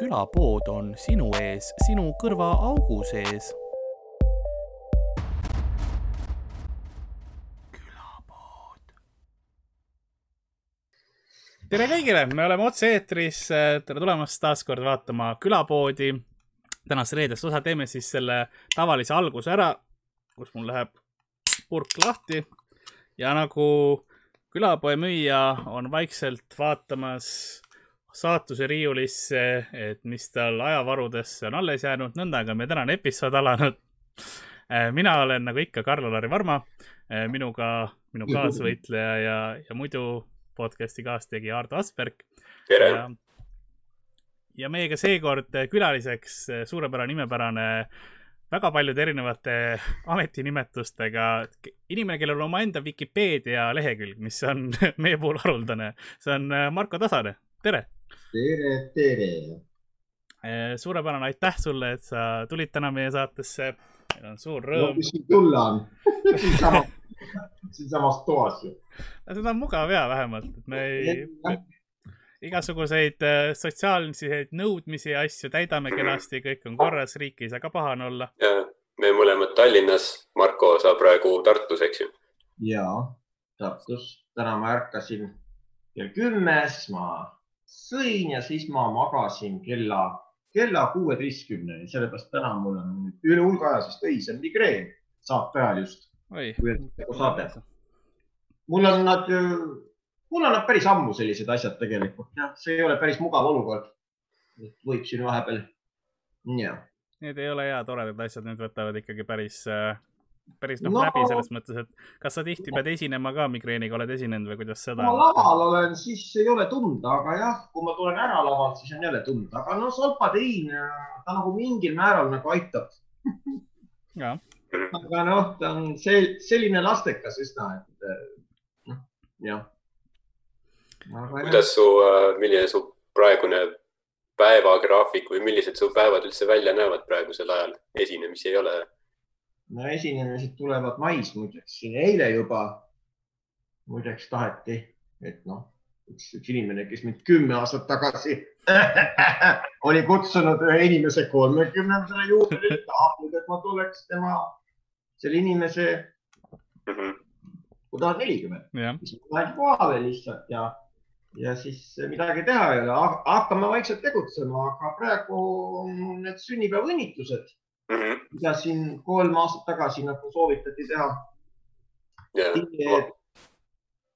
külapood on sinu ees, sinu kõrvaaugu sees. külapood. tere kõigile, me oleme otse-eetris. tere tulemast taas kord vaatama külapoodi. tänast reedest osa teeme siis selle tavalise alguse ära, kus mul läheb purk lahti ja nagu külapoe müüja on vaikselt vaatamas saatuse riiulisse, et mis tal ajavarudesse on alles jäänud, nõnda on meie tänane episood alanud. mina olen nagu ikka Karl-Lari Varma, minuga minu kaasvõitleja ja, ja muidu podcast'i kaastegija Ardo Asperg. tere! ja meiega seekord külaliseks suurepärane imepärane väga paljude erinevate ametinimetustega inimene, kellel on omaenda Vikipeedia lehekülg, mis on meie puhul haruldane. see on Marko Tasane, tere! Tere, tere! suurepärane, aitäh sulle, et sa tulid täna meie saatesse. meil on suur rõõm no,. mis siin tulla on siinsamas, siinsamas toas ju. seda on mugav ja vähemalt, et me ei igasuguseid sotsiaalseid nõudmisi ja asju täidame kenasti, kõik on korras, riik ei saa ka pahane olla. ja me mõlemad Tallinnas, Marko, sa praegu Tartus, eks ju? ja, Tartus. täna ma ärkasin kell kümme, siis ma sõin ja siis ma magasin kella, kella kuueteistkümneni, sellepärast täna mul on üle hulga aja siis öisel migreen saate ajal just. kui nagu saade. mul on nad mul on päris ammu sellised asjad tegelikult, jah, see ei ole päris mugav olukord. võib siin vahepeal, jah. Need ei ole hea toredad asjad, need võtavad ikkagi päris, päris noh no, läbi selles mõttes, et kas sa tihti pead esinema ka migreeniga, oled esinenud või kuidas seda? kui ma laval olen, siis ei ole tunda, aga jah, kui ma tulen ära lavalt, siis on jälle tunda, aga no solpatein, ta nagu mingil määral nagu aitab aga noh, ta on see, selline lastekas üsna, et noh, jah kuidas su, milline su praegune päevagraafik või millised su päevad üldse välja näevad praegusel ajal? esinemisi ei ole? No esinemised tulevad mais muideks, siin eile juba muideks taheti, et noh, üks, üks inimene, kes mind kümme aastat tagasi oli kutsunud ühe inimese kolmekümnendale juurde, tahab nüüd, et ma tuleks tema, selle inimese -hmm. kui tahad nelikümmend, siis ma lähen kohale lihtsalt ja ja siis midagi teha ei ole, hakkame vaikselt tegutsema, aga praegu on need sünnipäevaõnnitlused mm, -hmm. mida siin kolm aastat tagasi nagu soovitati teha yeah..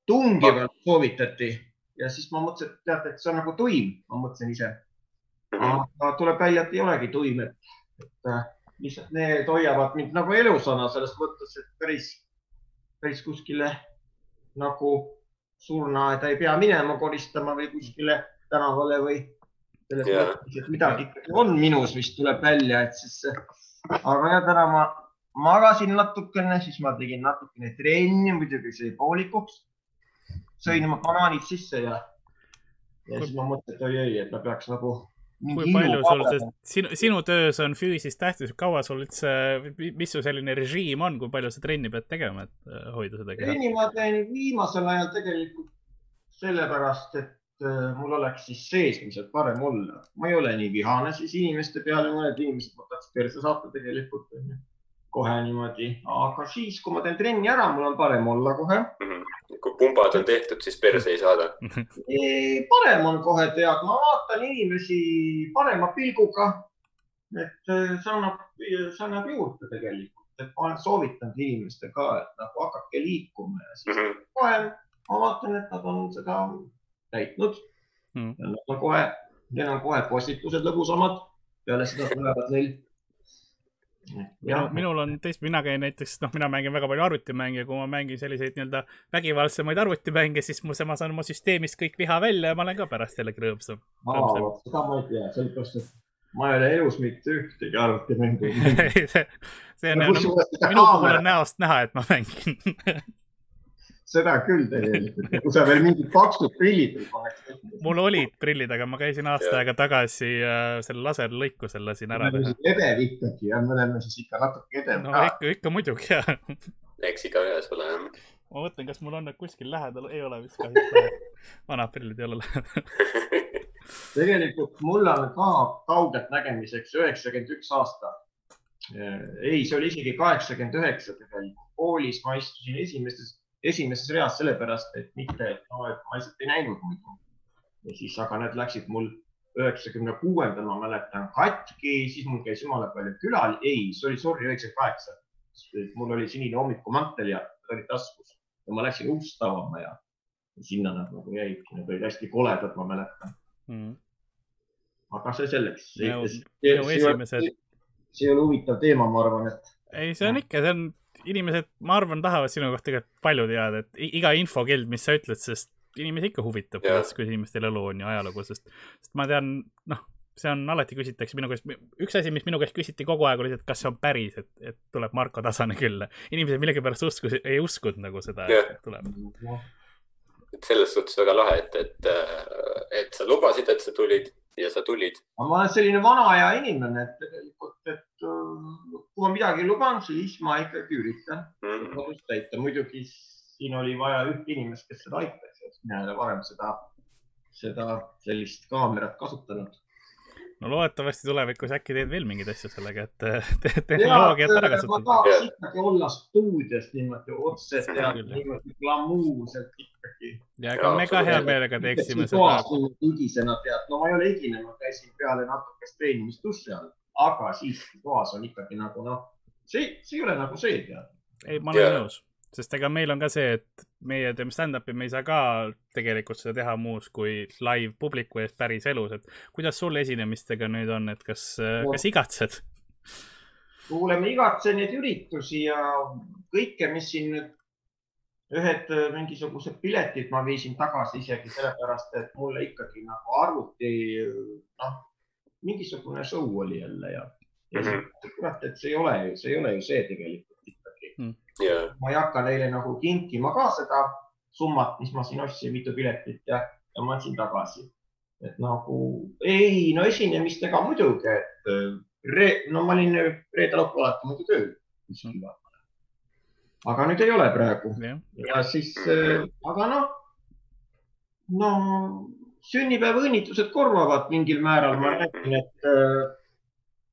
tungivalt soovitati ja siis ma mõtlesin, et teate, et see on nagu tuim, ma mõtlesin ise mm. -hmm. aga tuleb välja, et ei olegi tuim, et, et äh, lihtsalt need hoiavad mind nagu elusana selles mõttes, et päris, päris kuskile nagu surnuaeda ei pea minema koristama või kuskile tänavale või selles yeah. mõttes, et midagi ikkagi on minus, mis tuleb välja, et siis. Aga jah, täna ma magasin natukene, siis ma tegin natukene trenni, muidugi see poolikuks. sõin oma banaanid sisse ja, ja siis ma mõtlesin, et oi-oi, et ma peaks nagu kui palju sul, sest sinu, sinu töös on füüsis tähtis, kaua sul üldse, mis su selline režiim on, kui palju sa trenni pead tegema, et äh, hoida seda keha? trenni ma teen viimasel ajal tegelikult sellepärast, et mul oleks siis seesmiselt parem olla. ma ei ole nii vihane siis inimeste peale, mõned inimesed võtaks perse saata tegelikult onju kohe niimoodi, aga siis, kui ma teen trenni ära, mul on parem olla kohe mm. -hmm. kui pumbad on tehtud, siis perse ei saada parem on kohe tead, ma vaatan inimesi parema pilguga. et äh, see annab, see annab juurde tegelikult, et ma olen soovitanud inimestele ka, et nagu hakake liikuma ja siis mm -hmm. kohe ma vaatan, et nad on seda täitnud. Mm. ja nad on kohe, neil on kohe postitused lõbusamad. peale seda tulevad neil Minu, minul on teist, mina käin näiteks, noh, mina mängin väga palju arvutimänge. Ja kui ma mängin selliseid nii-öelda vägivaldsemaid arvutimänge, siis mu, ma saan oma süsteemist kõik viha välja ja ma olen ka pärast jällegi rõõmsam. seda ma ei tea, sellepärast et ma ei ole elus mitte ühtegi arvutimängu see, see on, minu puhul on näost näha, et ma mängin seda küll tegelikult ja kui sa veel mingid paksud prillid ei paneks. mul olid prillid, aga ma käisin aasta aega tagasi äh, selle laserlõikusel lasin ära teha. edev ikkagi ja me oleme siis ikka natuke edev no, ka. ikka, ikka muidugi jah. eks igaühes ole jah. ma mõtlen, kas mul on need kuskil lähedal, ei ole vist kahjuks. vanad prillid ei ole lähedal tegelikult mul on ka kaugelt nägemiseks üheksakümmend üks aasta. ei, see oli isegi kaheksakümmend üheksa tegelikult. koolis ma istusin esimeses, esimeses reas sellepärast, et mitte, no, et ma lihtsalt ei näinud muidu. ja siis, aga need läksid mul üheksakümne kuuendal, ma mäletan, katki, siis mul käis jumala palju külal. ei, see oli, sorry, üheksakümmend kaheksa. mul oli sinine hommikumantel ja oli taskus ja ma läksin ust avama ja sinna nad nagu jäidki, need olid hästi koledad, ma mäletan mm.. aga see selleks. see ei ole huvitav teema, ma arvan, et. ei, see on ikka, see on, inimesed, ma arvan, tahavad sinu kohta tegelikult palju teada, et iga infokild, mis sa ütled, sest inimesi ikka huvitab, kuidas, kuidas inimestel elu on ja ajalugu, sest, sest ma tean, noh, see on alati küsitakse minu käest, üks asi, mis minu käest küsiti kogu aeg oli see, et kas see on päris, et, et tuleb Marko Tasane külla. inimesed millegipärast uskus, ei uskunud nagu seda, et tuleb. Et selles suhtes väga lahe, et, et, et sa lubasid, et sa tulid ja sa tulid. ma olen selline vana aja inimene, et tegelikult, et kui ma midagi luban, siis ma ikkagi üritan mm -hmm. täita. muidugi siin oli vaja üht inimest, kes seda aitaks, mina ei ole varem seda, seda sellist kaamerat kasutanud no loodetavasti tulevikus äkki teed veel mingeid asju sellega, et te tehnoloogiat ära kasutada. ma tahaks ikkagi olla stuudios niimoodi otse ja niimoodi glamuurselt ikkagi. ja ega me ka hea meelega teeksime seda. higisena tead, no ma ei ole higine, ma käisin peale natukest treenimist duši all, aga siiski toas on ikkagi nagu noh, see, see ei ole nagu see tead. ei, ma olen nõus sest ega meil on ka see, et meie teeme stand-up'i, me ei saa ka tegelikult seda teha muus kui live publiku ees päris elus, et kuidas sul esinemistega nüüd on, et kas no., kas igatsed? kuule, ma igatsen neid üritusi ja kõike, mis siin nüüd, ühed äh, mingisugused piletid ma viisin tagasi isegi sellepärast, et mulle ikkagi nagu arvuti, noh, mingisugune show oli jälle ja, ja mm -hmm. kurat, et see ei ole, see ei ole ju see tegelikult ikkagi mm yeah.. ma ei hakka neile nagu kinkima ka seda summat, mis ma siin ostsin, mitu piletit ja, ja ma andsin tagasi. et nagu ei, no esinemistega muidugi, et re, no ma olin reede-laupäeval alati muidu tööl mm.. aga nüüd ei ole praegu yeah. ja siis äh,, aga noh, no sünnipäevaõnnitlused korvavad mingil määral, ma räägin, et äh,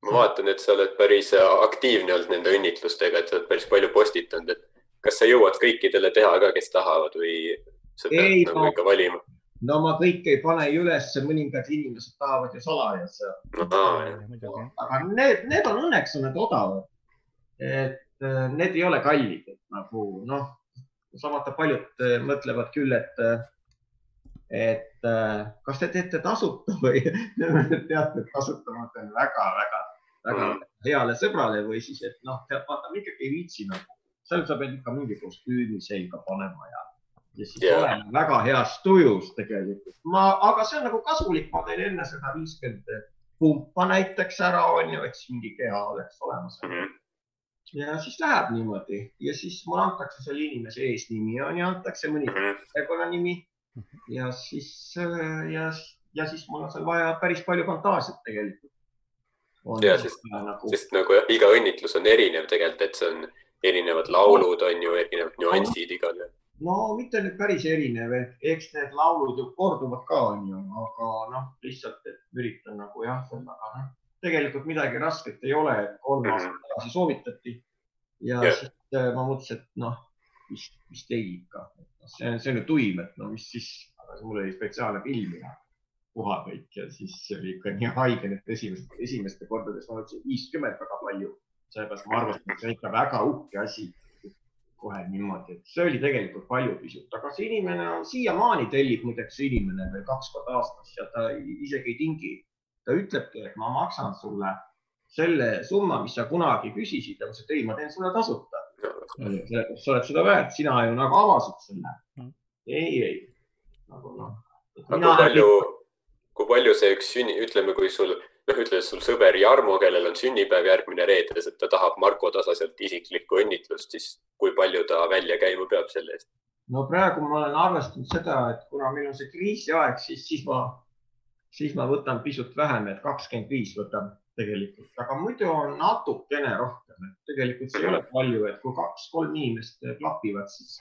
ma vaatan, et sa oled päris aktiivne olnud nende õnnitlustega, et sa oled päris palju postitanud, et kas sa jõuad kõikidele teha ka, kes tahavad või sa pead ei, nagu no, ikka valima? no ma kõike ei pane ju üles, mõningad inimesed tahavad ju salajas no,. aga need, need on õnneks on need odavad. et äh, need ei ole kallid, et nagu noh, samuti paljud äh, mõtlevad küll, et äh, et kas te teete tasuta või teate, et tasuta ma teen väga-väga väga mm. heale sõbrale või siis, et noh, tead, vaata, ma ikkagi ei viitsi nagu, seal sa pead ikka mingi kostüümi selga panema ja, ja siis yeah. olen väga heas tujus tegelikult. ma, aga see on nagu kasulik, ma teen enne seda viiskümmend pumpa näiteks ära, on ju, et siis mingi keha oleks olemas mm. -hmm ja siis läheb niimoodi ja siis mulle antakse selle inimese eesnimi on ju, antakse mõni mhm. perekonnanimi ja siis ja, ja siis mul on seal vaja päris palju fantaasiat tegelikult ja sest nagu..., sest nagu iga õnnitlus on erinev tegelikult, et see on erinevad laulud on ju, erinevad nüansid igal juhul. no mitte nüüd päris erinev, eks need laulud ju korduvad ka on ju, aga noh, lihtsalt, üritan nagu jah, aga noh, tegelikult midagi rasket ei ole, kolm mhm. aastat tagasi soovitati ja yeah. siis äh, ma mõtlesin, et noh, vist, vist ei ikka, noh, see on, see on ju tuim, et no mis siis, aga mul oli spetsiaalne film ja puha kõik ja siis oli ikka nii haige, et esimest, esimeste kordades ma mõtlesin viiskümmend väga palju. sellepärast ma arvasin, et see on ikka väga uhke asi. kohe niimoodi, et see oli tegelikult palju pisut, aga see inimene on siiamaani tellib muideks see inimene veel kaks korda aastas ja ta isegi ei tingi. ta ütlebki, et ma maksan sulle selle summa, mis sa kunagi küsisid ja ma ütlesin, et ei, ma teen sulle tasuta. sa oled seda väärt, sina ju nagu avasid selle. Mm. ei, ei nagu noh. aga kui palju, kui palju see üks sünni, ütleme, kui sul, noh, ütle sul sõber Jarmo, kellel on sünnipäev järgmine reede, et ta tahab Marko Tasaselt isiklikku õnnitlust, siis kui palju ta välja käima peab selle eest? no praegu ma olen arvestanud seda, et kuna meil on see kriisiaeg, siis, siis ma, siis ma võtan pisut vähem, et kakskümmend viis võtan tegelikult, aga muidu on natukene rohkem, et tegelikult see ei ole palju, et kui kaks-kolm inimest klapivad, siis,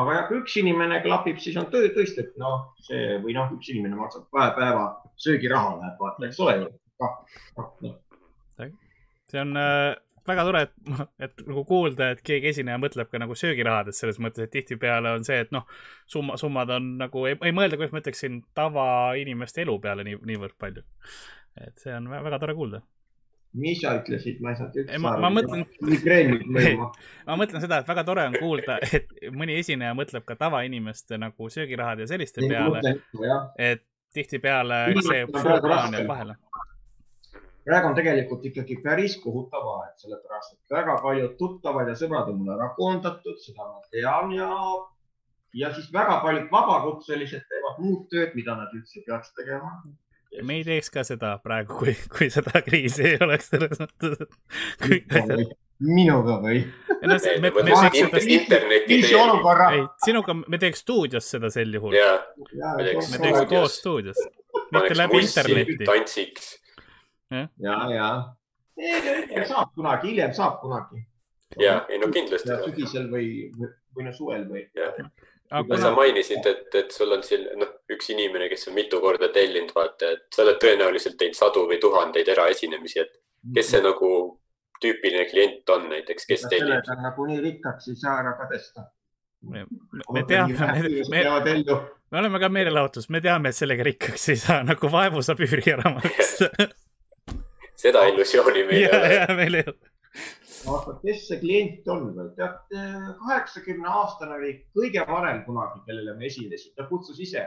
aga jah, kui üks inimene klapib, siis on töö tõesti, et noh, see või noh, üks inimene maksab kahe päeva söögiraha läheb, vaata, eks ole ju. noh, see on äh, väga tore, et, et nagu kuulda, et keegi esineja mõtleb ka nagu söögirahadest selles mõttes, et tihtipeale on see, et noh, summa, summad on nagu, ei, ei mõelda, kuidas ma ütleksin, tavainimeste elu peale nii, niivõrd palju. et see on väga tore kuulda. Mis sa ütlesid, ma ei saanud üldse aru. ma mõtlen. migreenid mõjuma. ma mõtlen seda, et väga tore on kuulda, et mõni esineja mõtleb ka tavainimeste nagu söögirahade ja selliste peale. et tihtipeale see plaan jääb vahele praegu on tegelikult ikkagi päris kohutav aeg, sellepärast et väga paljud tuttavad ja sõbrad on mul ära koondatud, seda ma tean ja, ja siis väga paljud vabakutselised teevad muud tööd, mida nad üldse ei peaks tegema. Me ei teeks ka seda praegu, kui, kui seda kriisi ei oleks selles mõttes, et kõik minuga või? no me, me teeks seda interneti teel. ei, sinuga, me teeks stuudios seda sel juhul. me teeks, me teeks koos stuudios, mitte läbi interneti. tantsiks ja, ja. saab kunagi, hiljem saab kunagi. ja, ei no kindlasti. sügisel või, või no suvel või. Aga sa mainisid, et, et sul on siin noh, üks inimene, kes on mitu korda tellinud, vaata, et sa oled tõenäoliselt teinud sadu või tuhandeid eraesinemisi, et kes see nagu tüüpiline klient on näiteks, kes tellib? on nagunii rikkaks ei saa ära kadestada. me, me teame, me, me, me oleme ka meelelahutus, me teame, et sellega rikkaks ei saa, nagu vaevu saab üüri ära maksta seda illusiooni meil ei ole. meil ei ole. Aga kes see klient on või? tead, kaheksakümne aastane oli kõige varem kunagi, kellele me esinesime, ta kutsus ise.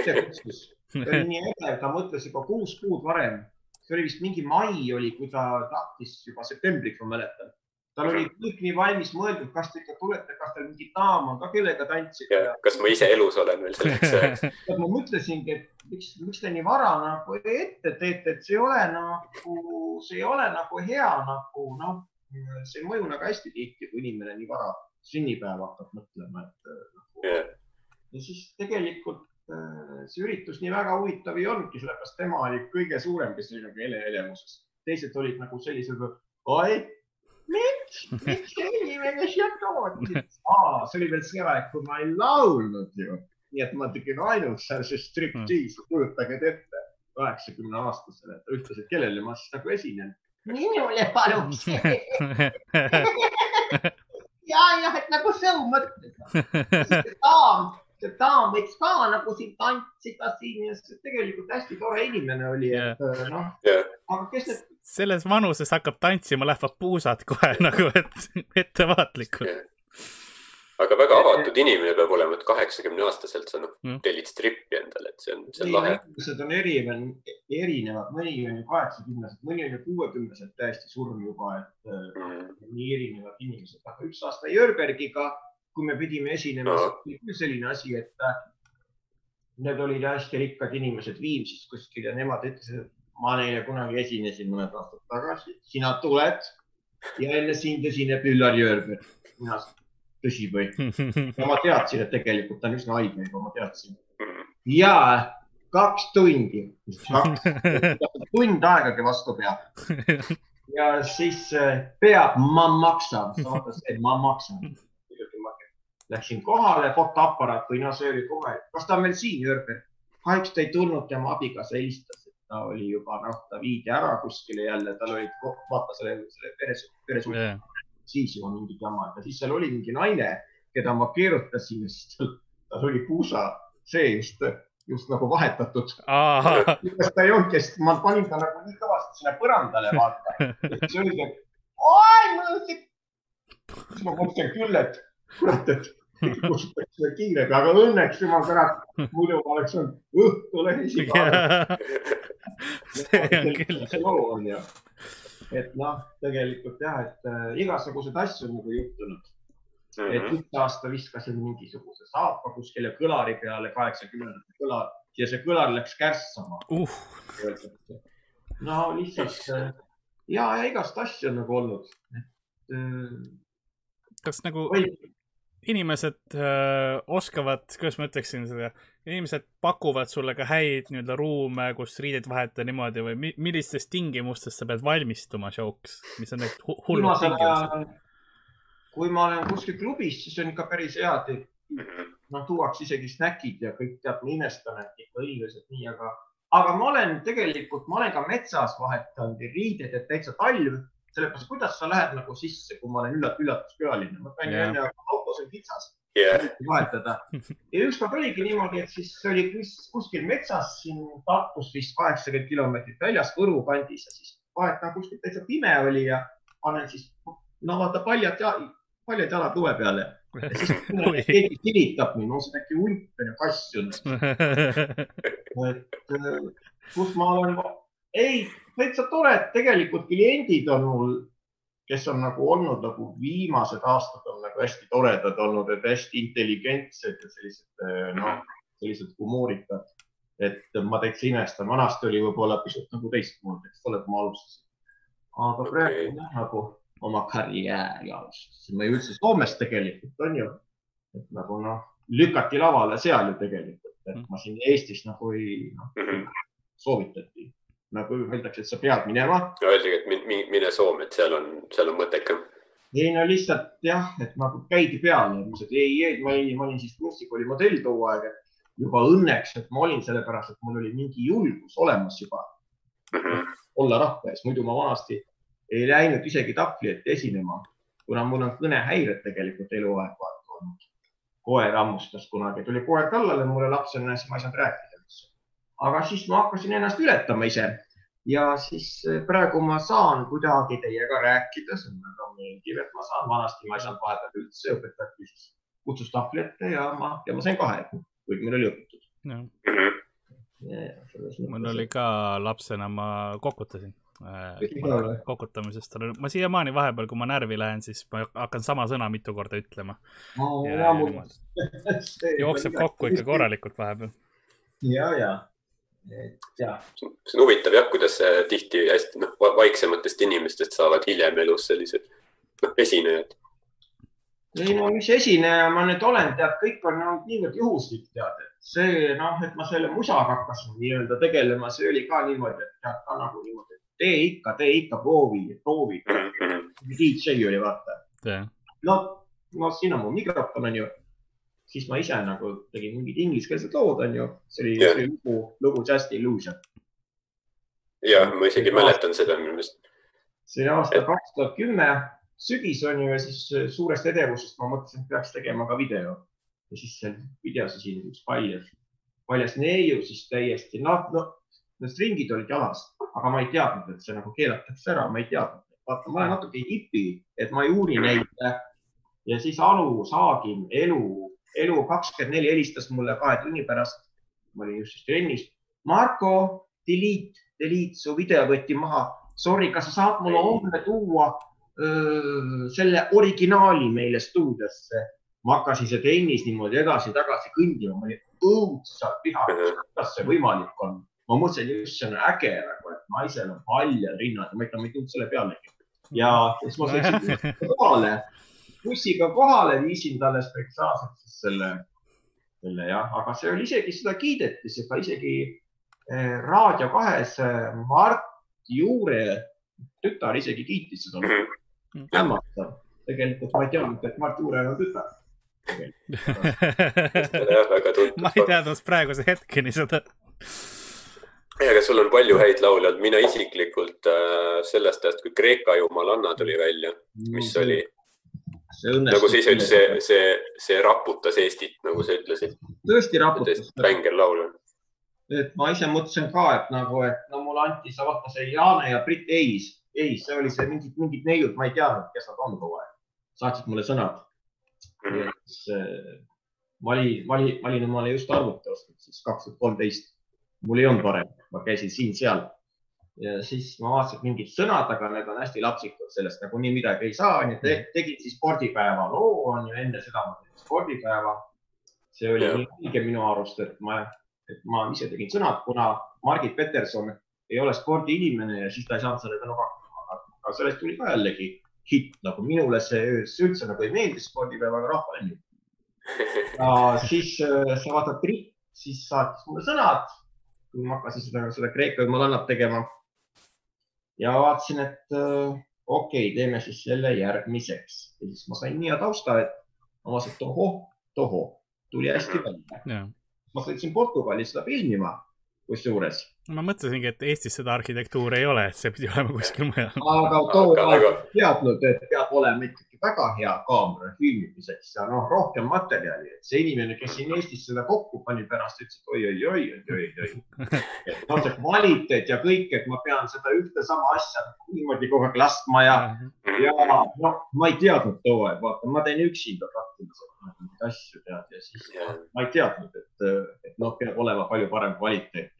ise kutsus. ta oli nii äge, ta mõtles juba kuus kuud varem. see oli vist mingi mai oli, kui ta tahtis juba septembriks, ma mäletan tal oli kõik nii valmis mõeldud, kas te ikka tulete, kas teil mingi daam on ka, kellega tantsida. kas ma ise elus olen veel selleks ajaks ma mõtlesingi, et miks, miks te nii vara nagu ette teete, et see ei ole nagu, see ei ole nagu hea nagu noh, see ei mõju nagu hästi tihti, kui inimene nii vara sünnipäeva hakkab mõtlema, et nagu, yeah. ja siis tegelikult äh, see üritus nii väga huvitav ei olnudki, sellepärast tema oli kõige suurem, kes oli nagu ele elemuses. teised olid nagu sellised, oi miks, miks inimene siia toodi? see oli veel see aeg, kui ma ei laulnud ju. nii et ma tegin ainult seal see striptiisi, kujutage ette, kaheksakümne aastasele, ta ütles, et kellele ma siis nagu esinen. minule paluks ja, jah, et nagu sõu mõttes. daam, see daam võiks ka nagu siin tantsida siin ja tegelikult hästi tore inimene oli, et noh yeah., aga kes need selles vanuses hakkab tantsima, lähevad puusad kohe nagu, et ettevaatlikult. aga väga avatud inimene peab olema, et kaheksakümne aastaselt sa noh mm., tellid strippi endale, et see on, see on lahe. inimesed on erinevad, erinevad, mõni on ju kaheksakümnesed, mõni on ju kuuekümnesed täiesti surm juba, et mm. nii erinevad inimesed, aga üks aasta Jörbergiga, kui me pidime esinema no., oli küll selline asi, et äh, need olid hästi rikkad inimesed Viimsis kuskil ja nemad ütlesid, et ma neile kunagi esinesin mõned aastad tagasi, sina tuled ja enne sind esineb Üllar Jörber. mina, tõsi või? ja ma teadsin, et tegelikult ta on üsna haige juba, ma teadsin. ja kaks tundi, tund aegagi vastu peab. ja siis äh, peab, ma maksan, sa vaata see, ma maksan. Läksin kohale, fotoaparaat või nasööri kohe, kas ta on veel siin, Jörber? kahjuks ta ei tulnud, tema abikaasa helistas ta oli juba, noh, ta viidi ära kuskile jälle, tal olid, vaata selle, selle veres, veresuhte yeah., siis juba mingi jama ja siis seal oli mingi naine, keda ma keerutasin siis tal, tal oli puusa seest just nagu vahetatud. ta ei olnud, kes, ma panin ta nagu nii kõvasti sinna põrandale, vaata. siis öeldi, et oi, mul on see. siis ma mõtlesin küll, et kurat, et kutsutakse kiirega, aga õnneks jumal tänatud, muidu ma oleks olnud õhtule esikohal. see on küll. loo on ju. et noh, tegelikult jah, et äh, igasuguseid asju on nagu juhtunud mm. -hmm. et üks aasta viskasin mingisuguse saapa kuskile kõlari peale, kaheksakümnendate kõlar ja see kõlar läks kärssama uh.. no lihtsalt äh, ja, ja igast asju on nagu olnud, et äh,. kas nagu või inimesed öö, oskavad, kuidas ma ütleksin seda, inimesed pakuvad sulle ka häid nii-öelda ruume, kus riideid vahetada niimoodi või mi millistes tingimustes sa pead valmistuma show'ks, mis on need hullud tingimused? kui ma olen kuskil klubis, siis on ikka päris hea, et noh, tuuakse isegi snäkid ja kõik teab, ma imestan, et ikka õiglased nii, aga, aga ma olen tegelikult, ma olen ka metsas vahetanud riided, et täitsa talv, sellepärast kuidas sa lähed nagu sisse, kui ma olen üllat-, üllatuskülaline, ma pean ju enne autos on kitsas jah, vahetada. ja ükskord oligi niimoodi, et siis oli kus- kuskil metsas siin Tartust vist kaheksakümmend kilomeetrit väljas Võru kandis ja siis vahetan kuskil täitsa pime oli ja panen siis no vaata paljad ja paljad jalad lume peale. Ja siis keegi kilitab mind, no see on äkki hunt on ju kass on. Et äh, kus ma olen, ei, täitsa tore, et tegelikult kliendid on mul, kes on nagu olnud nagu viimased aastad on nagu hästi toredad olnud, et hästi intelligentsed ja sellised äh, noh, sellised humoorikad. et ma täitsa imestan, vanasti oli võib-olla pisut nagu teistmoodi, eks ole, kui ma alustasin. aga praegu okay. nagu oma karjääri alustasin, ma ju üldse Soomes tegelikult on ju, et nagu noh, lükati lavale seal ju tegelikult, et ma siin Eestis nagu ei noh, Mhm. soovitati nagu öeldakse, et sa pead minema. öeldagi, et min- min- mine Soome, et seal on, seal on mõttekam. ei no lihtsalt jah, et nagu käidi peale, ma ütlesin, et ei, ei, ma olin, ma olin siis kunstikooli modell too aeg, et juba õnneks, et ma olin sellepärast, et mul oli mingi julgus olemas juba Mhm. olla rahva ees, muidu ma vanasti ei läinud isegi tahvli ette esinema, kuna mul on kõnehäired tegelikult eluaeg olnud. koer hammustas kunagi, tuli koer kallale mulle lapsena, siis ma ei saanud rääkida. Aga siis ma hakkasin ennast ületama ise ja siis eh, praegu ma saan kuidagi teiega rääkida, see on väga meeldiv, et ma saan, vanasti ma ei saanud vahepeal üldse, õpetati siis kutsus tahvli ette ja ma, ja ma sain kahe, kuigi meil oli õpitud. Mul oli ka lapsena, ma kokutasin. Või? kokutamisest olen, ma siiamaani vahepeal, kui ma närvi lähen, siis ma hakkan sama sõna mitu korda ütlema. jookseb kokku ikka. korralikult vahepeal. ja, ja, ja see on huvitav jah, kuidas see tihti hästi noh, vaiksematest inimestest saavad hiljem elus sellised noh, esinejad. ei no mis esineja ma nüüd olen, tead, kõik on olnud niivõrd juhuslik, tead, et see noh, et ma selle musaga hakkasin nii-öelda tegelema, see oli ka niimoodi, et tead ka nagu niimoodi, et tee ikka, tee ikka, proovi, proovi. DJ oli vaata, no, no siin on mu mikrofon on ju, siis ma ise nagu tegin mingid ingliskeelsed lood on ju, see oli Jah. see lugu, lugu Just Illusion, ja ma isegi mäletan seda minu meelest. see oli aasta kaks tuhat kümme, sügis on ju ja siis suurest edevusest ma mõtlesin, et peaks tegema ka video ja siis seal videos esines üks paljas, paljas neiu siis täiesti, noh, no need stringid olid jalas, aga ma ei teadnud, et see nagu keelatakse ära, ma ei teadnud. vaata, ma olen natuke hipi, et ma ei uuri neid. ja siis Anu Saagim, elu, elu kakskümmend neli helistas mulle kahe tunni pärast. ma olin just siis trennis. Marko, delete, delete, su video võeti maha. Sorry, kas sa saad mulle homme tuua öö, selle originaali meile stuudiosse? ma hakkasin see trennis niimoodi edasi-tagasi kõndima, ma olin õudselt vihane, kuidas see võimalik on. ma mõtlesin, just see on äge nagu, et naisel on paljad rinnad ma ikka ma ei tulnud selle pealegi. ja siis ma sõitsin kohale, bussiga kohale, viisin talle spetsiaalselt siis selle, selle jah, aga see oli isegi, seda kiideti, seda isegi eh, Raadio kahes eh, Mart Juure tütar isegi kiitis seda. hämmastav, tegelikult ma ei teadnud, et Mart Juurel on tütar. ma ei teadnud praeguse hetkeni seda. aga sul on palju häid laule olnud, mina isiklikult äh, sellest ajast, kui Kreeka jumalanna tuli välja, mis oli, see nagu sa ise ütlesid, see see, see raputas Eestit, nagu sa ütlesid. tõesti raputas bängar laul on. et ma ise mõtlesin ka, et nagu, et no mulle anti, sa vaata see Jaane ja Brit Eis, ei, see oli see mingid, mingid neiud, ma ei teadnud, kes nad on kogu aeg. saatsid mulle sõnad ja siis äh, ma olin, ma olin, ma olin omale just arvuti ostnud siis kaks tuhat kolmteist. mul ei olnud varem, ma käisin siin-seal ja siis ma vaatasin, et mingid sõnad, aga need on hästi lapsikud, sellest nagunii midagi ei saa, nii et tegin siis spordipäeva loo on ju, enne seda ma tegin spordipäeva. see oli õige minu arust, et ma, et ma ise tegin sõnad, kuna Margit Peterson ei ole spordiinimene ja siis ta ei saanud sellega nagu hakkama, aga sellest tuli ka jällegi hitt, nagu minule see, üldse nagu ei meeldi spordipäev, aga rahvale meeldib. ja siis äh, sa vaatad siis saatis mulle sõnad, kui ma hakkasin seda, seda Kreeka jumalannat tegema. Ja vaatasin, et äh, okei okay,, teeme siis selle järgmiseks ja siis ma sain nii hea tausta, et ma vaatasin, et tohoh, tohoh, tuli hästi välja. ma sõitsin Portugali seda filmima kusjuures ma mõtlesingi, et Eestis seda arhitektuuri ei ole, et see pidi olema kuskil mujal. aga too aeg ei teadnud, et peab olema ikkagi väga hea kaamera filmimiseks ja noh, rohkem materjali, et see inimene, kes siin Eestis seda kokku pani, pärast ütles, et oi-oi-oi-oi-oi-oi. et noh, see kvaliteet ja kõik, et ma pean seda ühte sama asja niimoodi kogu aeg laskma ja, ja noh, ma ei teadnud too aeg, vaata, ma teen üksinda praktiliselt asju tead ja siis ma ei teadnud, et, et noh, peab olema palju parem kvaliteet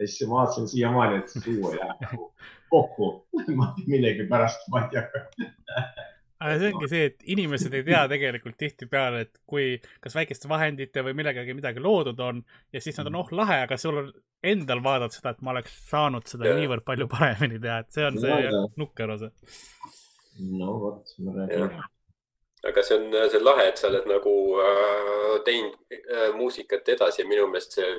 ja siis ma vaatasin siiamaani, et see suu jääb nagu kokku millegipärast, ma ei tea aga see ongi see, et inimesed ei tea tegelikult tihtipeale, et kui kas väikeste vahendite või millegagi midagi loodud on ja siis nad on, oh lahe, aga sul endal vaadata seda, et ma oleks saanud seda ja. niivõrd palju paremini teha, et see on see no, nukker osa. no vot, ma räägin. aga see on, see on lahe, et sa oled nagu äh, teinud äh, muusikat edasi ja minu meelest see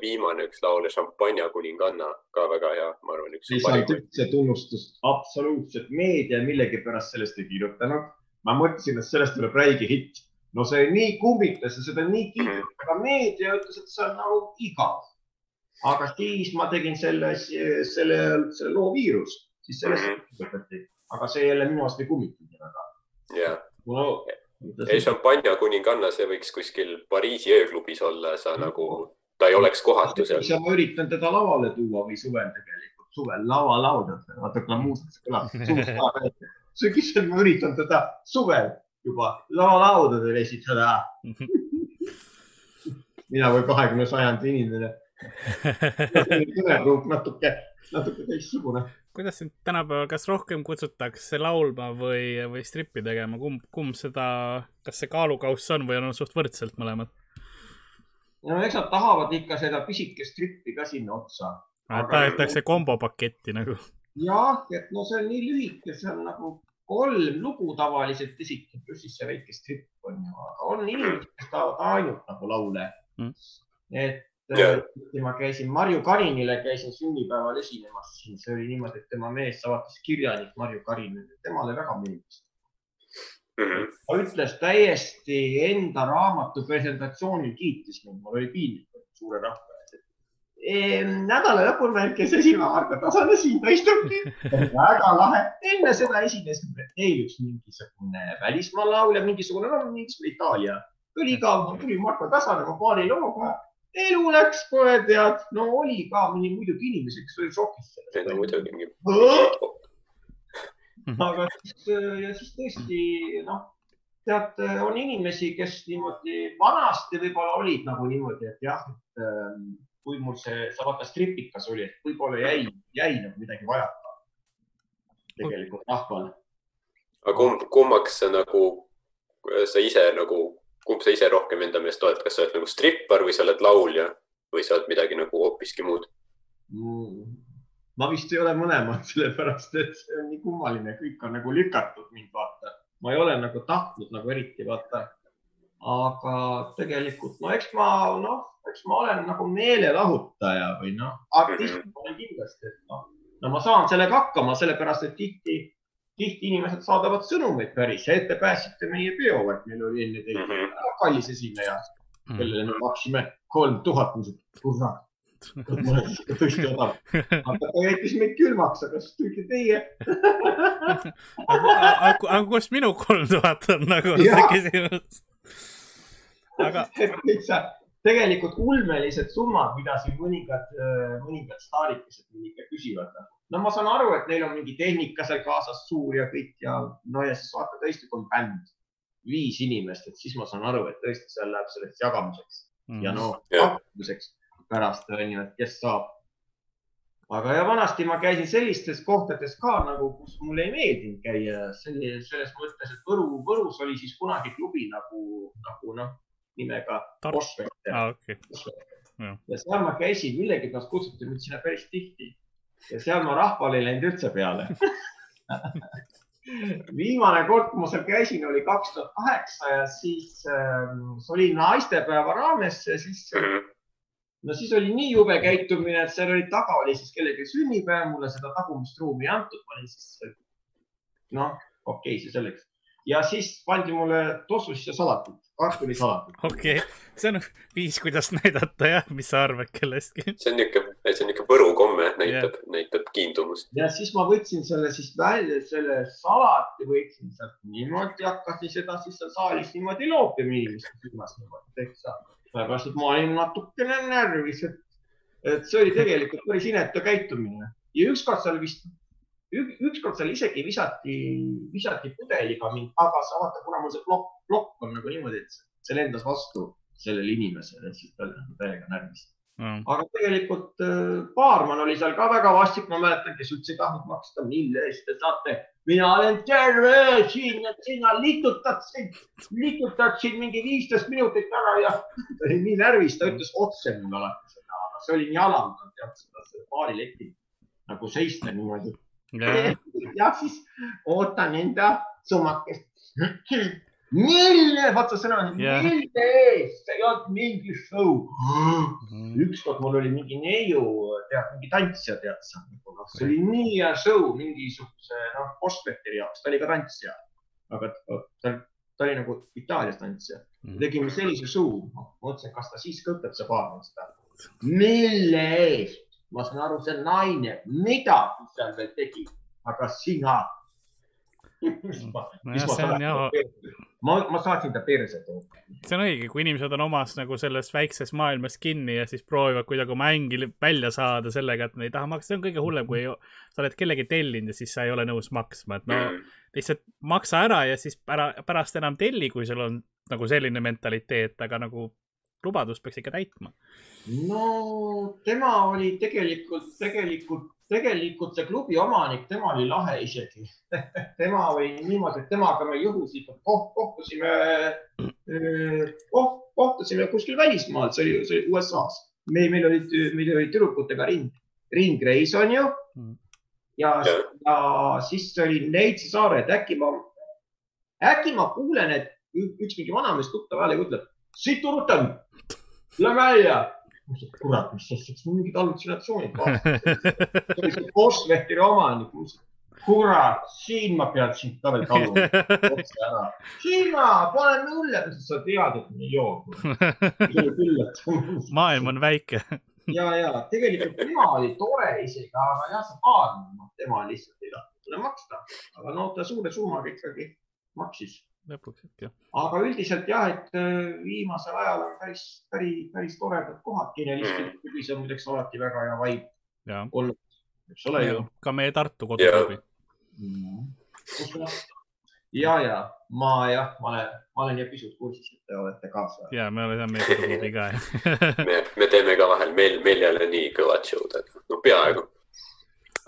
viimane üks laul ja Šampanja kuninganna ka väga hea, ma arvan, üks. ei saanud üldse tunnustust, absoluutselt, meedia millegipärast sellest ei kirjutanud. ma mõtlesin, et sellest tuleb räige hitt. no see nii kummitas ja seda nii kiitis mm, -hmm. aga meedia ütles, et see on nagu igav. aga siis ma tegin selle, selle, selle loo Viirus, siis sellest kirjutati, aga see jälle minu arust ei kummitanud väga. jah no, ei, šampanja kuninganna, see võiks kuskil Pariisi ööklubis olla, sa mm -hmm. nagu ta ei oleks kohatu seal. ma üritan teda lavale tuua või suvel tegelikult, suvel lavalaudadel, vaata kui muusikas kõlab sügisel ma üritan teda suvel juba lavalaudadel esitada mina või kahekümne sajandi inimene. kõnepruuk natuke, natuke teistsugune. kuidas sind tänapäeval, kas rohkem kutsutakse laulma või, või strippi tegema, kumb, kumb seda, kas see kaalukauss on või on suht võrdselt mõlemad? No eks nad tahavad ikka seda pisikest trippi ka sinna otsa. tahetakse kombopaketti nagu. jah, et no see on nii lühike, see on nagu kolm lugu tavaliselt esitatud, pluss siis see väike stripp on ju, aga on inimesed, kes tahavad ainult nagu laule mm.. et yeah. Äh, ma käisin Marju Karinile, käisin sünnipäeval esinemas, siis oli niimoodi, et tema mees saatis kirjanik Marju Karinile, temale väga meeldis mm. -hmm. ta ütles täiesti enda raamatu presentatsioonil kiitis mind, mul oli piinlik suure rahva ees e,. nädala lõpul rääkis esimene Marko Tasane siin ta istubki väga lahe. enne seda esines veel üks mingisugune välismaa laulja, mingisugune, no mingisugune Itaalia. tuli ka, tuli Marko Tasane oma paari looga elu läks kohe tead, no oli ka mõni muidugi inimesi, kes olid šokis sellest. muidugi Mhm. aga siis ja siis tõesti noh, tead, on inimesi, kes niimoodi vanasti võib-olla olid nagu niimoodi, et jah, et ähm, kui mul see, sa vaata stripikas oli, et võib-olla jäi, jäi nagu midagi vajaka tegelikult rahval. aga kumb, kummaks sa nagu, sa ise nagu, kumb sa ise rohkem enda meelest oled, kas sa oled nagu strippar või sa oled laulja või sa oled midagi nagu hoopiski muud mm.? Ma vist ei ole mõlemad, sellepärast et see on nii kummaline, kõik on nagu lükatud mind vaata. ma ei ole nagu tahtnud nagu eriti vaata. aga tegelikult no eks ma noh, eks ma olen nagu meelelahutaja või noh, artist ma mhm. olen kindlasti, et noh, no ma saan sellega hakkama, sellepärast et tihti, tihti inimesed saadavad sõnumeid päris et te pääsite meie peovärk, meil oli enne teid mm -hmm. kallis esineja, mhm. kellele me maksime kolm tuhat, kurat tõesti odav. aga ta jättis meid külmaks, aga siis tulite teie aga, aga kust minu kolm tuhat on nagu see küsimus? aga. täitsa tegelikult ulmelised summad, mida siin mõningad, mõningad staarikesed ikka küsivad. no ma saan aru, et neil on mingi tehnika seal kaasas suur ja kõik ja no ja siis vaata tõesti, kui on bänd, viis inimest, et siis ma saan aru, et tõesti seal läheb selleks jagamiseks mm. ja no pakkumiseks pärast on ju, et kes saab. aga ja vanasti ma käisin sellistes kohtades ka nagu, kus mulle ei meeldinud käia, selles mõttes, et Võru, Võrus oli siis kunagi klubi nagu, nagu noh, nimega Osvester ah,. Okay. ja seal ma käisin, millegipärast kutsuti mind sinna päris tihti ja seal ma rahvale ei läinud üldse peale viimane kord, kui ma seal käisin, oli kaks tuhat kaheksa ja siis äh, see oli naistepäeva raames ja siis no siis oli nii jube käitumine, et seal oli taga oli siis kellegi sünnipäev, mulle seda tagumist ruumi ei antud, ma olin siis noh, okei okay,, see selleks. ja siis pandi mulle tossu sisse salatit, kartulisalatit. okei okay., see on viis, kuidas näidata jah, mis sa arvad kellestki. see on niisugune, see on niisugune Võru komme, näitab yeah., näitab kiindumust. ja siis ma võtsin selle siis välja, selle salati võtsin sealt niimoodi, hakkasin seda siis seal saalis niimoodi loopima inimeste silmas niimoodi täitsa. Sellepärast, et ma olin natukene närvis, et, et see oli tegelikult päris inetu käitumine. Ja ükskord seal vist ükskord seal isegi visati, visati pudeliga mind tagasi, vaata, kuna mul see plokk, plokk on nagu niimoodi, et see lendas vastu sellele inimesele, siis ta oli nagu täiega närvis mm.. aga tegelikult baarman oli seal ka väga vastik, ma mäletan, kes üldse ei tahtnud maksta, mille eest te saate. mina olen terve siin sina litutad siin, litutad siin mingi viisteist minutit ära ja ta oli nii närvis, ta ütles otse mulle alati seda, aga see oli nii alandav, tead seda baariletti nagu seista niimoodi ja siis ootan enda summakest. Mille, vaata sõna yeah. mille eest, see ei olnud mingi show. Mm.. ükskord mul oli mingi neiu, tead, mingi tantsija, tead sa, noh, see oli nii hea show mingisuguse, noh, Postveteri jaoks, ta oli ka tantsija. aga ta, ta oli nagu Itaalias tantsija. Mm.. tegime sellise show, ma mõtlesin, kas ta siis ka õpeb, see baarman seda. mille eest? ma saan aru, see naine midagi seal veel tegi, aga sina. Ma, no, ma, ma saatsin ta perse tooma. see on õige, kui inimesed on omas nagu selles väikses maailmas kinni ja siis proovivad kuidagi oma ängi välja saada sellega, et nad ei taha maksta, see on kõige hullem, kui sa oled kellegi tellinud ja siis sa ei ole nõus maksma, et no lihtsalt maksa ära ja siis ära, pärast enam telli, kui sul on nagu selline mentaliteet, aga nagu lubadust peaks ikka täitma. no tema oli tegelikult, tegelikult, tegelikult see klubi omanik, tema oli lahe isegi tema oli niimoodi, et temaga me juhuslikult koht, kohtusime koht,, kohtusime kuskil välismaal, see oli, see oli USA-s. meil, meil olid, meil olid tüdrukutega ring, ringreis on ju mm. ja, ja siis oli Neitsi saare, et äkki ma, äkki ma kuulen, et üks mingi vanamees tuttav häälega ütleb, siit turutan Lähme välja. kurat, mis asja, kas mul mingid hallutsinatsioonid see oli see Postvehteri omanik. kurat, siin ma pean sind ka veel taluma. otse ära. Siima, pane mulle, sa tead, et ma ei joo. maailm on väike ja, ja tegelikult tema oli tore isegi, aga jah, see paar, tema lihtsalt ei tahtnud mulle maksta, aga no ta suure summaga ikkagi maksis lõpuks ikka. aga üldiselt jah, et äh, viimasel ajal on päris, päris, päris toredad kohad. Kineliskülis on muideks alati väga hea vibe olnud, eks ole ju. ka meie Tartu koduklubi. ja, ja ma jah, ma olen, ma olen jah pisut kursis, et te olete kaasa. ja me oleme meie koduklubi ka me, me teeme ka vahel, meil, meil ei ole nii kõvad show'd, et noh, peaaegu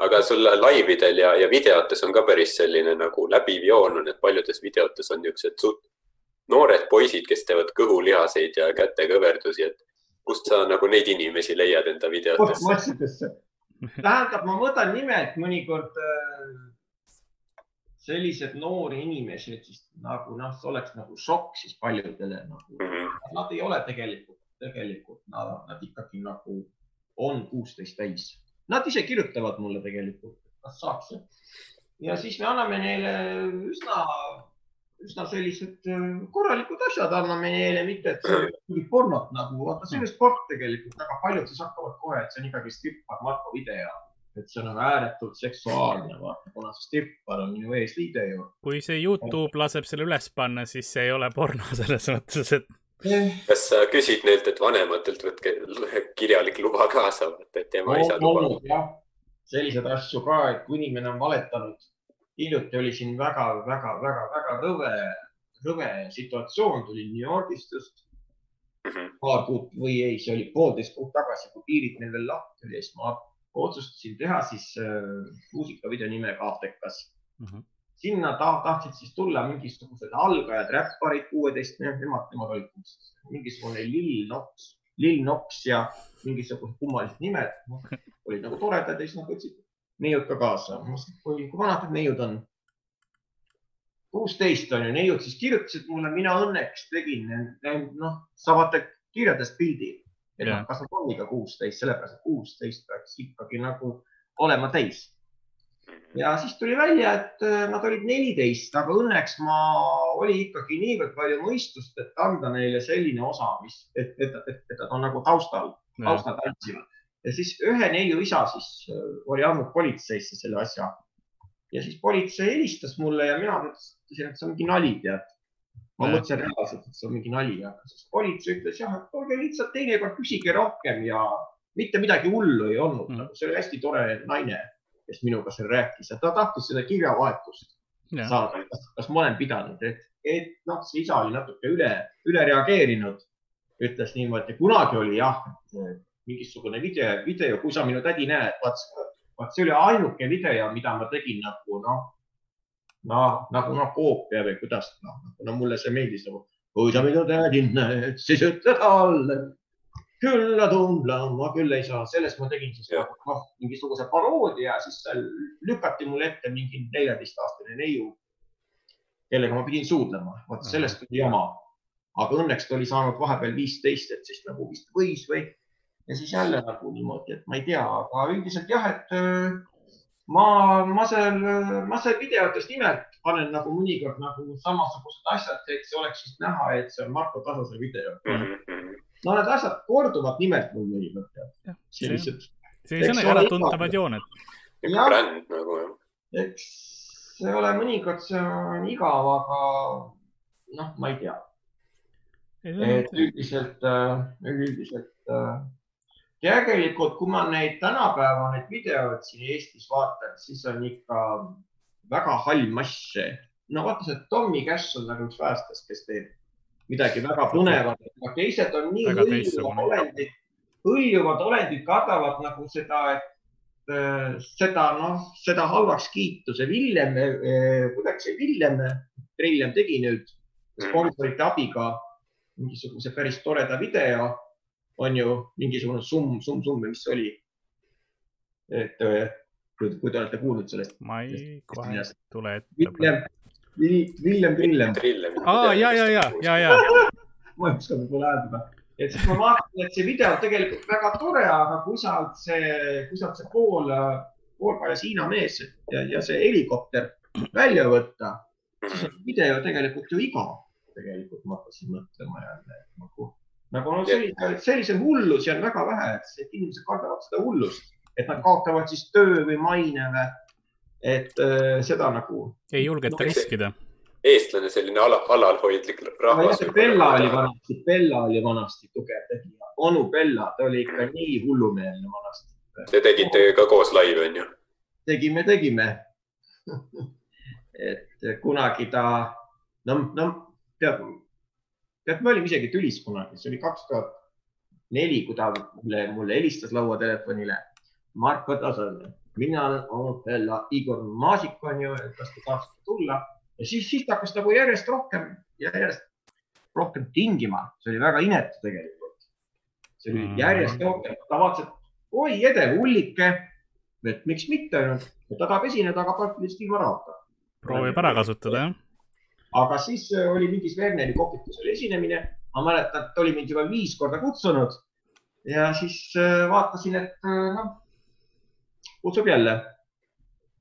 aga sul laividel ja, ja videotes on ka päris selline nagu läbiv joon on, et paljudes videotes on niisugused suht noored poisid, kes teevad kõhulihaseid ja kätekõverdusi, et kust sa nagu neid inimesi leiad enda videotesse? tähendab, ma võtan nimelt mõnikord äh, sellised noori inimesi, et siis nagu noh, see oleks nagu šokk siis paljudele nagu mm. -hmm. Nad ei ole tegelikult, tegelikult nad, nad ikkagi nagu on kuusteist täis Nad ise kirjutavad mulle tegelikult, kas saaks. ja siis me anname neile üsna, üsna sellised äh, korralikud asjad anname neile, mitte et see pornot nagu, vaata see on sport tegelikult, väga paljud siis hakkavad kohe, et see on ikkagi strippar Marko video et see on nagu ääretult seksuaalne, vaata, kuna see strippar on minu eesliide ju. kui see Youtube laseb selle üles panna, siis see ei ole porno selles mõttes, et kas sa küsid neilt, et vanematelt võtke kirjalik luba kaasa, et ema-isa luba? jah, selliseid asju ka, et kui inimene on valetanud. hiljuti oli siin väga-väga-väga-väga rõve, rõve situatsioon tuli New Yorgist just mm -hmm. paar kuud või ei, see oli poolteist kuud tagasi, kui piirid meil veel lahti oli, siis ma otsustasin teha siis äh, muusikavideo nimega Aftekas mm. -hmm sinna ta, tahtsid siis tulla mingisugused algajad, räpparid, kuueteist, nemad, nemad olid mingisugune Lil Nox, Lil Nox ja mingisugused kummalised nimed no,. olid nagu toredad ja siis nad võtsid neiud ka kaasa. kui, kui vanad need neiud on? kuusteist on ju, neiud siis kirjutasid mulle, mina õnneks tegin, noh, saavate kirjadest pildi, et yeah. kas nad on ikka kuusteist, sellepärast et kuusteist peaks ikkagi nagu olema täis ja siis tuli välja, et äh, nad olid neliteist, aga õnneks ma, oli ikkagi niivõrd palju mõistust, et anda neile selline osa, mis, et, et, et, et nad on nagu taustal, taustal tantsivad. ja siis ühe neiu isa siis äh, oli andnud politseisse selle asja. ja siis politsei helistas mulle ja mina mõtlesin, et see on mingi nali, tead ma mõtlesin reaalselt, et see on mingi nali, aga siis politsei ütles jah, et olge lihtsalt teinekord küsige rohkem ja mitte midagi hullu ei olnud mm., see oli hästi tore naine, kes minuga seal rääkis ja ta tahtis seda kirjavahetust ja. saada, kas, kas ma olen pidanud, et, et noh, see isa oli natuke üle, üle reageerinud, ütles niimoodi, kunagi oli jah, mingisugune video, video, kui sa minu tädi näed, vaat, vaat see oli ainuke video, mida ma tegin nagu noh noh, nagu noh, koopia või kuidas, noh, no mulle see meeldis nagu, kui sa minu tädin näed, siis ütle talle. Küll nad umblama, ma küll ei saa, sellest ma tegin siis noh, mingisuguse paroodia, siis seal lükati mulle ette mingi neljateistaastane neiu, kellega ma pidin suudlema, vot sellest tuli jama. aga õnneks ta oli saanud vahepeal viisteist, et siis nagu vist võis või ja siis jälle nagu niimoodi, et ma ei tea, aga üldiselt jah, et ma, ma seal, ma seal videotes nimelt panen nagu mõnikord nagu samasugused asjad, et see oleks siis näha, et see on Marko Tasase video mm. -hmm. No need asjad korduvad nimelt mul mõnikord. sellised. sellised on äratuntavad jooned. bränd nagu jah. eks see ole mõnikord, see on igav, aga noh, ma ei tea. et üldiselt, äh, üldiselt äh, tegelikult, kui ma neid tänapäeva neid videoid siin Eestis vaatan, siis on ikka väga hall mass no vaata see Tommy Cash on nagu üks vähestest, kes teeb midagi väga põnevat, aga teised on nii hõljuvad olendid, hõljuvad olendid kardavad nagu seda, et äh, seda, noh, seda halvaks kiitu, see Villem äh,, kuidagi see Villem, Trillem tegi nüüd mm. sponsorite abiga mingisuguse päris toreda video on ju mingisugune summ, summ, summ või mis see oli. et äh, kui, kui te olete kuulnud sellest. ma ei, kohe tule ette. Villem, Trillem. aa, ja, ja, ja, ja, ja. ma ei oska võib-olla hääldada et siis ma vaatasin, et see video on tegelikult väga tore, aga sealt see, sealt see pool, poolpajas Hiina mees ja, ja see helikopter välja võtta, siis on video tegelikult ju igav. tegelikult ma hakkasin mõtlema jälle nagu nagu no sellise, sellise hullusi on väga vähe, et inimesed kardavad seda hullust, et nad kaotavad siis töö või maine või. Et äh, seda nagu. ei julgeta no, riskida. eestlane selline ala, alalhoidlik rahvas. Bella oli vanasti, Bella oli vanasti tugev tegija, onu Bella, ta oli ikka nii hullumeelne vanasti. Te tegite ka koos laivi, onju? tegime, tegime et kunagi ta, no, no tead tead, me olime isegi tülis kunagi, see oli kaks tuhat neli, kui ta mulle, mulle helistas lauatelefonile. Marko Tasanen, mina olen olnud jälle Igor Maasik on ju, et kas te tahtsite tulla. Ja siis, siis ta hakkas nagu järjest rohkem ja järjest rohkem tingima, see oli väga inetu tegelikult. see oli järjest rohkem, ta vaatas, et oi edev hullike, et miks mitte, ta tahab esineda, aga praktiliselt ilma rahata. proovib ära kasutada jah. Aga siis äh, oli mingis Werneri kohvikus oli esinemine, ma mäletan, et ta oli mind juba viis korda kutsunud. Ja siis äh, vaatasin, et äh, noh, kutsub jälle.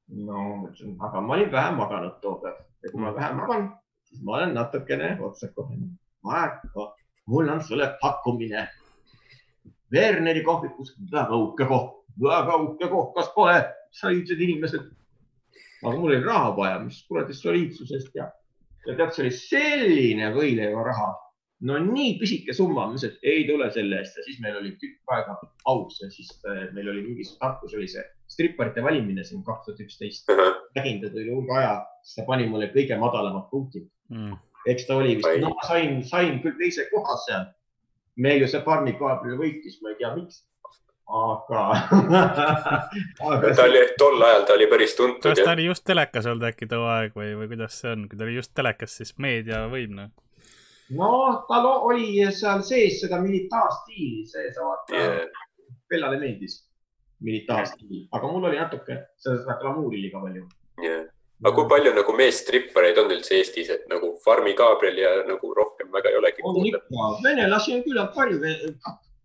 no mõtlesin, aga ma olin vähe maganud too päev ja kui ma vähe magan, siis ma olen natukene otsekohene. Mul on sulle pakkumine. Werneri kohvikus väga uhke koht, väga uhke koht, kas pole, said inimesed. aga mul oli raha vaja, mis kuradi soliidsusest ja ja tead, see oli selline võileivaraha, no nii pisike summa, ma ütlesin, et ei tule selle eest ja siis meil oli tükk aega paus ja siis äh, meil oli mingis Tartus oli see stripparite valimine siin kaks tuhat üksteist. nägin teda üle hulga aja, siis ta pani mulle kõige madalamad punktid mm.. eks ta oli vist, no ma sain, sain küll teise koha seal. meil ju see Farmi Gabriel võitis, ma ei tea, miks aga aga ta oli, tol ajal ta oli päris tuntud. kas ta oli just telekas olnud äkki too aeg või, või kuidas see on, kui ta oli just telekas, siis meediavõim noh? No tal oli seal sees seda militaarstiili sees, vaata yeah.. Bellale meeldis militaarstiil, aga mul oli natuke seda glamuuri liiga palju. Yeah.. aga kui palju nagu meesstrippareid on üldse Eestis, et nagu Farmi Gabriel ja nagu rohkem väga ei olegi? on ikka, venelasi on küllalt palju.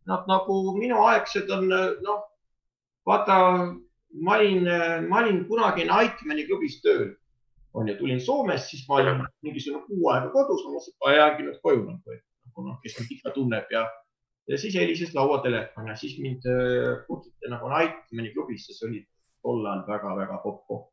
Nad nagu minuaegsed on, noh, vaata ma olin, ma olin kunagi Nightmani klubis tööl on ju, tulin Soomest, siis ma olin mingisugune kuu aega kodus, ma mõtlesin, et ma jäängi nüüd koju nagu, et noh, kes mind ikka tunneb ja, ja siis helises lauatelefon ja siis mind äh, kutsuti nagu Nightmani klubisse, see oli tol ajal väga-väga popp koht.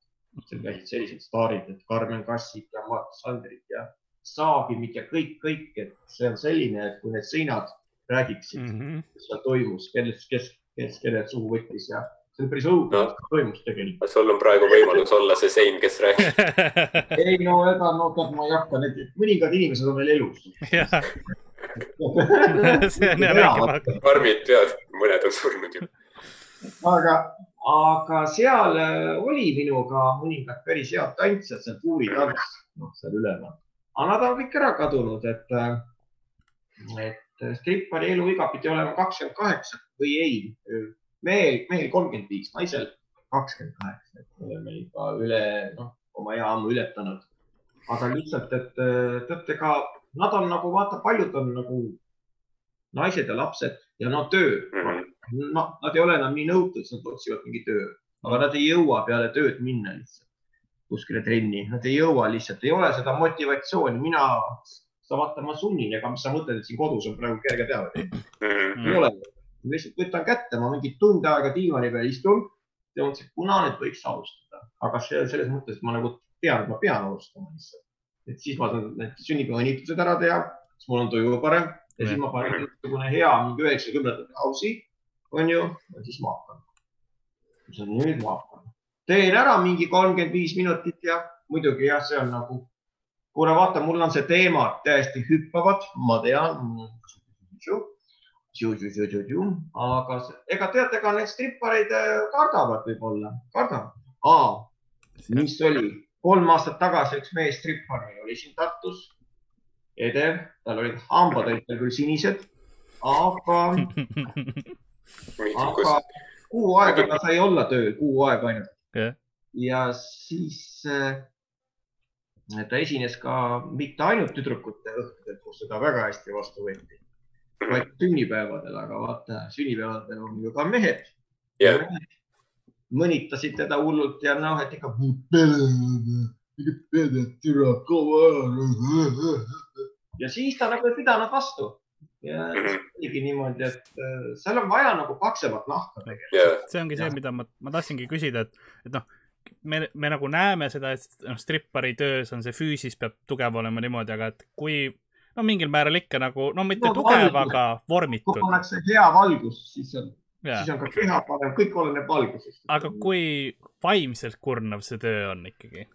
seal käisid sellised staarid, et Karmen Kassik ja Mart Sandrik ja Saagimid ja kõik, kõik, et see on selline, et kui need seinad räägiksid mm, -hmm. mis seal toimus, kes, kes, kes kellelt suhu võttis ja see on päris õudne no., mis toimus tegelikult. sul on praegu võimalus olla see sein, kes räägib ei no ega no tead, ma ei hakka, need mõningad inimesed on veel elus see on jah väike karmid pead, mõned on surnud juba. aga, aga seal äh, oli minuga mõningad päris head tantsijad, seal tuuritants, noh, seal üleval. aga nad on kõik ära kadunud, et, äh, et strippari eluiga pidi olema kakskümmend kaheksa või ei mehel, mehel kolmkümmend viis, naisel kakskümmend kaheksa, et me oleme juba üle, noh, oma ea ammu ületanud. aga lihtsalt, et teate ka, nad on nagu vaata, paljud on nagu naised ja lapsed ja no töö mm. -hmm. no nad ei ole enam nii nõutud, nad otsivad mingi töö, aga nad ei jõua peale tööd minna lihtsalt kuskile trenni, nad ei jõua lihtsalt, ei ole seda motivatsiooni, mina, sa vaata, ma sunnin, ega mis sa mõtled, et siin kodus on praegu kerge peale mm. -hmm. ei ole ma lihtsalt võtan kätte, ma mingi tund aega diivani peal istun ja mõtlesin, kuna nüüd võiks alustada, aga see selles mõttes, et ma nagu tean, et ma pean alustama lihtsalt. et siis ma saan need sünnipäevaõnnitlused ära teha, siis mul on tuju parem ja siis ma panen niisugune hea mingi üheksakümnendate hausi, onju, ja siis ma hakkan. nüüd ma hakkan. teen ära mingi kolmkümmend viis minutit ja muidugi jah, see on nagu, kuule, vaata, mul on see teema täiesti hüppavad, ma tean aga ega teate, ega need strippareid äh, kardavad võib-olla, kardavad. mis oli? Kolm aastat tagasi üks mees strippar oli siin Tartus, edev, tal olid hambad olid tal küll sinised, aga aga kuu aega ta sai olla tööl, kuu aega ainult. Yeah.. ja siis äh, ta esines ka mitte ainult tüdrukute õhtudel, kus seda väga hästi vastu võeti vaid sünnipäevadel, aga vaata, sünnipäevadel on ju ka mehed. Yeah.. mõnitasid teda hullult ja noh, et ikka. ja siis ta nagu ei pidanud vastu. Ja -hmm. oligi niimoodi, et äh, seal on vaja nagu paksemat nahka tegelikult. Yeah.. see ongi see, mida ma, ma tahtsingi küsida, et, et noh, me, me nagu näeme seda, et noh, strippari töös on see füüsis peab tugev olema niimoodi, aga et kui no mingil määral ikka nagu, no mitte no, tugev, aga vormitud. kui pannakse hea valgus, siis on, siis on ka keha parem, kõik oleneb valgusest. aga kui vaimselt kurnav see töö on ikkagi?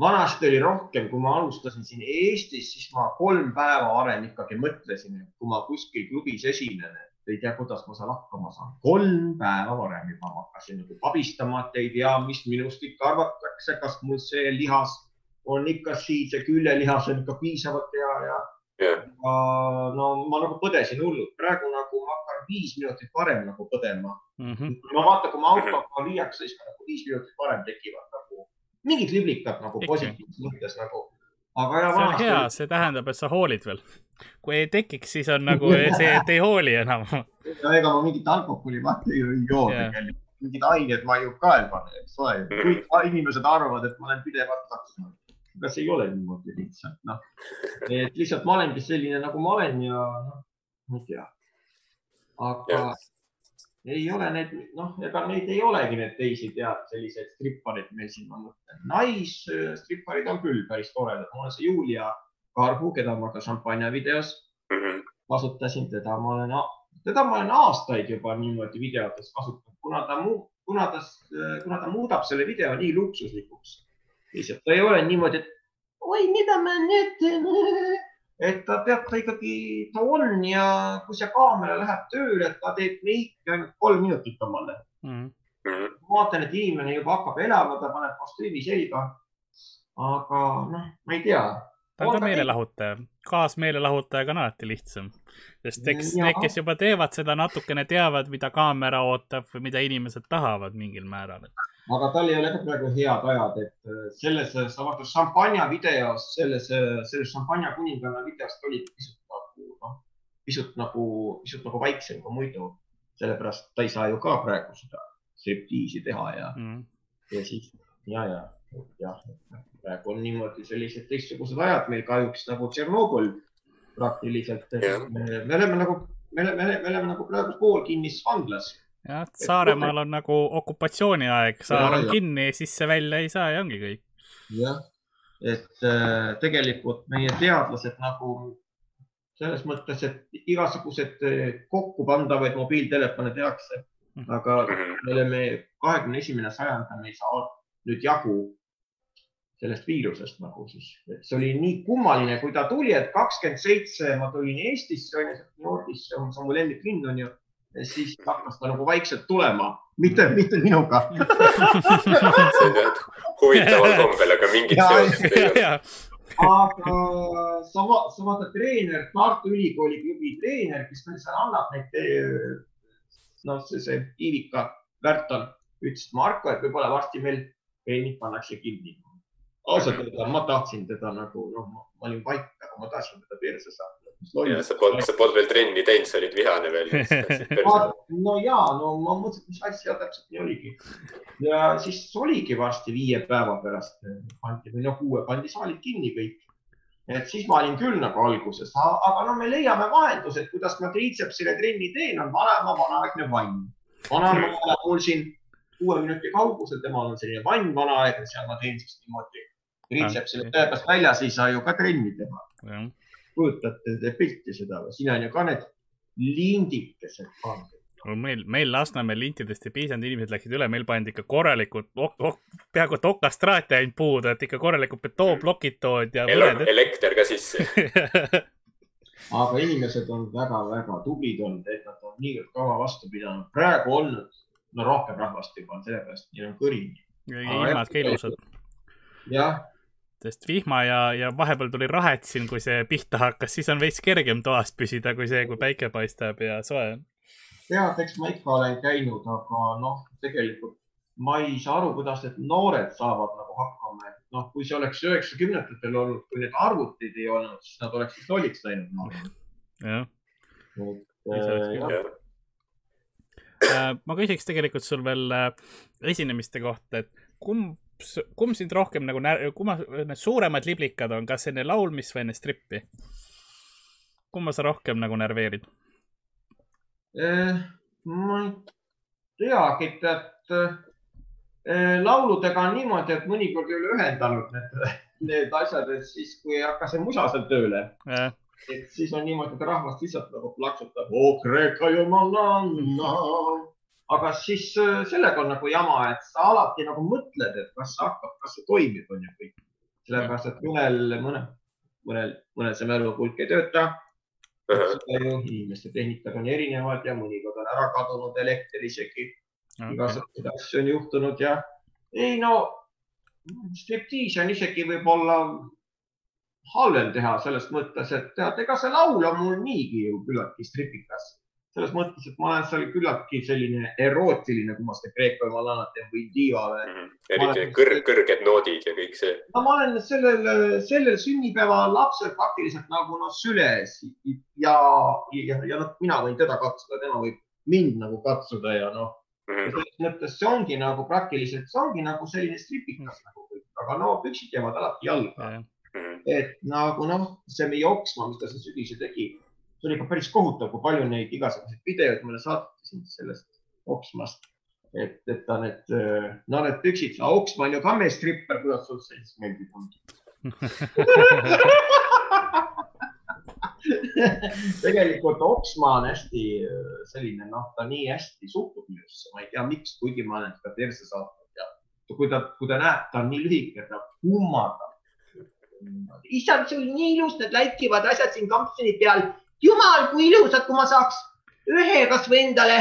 vanasti oli rohkem, kui ma alustasin siin Eestis, siis ma kolm päeva varem ikkagi mõtlesin, et kui ma kuskil klubis esinen, et ei tea, kuidas ma seal hakkama saan. kolm päeva varem juba ma hakkasin nagu pabistama, et ei tea, mis minust ikka arvatakse, kas mul see lihas on ikka siin see küljelihas on ikka piisavalt hea ja yeah. no ma nagu põdesin hullult, praegu nagu ma hakkan viis minutit varem nagu põdema mm. -hmm. ma vaatan, kui ma autoga viiakse, siis nagu viis minutit varem tekivad nagu mingid liblikad nagu positiivses mõttes nagu. aga ja. see on hea, see tähendab, et sa hoolid veel. kui ei tekiks, siis on nagu see, et ei hooli enam. ega ma mingit alkoholi vaata ju ei joo yeah. tegelikult mingid ained ma ju ka ei pane, eks ole. kõik inimesed arvavad, et ma olen pidevalt taksonal aga see ei ole niimoodi lihtsalt, noh. et lihtsalt ma olengi selline, nagu ma olen ja noh, ma ei tea. aga ja. ei ole need, noh, ega neid ei olegi need teisi tead, selliseid strippareid meil siin, mõtlen. naisstripparid on küll päris toredad, mul on see Julia Karbu, keda ma ka šampanja videos mm -hmm. kasutasin, teda ma olen, teda ma olen aastaid juba niimoodi videotes kasutanud, kuna ta muud, kuna ta, kuna ta muudab selle video nii luksuslikuks lihtsalt ta ei ole niimoodi, et oi, mida ma nüüd teen. et ta teab, ta ikkagi, ta on ja kui see kaamera läheb tööle, et ta teeb meiki ainult kolm minutit omale. Mm.. ma vaatan, et inimene juba hakkab elama, ta paneb kostüümi selga. aga noh, ma ei tea. ta on ka meelelahutaja, kaasmeelelahutajaga on alati lihtsam, sest eks need, kes juba teevad seda natukene teavad, mida kaamera ootab või mida inimesed tahavad mingil määral aga tal ei ole ka praegu head ajad, et äh, selles, sa vaatad šampanja videos, selles, äh, selles šampanja kuninganna videos ta oli pisut nagu noh, pisut nagu, pisut nagu vaiksem kui muidu. sellepärast ta ei saa ju ka praegu seda striptiisi teha ja mm., ja siis ja, ja jah, praegu on niimoodi sellised teistsugused ajad meil kahjuks nagu Tšernobõl praktiliselt, Jah. me, me oleme nagu, me oleme, me oleme nagu praegu poolkinnises vanglas jah, Saaremaal on nagu okupatsiooniaeg, saar on kinni, sisse välja ei saa ja ongi kõik. jah, et äh, tegelikult meie teadlased nagu selles mõttes, et igasugused äh, kokkupandavaid mobiiltelefone tehakse, aga Mhm. me oleme kahekümne esimene sajand, me ei saa nüüd jagu sellest viirusest nagu siis, et see oli nii kummaline, kui ta tuli, et kakskümmend seitse ma tulin Eestisse, onju, New Yorgisse, see on mu lemmiklinn onju. Siis hakkas ta nagu vaikselt tulema, mitte, mitte minuga. huvitaval kombel, aga mingit seost ei ole. aga sa, sa vaata treener, Tartu Ülikooli klubi treener, kes meil seal annab neid, noh, see, see Iivika Värton ütles, et Marko, et võib-olla varsti meil trennid pannakse kinni. ausalt öelda, ma tahtsin teda nagu, noh, ma olin vait, aga ma tahtsin teda perse saada. Ja sa polnud, sa polnud veel trenni teinud, sa olid vihane veel. no ja, no ma mõtlesin, mis asja täpselt nii oligi. ja siis oligi varsti viie päeva pärast pandi või noh, kuue pandi saalid kinni kõik. et siis ma olin küll nagu alguses, aga no me leiame vahendused, kuidas ma triitsepsile trenni teen, on vanaema vanaaegne vann. vanaema elab mul siin kuue minuti kaugusel, temal on selline vann vanaaegne, seal ma teen siis niimoodi. triitsepsile tõepoolest väljas ei saa ju ka trenni teha. Kujutate te pilti seda või? siin on ju ka need lindikesed pandud. meil, meil Lasnamäel lintidest ei piisanud, inimesed läksid üle, meil pandi ikka korralikult, peaaegu et okastraati ainult puudu, et ikka korralikud betoonplokid tood ja elekter ka sisse. aga inimesed on väga-väga tublid olnud, et nad on niivõrd kaua vastu pidanud. praegu on, no rohkem rahvast juba on sellepärast, neil on kõrini. ilmad ka ilusad, jah, sest vihma ja, ja vahepeal tuli rahet siin, kui see pihta hakkas, siis on veits kergem toas püsida kui see, kui päike paistab ja soe on. tead, eks ma ikka olen käinud, aga noh, tegelikult ma ei saa aru, kuidas need noored saavad nagu hakkama, et noh, kui see oleks üheksakümnendatel olnud, kui need arvutid ei olnud, siis nad oleksid lolliks läinud. arvan. jah, äh, Äh, ma küsiks tegelikult sul veel äh, esinemiste kohta, et kumb, kumb sind rohkem nagu, kumma need suuremad liblikad on, kas enne laulmist või enne strippi? kumma sa rohkem nagu närveerid? Eh, ma ei teagi, et eh, lauludega on niimoodi, et mõnikord ei ole ühendanud need, need asjad, et siis, kui ei hakka see musa seal tööle, et siis on niimoodi, et rahvas lihtsalt nagu plaksutab. Aga siis eh, sellega on nagu jama, et sa alati nagu mõtled, et kas see hakkab, kas see toimib, on ju kõik. sellepärast, et mõnel, mõnel, mõnel, mõnel see mälupulk ei tööta inimeste tehnikad on erinevad ja mõnikord on ära kadunud elekter isegi, igasuguseid asju on juhtunud ja ei no striptiisi on isegi võib-olla halvem teha selles mõttes, et tead, ega see laul on mul niigi ju küllaltki stripikas. Selles mõttes, et ma olen seal küllaltki selline erootiline, kui ma seda Kreeka jumalanat teen või diiva või. Mhm. eriti need kõrg, kõrged noodid ja kõik see. no ma olen sellel, sellel sünnipäeval lapsel praktiliselt nagu noh süles ja, ja, ja noh, mina võin teda katsuda, tema võib mind nagu katsuda ja noh, Mhm. selles mõttes see ongi nagu praktiliselt, see ongi nagu selline stripikas nagu kõik, aga no püksid jäävad alati jalga, Mhm. et nagu noh, see meie Oksma, mis ta siin sügisel tegi, see oli ikka päris kohutav, kui palju neid igasuguseid videoid mulle saatsid sellest Oksmast. et, et ta need, no need püksid, Oksma on ju ka meestripper, kuidas sul see siis meeldib on? tegelikult Oksma on hästi äh, selline, noh, ta nii hästi suhtub minusse, ma ei tea, miks, kuigi ma olen teda perse saatnud ja kui ta, kui ta näeb, ta on nii lühike, ta kummardab. issand, sul nii ilus need läikivad asjad siin kampsuni peal. jumal, kui ilusad, kui ma saaks ühe kasvõi endale.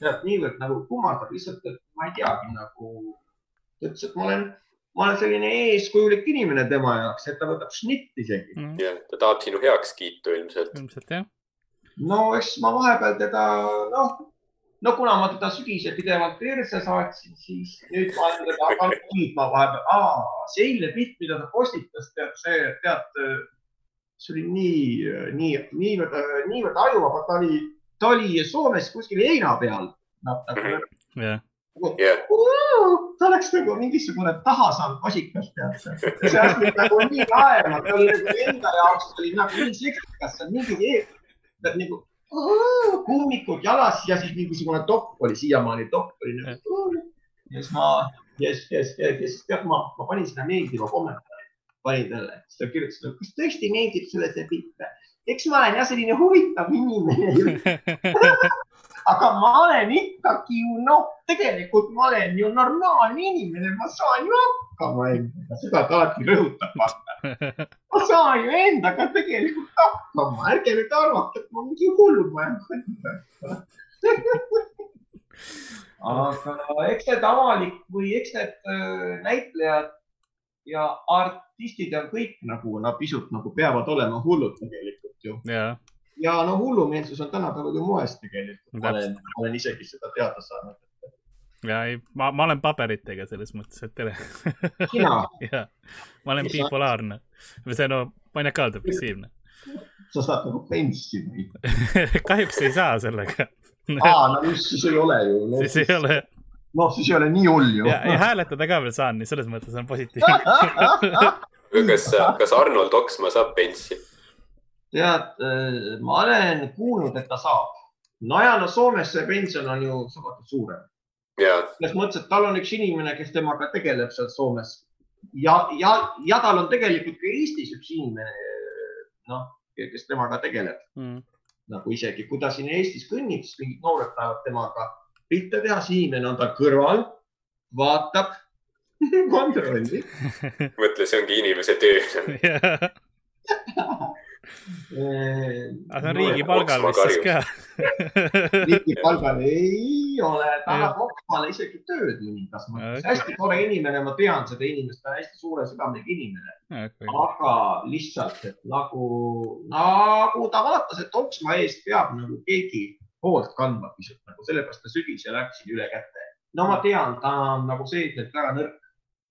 tead, niivõrd nagu kummardab lihtsalt, et ma ei teagi nagu, ta ütles, et ma olen, ma olen selline eeskujulik inimene tema jaoks, et ta võtab šnitt isegi. ja ta tahab sinu heakskiitu ilmselt. ilmselt jah. no eks ma vahepeal teda, noh, no kuna ma teda sügisel pidevalt perse saatsin, siis nüüd ma olen teda hakanud kiitma vahepeal. see eilne pilt, mida ta postitas, tead see, tead, see oli nii, nii, niivõrd, niivõrd ajuvaba, ta oli, ta oli Soomes kuskil heina peal. noh, nagu jah, jah, ta oleks nagu mingisugune taha saanud vasikas, tead sa. see asi nagu nii naerma, ta oli nagu enda jaoks oli nagu nii seksikas, see on mingi ees, nagu kummikud jalas ja siis mingisugune topp oli siiamaani topp oli nagu. ja siis ma, ja siis, ja siis, ja siis tead ma, ma panin sinna meeldiva kommentaari, panin talle, siis ta kirjutas, kas tõesti meeldib sulle see pilt? eks ma olen jah selline huvitav inimene aga ma olen ikkagi ju noh, tegelikult ma olen ju normaalne inimene, ma saan ju hakkama endaga, seda ta alati rõhutab, vaata. ma saan ju endaga tegelikult hakkama, ärge nüüd arvake, et ma mingi hullumaja. aga eks need avalik või eks need öö, näitlejad ja artistid on kõik nagu nad pisut nagu peavad olema hullud tegelikult ju ja, ja no hullumeelsus on tänapäeval ju moes tegelikult, ma olen olen isegi seda teada saanud. ja ei, ma, ma olen paberitega selles mõttes, et tere. sina, ja, ma olen bipolaarne või see no maniakaaldepressiivne. sa saad nagu pensioni. kahjuks ei saa sellega. aa, no mis siis ei ole ju no,. siis ei ole noh, siis ei ole nii hull ju. ja, ja hääletada ka veel saan, nii selles mõttes on positiivne. kas, kas Arnold Oksmaa saab penssi? tead, ma olen kuulnud, et ta saab. no ja no Soomes see pension on ju suhteliselt suurem. ja, selles mõttes, et tal on üks inimene, kes temaga tegeleb seal Soomes ja, ja, ja tal on tegelikult ka Eestis üks inimene, noh, kes temaga tegeleb. Mm. nagu isegi kui ta siin Eestis kõnnib, siis mingid noored tahavad temaga pilte teha, siis inimene on tal kõrval, vaatab, kontrollib. mõtle, see ongi inimese töö. aga see on riigi palgal vist siis ka. riigi palgal ei ole, ta annab Oksmaale isegi tööd mõningas mõttes Okei.. hästi tore inimene, ma tean seda inimest, ta on hästi suure südamega inimene, aga lihtsalt, et nagu, nagu ta vaatas, et Oksma eest peab nagu keegi hoolt kandma pisut nagu sellepärast ta sügisel läksin üle käte. no ma tean, ta on nagu seesmiselt väga nõrk.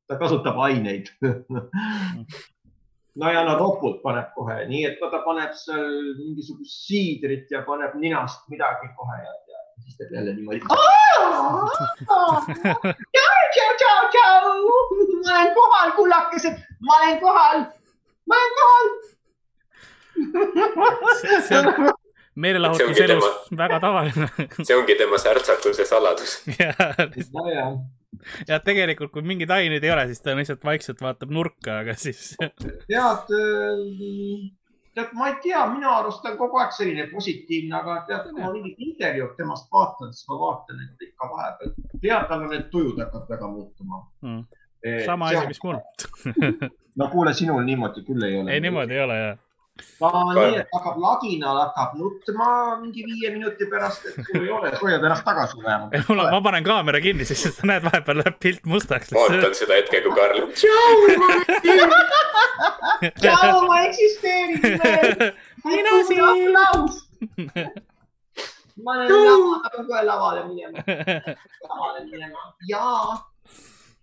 ta kasutab aineid. no ja no ropult paneb kohe, nii et ta paneb seal mingisugust siidrit ja paneb ninast midagi kohe ja, ja siis teeb jälle niimoodi. tšau, tšau, tšau, ma olen kohal, kullakesed, ma olen kohal, ma olen kohal. see on meelelahutuselus tema- väga tavaline. see ongi tema särtsakuse saladus. ja, nojah, ja tegelikult, kui mingeid aineid ei ole, siis ta lihtsalt vaikselt vaatab nurka, aga siis tead, tead, ma ei tea, minu arust ta on kogu aeg selline positiivne, aga tead, kui ma mingit intervjuud temast vaatan, siis ma vaatan, et ikka vahepeal, tead, tal on need tujud hakkavad väga muutuma. mm. sama asi, mis mul. no kuule, sinul niimoodi küll ei ole. ei, niimoodi ei ole ja. Ta on nii, et hakkab laginal, hakkab nutma mingi viie minuti pärast, et sul ei ole, hoiad ennast tagasi vähemalt. mul on, ma panen kaamera kinni, siis sa näed vahepeal läheb pilt mustaks. vaatan seda hetke, kui Karl. tšau, ma eksisteerin veel. Mina siin. ma olen lavale, kohe lavale minema, lavale minema ja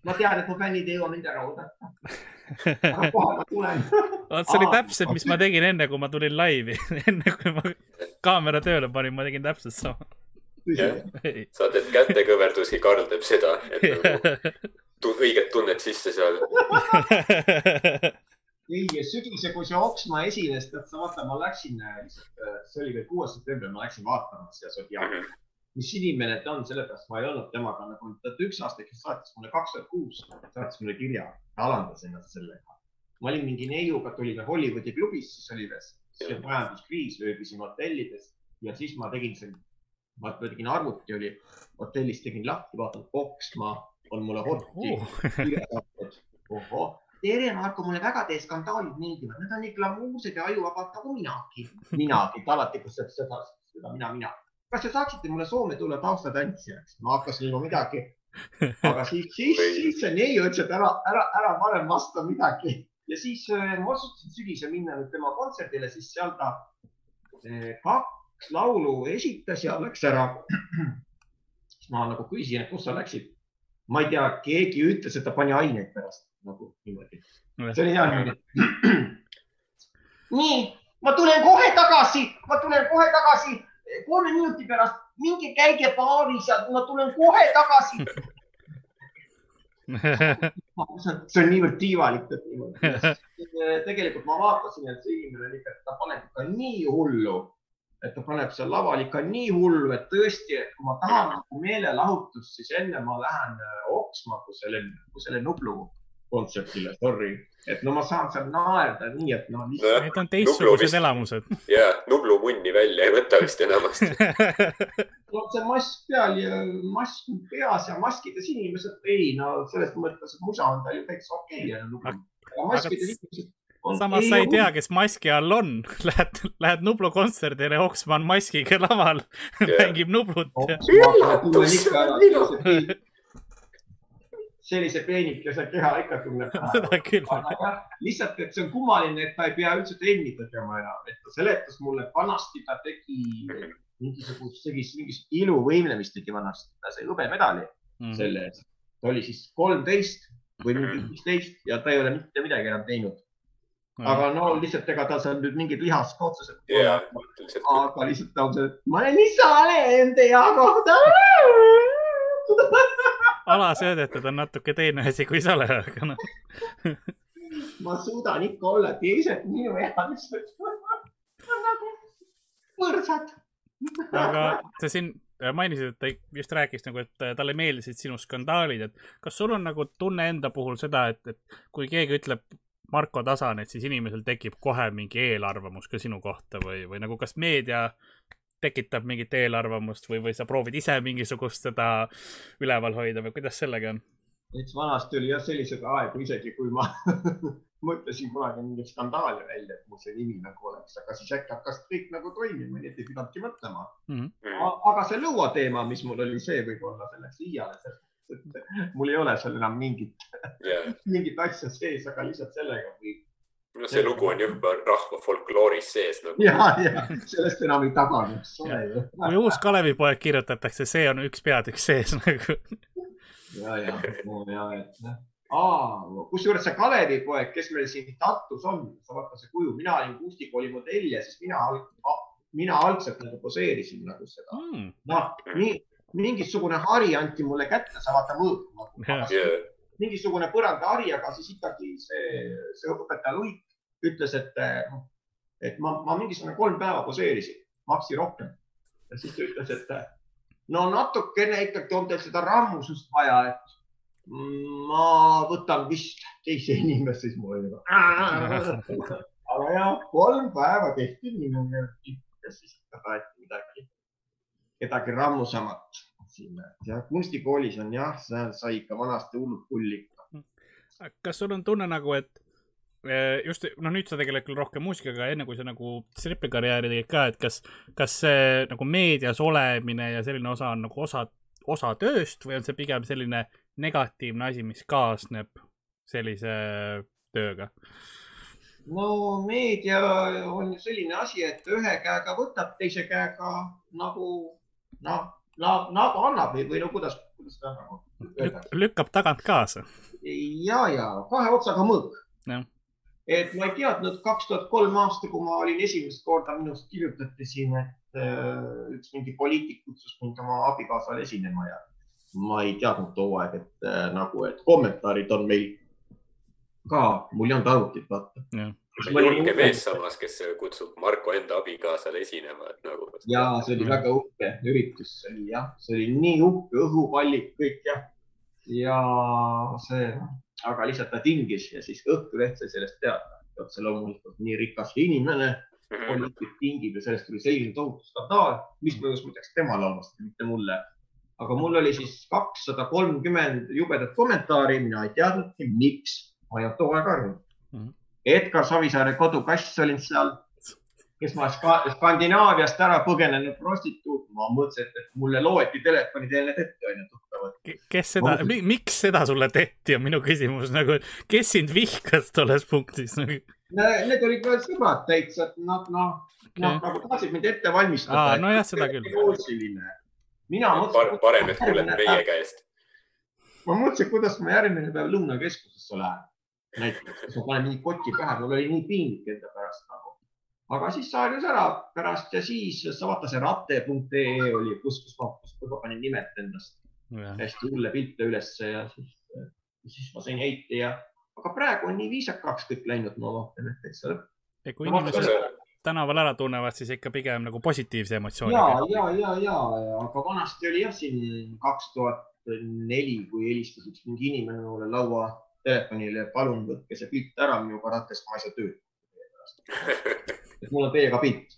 ma tean, et mu fännid ei jõua mind ära oodata. aga kohe ma tulen. vot see oli täpselt, mis ma tegin enne, kui ma tulin laivi. enne kui ma kaamera tööle panin, ma tegin täpselt sama. saadad kätekõverdusi, Karl teeb seda, et nagu tu- õiget tunnet sisse seal. ei, sügisel, kui see Oksma esines, tead sa vaata, ma läksin, see oli veel kuues september, ma läksin vaatama seda Zodiac, mis inimene ta on, sellepärast ma ei olnud temaga nagu, ta üks aasta, kes saatis mulle kaks tuhat kuus, saatis mulle kirja, alandas ennast sellega. ma olin mingi neiuga, tulime Hollywoodi klubis, siis oli veel see majanduskriis, ööbisime hotellides ja siis ma tegin selle, ma tegin arvuti oli hotellis, tegin lahti, vaatan, Oksma on mulle horti kirja saatnud. ohoh, tere Marko, mulle väga teie skandaalid meeldivad, need on nii glamuursed ja ajuvabad nagu minagi. minagi, ta alati, kus saab seda, seda mina, mina. Kas te saaksite mulle Soome tulla taustatantsijaks? ma hakkasin juba midagi, aga siis, siis, siis see neiu ütles, et ära, ära, ära varem vasta midagi ja siis äh, ma otsustasin sügisel minna nüüd tema kontserdile, siis seal ta äh, kaks laulu esitas ja läks ära. siis ma nagu küsisin, et kus sa läksid. ma ei tea, keegi ütles, et ta pani aineid pärast nagu niimoodi. see oli hea niimoodi. nii, ma tulen kohe tagasi, ma tulen kohe tagasi. Kolme minuti pärast minge käige baaris ja ma tulen kohe tagasi. see on niivõrd tiivalik, et niimoodi. tegelikult ma vaatasin, et see inimene on ikka, ta paneb ikka nii hullu, et ta paneb seal laval ikka nii hullu, et tõesti, et kui ma tahan nagu meelelahutust, siis enne ma lähen äh, Oksma kui selle, kui selle Nublu kontserdile, sorry, et no ma saan seal naerda nii, et no lihtsalt Need on teistsugused elamused. ja Nublu munni välja ei võta vist enamasti. no see mask peal ja mask peas ja maskides inimesed, ei no selles mõttes, et musa on tal ju täitsa okei okay,. aga maskides inimesed samas sa ei tea, kes maski all on. Lähed, lähed Nublu kontserdile, Oksman maskiga laval, mängib Nublut ja Üllatus, see on minu- sellise peenikese keha ikka tunneb seda küll. lihtsalt, et see on kummaline, et ta ei pea üldse trenni tegema enam, et ta seletas mulle, et vanasti ta tegi mingisugust, tegi mingisugust iluvõimlemist tegi vanasti, ta sai hõbemedali Mhm. selle eest. ta oli siis kolmteist või mingi viisteist ja ta ei ole mitte midagi enam teinud. aga no lihtsalt, ega tal seal nüüd mingid lihas ka otseselt ja, lihtsalt aga lihtsalt ta on see, et ma olen nii sale teie kohta. alasöödetud on natuke teine asi kui sale, aga noh. ma suudan ikka olla, teised minu ealised on nagu võrdsad. aga sa siin mainisid, et ta just rääkis nagu, et talle meeldisid sinu skandaalid, et kas sul on nagu tunne enda puhul seda, et, et kui keegi ütleb Marko Tasanet, siis inimesel tekib kohe mingi eelarvamus ka sinu kohta või, või nagu kas meedia tekitab mingit eelarvamust või, või sa proovid ise mingisugust seda üleval hoida või kuidas sellega on? eks vanasti oli jah selliseid aegu, isegi kui ma mõtlesin kunagi mingeid skandaale välja, et mul see nimi nagu oleks, aga siis äkki hakkas kõik nagu toimima, nii et ei pidanudki mõtlema. mm, aga see lõuateema, mis mul oli, see võib-olla see läks liiale, et mul ei ole seal enam mingit, ja mingit asja sees, aga lihtsalt sellega või no see lugu on juba rahva folklooris sees nagu. ja, ja sellest enam ei tagane, eks ole ju. kui uus Kalevipoeg kirjutatakse, see on üks peatükk sees nagu. ja, ja, ja, et noh. Aa, kusjuures see Kalevipoeg, kes meil siin Tartus on, sa vaata see kuju, mina olin Kusti kooli modell ja siis mina, mina algselt nagu poseerisin nagu seda. Mm, noh, nii mingisugune hari anti mulle kätte, sa vaata mõõt Jah. nagu. mingisugune põrandahari, aga siis ikkagi see, see õpetaja Luik ütles, et, et ma, ma mingisugune kolm päeva poseerisin, maksti rohkem. ja siis ta ütles, et no natukene ikkagi on teil seda rammusust vaja, et ma võtan vist teise inimese, siis mul oli nagu. aga jah, kolm päeva tehti järgi ja siis taheti midagi, kedagi rammusamat siin ja kunstikoolis on jah, seal sai ikka vanasti hullult pulli. kas sul on tunne nagu, et eh, just, no nüüd sa tegeled küll rohkem muusikaga, enne kui sa nagu stripikarjääri tegid ka, et kas, kas see nagu meedias olemine ja selline osa on nagu osa, osa tööst või on see pigem selline negatiivne asi, mis kaasneb sellise tööga? no meedia on ju selline asi, et ühe käega võtab, teise käega nagu noh, nagu annab või, või no kuidas, kuidas seda nagu öelda. lükkab tagant kaasa. ja, ja kahe otsaga mõõk Jah.. Et ma ei teadnud kaks tuhat kolm aasta, kui ma olin esimest korda minust kirjutati siin, et äh, üks mingi poliitik kutsus mind oma abikaasale esinema ja ma ei teadnud too aeg, et äh, nagu, et kommentaarid on meil ka, mul ei olnud arvutit, vaata. julge mees samas, kes kutsub Marko enda abikaasale esinema, et nagu. ja see oli väga uhke üritus, see oli jah, see oli nii uhke, õhupallid kõik jah. ja see, aga lihtsalt ta tingis ja siis Õhtuleht sai sellest teada. otse loomulikult nii rikas inimene, Mhm. poliitik tingib ja sellest tuli selline tohutu skandaal, mis mõjus muideks temale halvasti, mitte mulle. aga mul oli siis kakssada kolmkümmend jubedat kommentaari, mina ei teadnudki, miks, ma ei olnud too aeg arvanud mm. Mhm. -hmm. Edgar Savisaare kodukass olin seal, kes ma Ska Skandinaaviast ära põgenenud prostituut, ma mõtlesin, et mulle loeti telefoni teel need ette onju tuttavad. kes seda, miks seda sulle tehti, on minu küsimus nagu, kes sind vihkas tolles punktis nagu?? Need olid veel sõbrad täitsa, et nad noh, noh Okei. nagu tahtsid mind ette valmistada Aa, nojah, seda küll. mina mõtlesin, parem, et kuuled meie käest. ma mõtlesin, kuidas ma järgmine päev lõunakeskusesse lähen. näiteks, ma panen mingi koti pähe, mul oli nii piinlik enda pärast nagu. Aga siis see harjus ära pärast ja siis sa vaata see rate.ee oli, kus, kus ma, kus ma panin nimed endast hästi hulle pilte ülesse ja siis, siis ma sain heite ja, aga praegu on nii viisakaks kõik läinud, ma vaatan, et eks ole. ja kui inimesed tänaval ära tunnevad, siis ikka pigem nagu positiivse emotsiooniga. ja, ja, ja, ja, aga vanasti oli jah siin kaks tuhat neli, kui helistas üks mingi inimene mulle laua telefonile, palun võtke see pilt ära minu karatest, ma ei saa tööd. et mul on teiega pilt.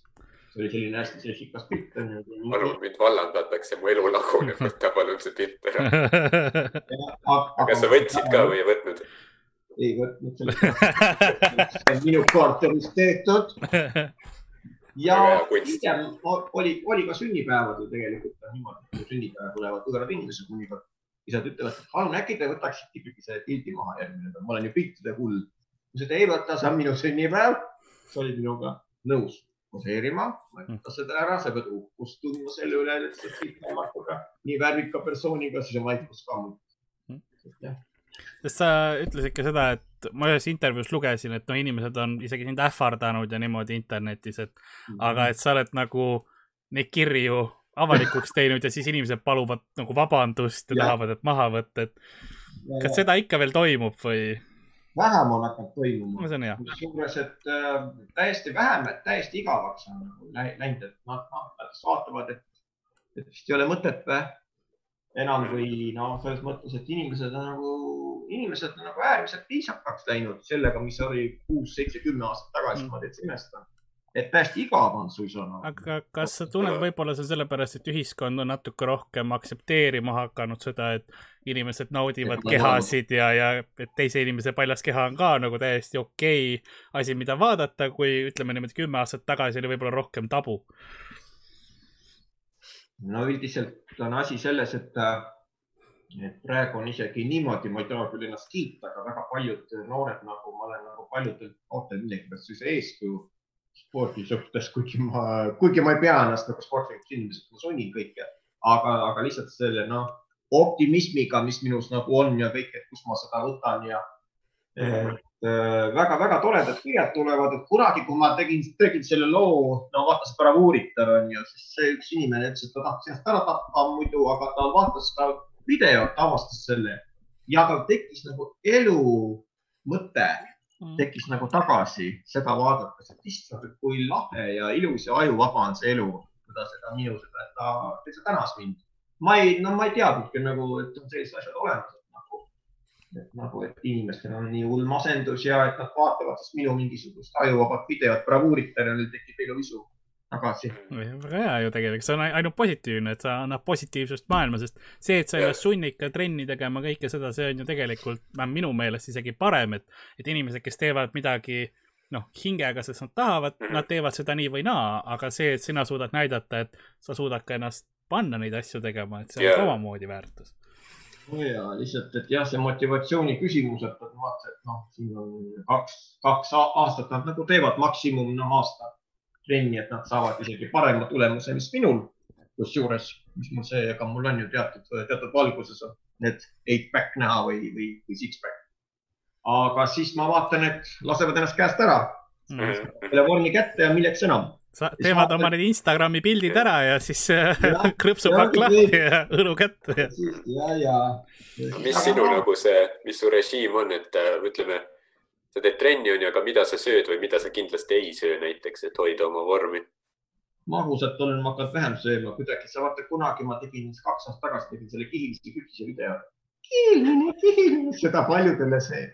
see oli selline hästi sessikas pilt. palun, mind vallandatakse, mu elu laguneb, võta palun see pilt ära. kas sa võtsid ka või ei võtnud? ei võtnud sellest minu korteris tehtud. ja pigem oli, oli ka sünnipäevad ju tegelikult niimoodi, kui sünnipäeval tulevad võõrad inimesed mõnikord isad ütlevad, et palun äkki te võtaksite ikkagi selle pildi maha järgmine päev, ma olen ju piltide hull. ma ütlesin, et ei võta, see on minu sünnipäev. sa olid minuga nõus poseerima, võta seda ära, sa pead uhkust tundma selle üle, et sa oled Markoga nii värvika persooniga, siis on vaikus ka mul. sest sa ütlesid ka seda, et ma ühes intervjuus lugesin, et noh, inimesed on isegi sind ähvardanud ja niimoodi internetis, et mm -hmm. aga et sa oled nagu neid kirju avalikuks teinud ja siis inimesed paluvad nagu vabandust ja, ja. tahavad, et maha võtta, et kas seda ikka veel toimub või? Vähem on hakanud toimuma. see on hea. kusjuures, et äh, täiesti vähem, et täiesti igavaks on nagu läinud, et nad, noh, nad vaatavad, et, et vist ei ole mõtet või enam kui noh, selles mõttes, et inimesed on nagu, inimesed on nagu äärmiselt viisakaks läinud sellega, mis oli kuus, seitse, kümme aastat tagasi mm., ma täitsa imestan et täiesti igav on suisa no.. aga kas sa tunned, võib-olla see on sellepärast, et ühiskond on natuke rohkem aktsepteerima hakanud seda, et inimesed naudivad et kehasid ja, ja et teise inimese paljas keha on ka nagu täiesti okei okay asi, mida vaadata, kui ütleme niimoodi kümme aastat tagasi oli võib-olla rohkem tabu. no üldiselt on asi selles, et, et praegu on isegi niimoodi, ma ei taha küll ennast kiita, aga väga paljud noored nagu ma olen nagu paljudel noortel millegipärast suisa eeskuju spordi suhtes, kuigi ma, kuigi ma ei pea ennast nagu spordilikuks inimeseks, ma sunnin kõike, aga, aga lihtsalt selle noh, optimismiga, mis minus nagu on ja kõik, et kust ma seda võtan ja väga-väga äh, toredad kirjad tulevad, et kunagi, kui ma tegin, tegin selle loo, no vaata see bravuuritav on ju, siis see üks inimene ütles, et ta tahaks ennast ära tappa muidu, aga ta vaatas seda videot, avastas selle ja tal tekkis nagu elu mõte. Tekkis nagu tagasi seda vaadates, et issand, kui lahe ja ilus ja ajuvaba on see elu, seda, seda minu seda, et ta täitsa tänas mind. ma ei, no ma ei teadnudki nagu, et on sellised asjad olemas, et nagu, et nagu, et inimestel on nii hull masendus ja et nad vaatavad siis minu mingisugust ajuvabat videot bravuurita ja neil tekib iluisu tagasi. väga hea ju tegelikult, see on ainult positiivne, et sa annad positiivsust maailma, sest see, et sa ennast sunnid ka trenni tegema, kõike seda, see on ju tegelikult minu meelest isegi parem, et, et inimesed, kes teevad midagi noh, hingega, sest nad tahavad, nad teevad seda nii või naa, aga see, et sina suudad näidata, et sa suudad ka ennast panna neid asju tegema, et see on yeah. omamoodi väärtus no ja lihtsalt, et jah, see motivatsiooni küsimus, et vaata, et noh, siin on kaks, kaks aastat nad nagu teevad maksimum noh, aasta trenni, et nad saavad isegi parema tulemuse, mis minul. kusjuures, mis mul see, ega mul on ju teatud, teatud valguses on need eight back näha või, või, või six back. aga siis ma vaatan, et lasevad ennast käest ära mm.. telefoni kätte ja milleks enam sa teevad oma need Instagrami pildid ära ja siis krõpsupakk lahti ja õlu kätte. ja, ja. mis sinu nagu see, mis su režiim on, et ütleme sa teed trenni, onju, aga mida sa sööd või mida sa kindlasti ei söö näiteks, et hoida oma vormi? magusat olen ma hakanud vähem sööma kuidagi, sa vaata, kunagi ma tegin kaks aastat tagasi tegin selle kihilise küpsise video. kihiline, kihiline, seda paljudele see.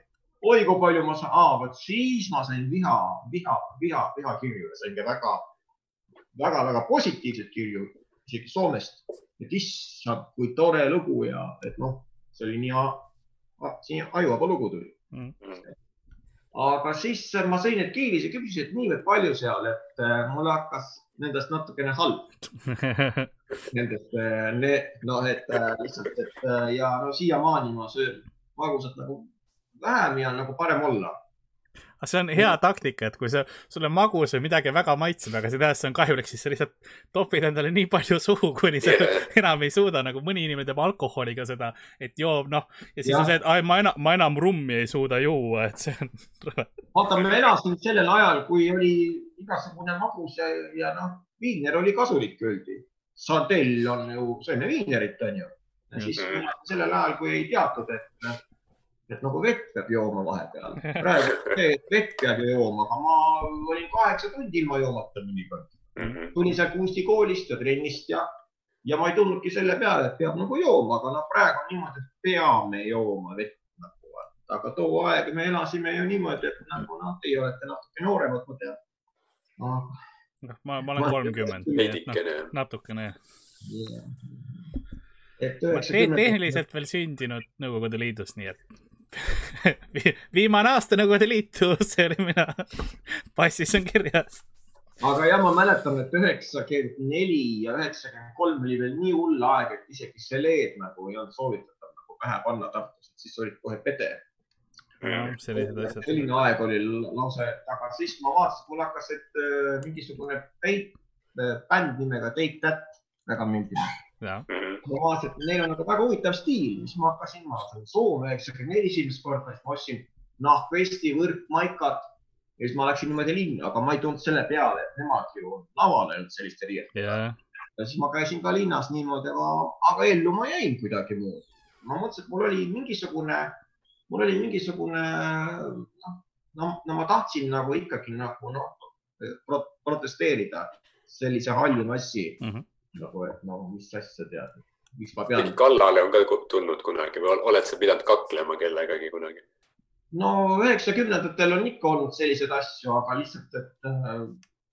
oi, kui palju ma saan, vot siis ma sain viha, viha, viha, vihakirju ja sain ka väga, väga, väga positiivseid kirju isegi Soomest. et issand, kui tore lugu ja et noh, see oli nii, siin ajuvaba lugu tuli mm. Aga siis ma sõin need kiilis ja küpsiseid niivõrd palju seal, et äh, mul hakkas nendest natukene halb. Nendest, äh, noh, et äh, lihtsalt, et ja no siiamaani ma söön magusat nagu vähem ja nagu parem olla aga see on hea taktika, et kui sa, sul on magus või midagi väga maitseb, aga sa tead, see on kahjulik, siis sa lihtsalt topid endale nii palju suhu, kuni sa enam ei suuda, nagu mõni inimene teeb alkoholiga seda, et joob, noh, ja siis ja. on see, et ai, ma enam, ma enam rummi ei suuda juua, et see on vaata, ma elasin sellel ajal, kui oli igasugune magus ja, ja noh, viiner oli kasulik, öeldi. Sardell on ju, sööme viinerit, onju. siis Mhm. sellel ajal, kui ei teatud, et, et nagu vett peab jooma vahepeal. praegu see, et vett peab jooma, aga ma olin kaheksa tundi ilma joomata mõnikord. Mhm. tulin sealt kunstikoolist ja trennist ja, ja ma ei tulnudki selle peale, et peab nagu jooma, aga noh, praegu on niimoodi, et peame jooma vett nagu. aga too aeg me elasime ju niimoodi, et nagu noh, teie olete natuke nooremad, ma tean. noh, ma, ma olen kolmkümmend. veidikene jah. natukene. et ma te üheksakümnendatel tehniliselt veel sündinud Nõukogude Liidus, nii et viimane aasta Nõukogude Liitu, see oli mina. passis on kirjas. aga jah, ma mäletan, et üheksakümmend neli ja üheksakümmend kolm oli veel nii hull aeg, et isegi seleed nagu ei olnud soovitatav nagu pähe panna Tartus, et siis olid kohe pede. selline aeg oli lausa, aga siis ma vaatasin, mul hakkas, et äh, mingisugune bänd nimega Take That väga meeldima. Ma vaatasin, et neil on nagu väga huvitav stiil, siis ma hakkasin, ma sain Soome üheksakümmend neli esimest korda, siis ma ostsin nahkvesti, võrkmaikad ja siis ma läksin niimoodi linna, aga ma ei tulnud selle peale, et nemad ju lavale ei olnud selliste riietega ja, ja siis ma käisin ka linnas niimoodi, aga, aga ellu ma jäin kuidagimoodi. ma mõtlesin, et mul oli mingisugune, mul oli mingisugune noh, no, no ma tahtsin nagu ikkagi nagu noh pro, protesteerida sellise halli massi mm. -hmm. nagu, et no mis asja tead, miks ma pean? Kallale on ka tulnud kunagi või ol- oled sa pidanud kaklema kellegagi kunagi? no üheksakümnendatel on ikka olnud selliseid asju, aga lihtsalt, et äh,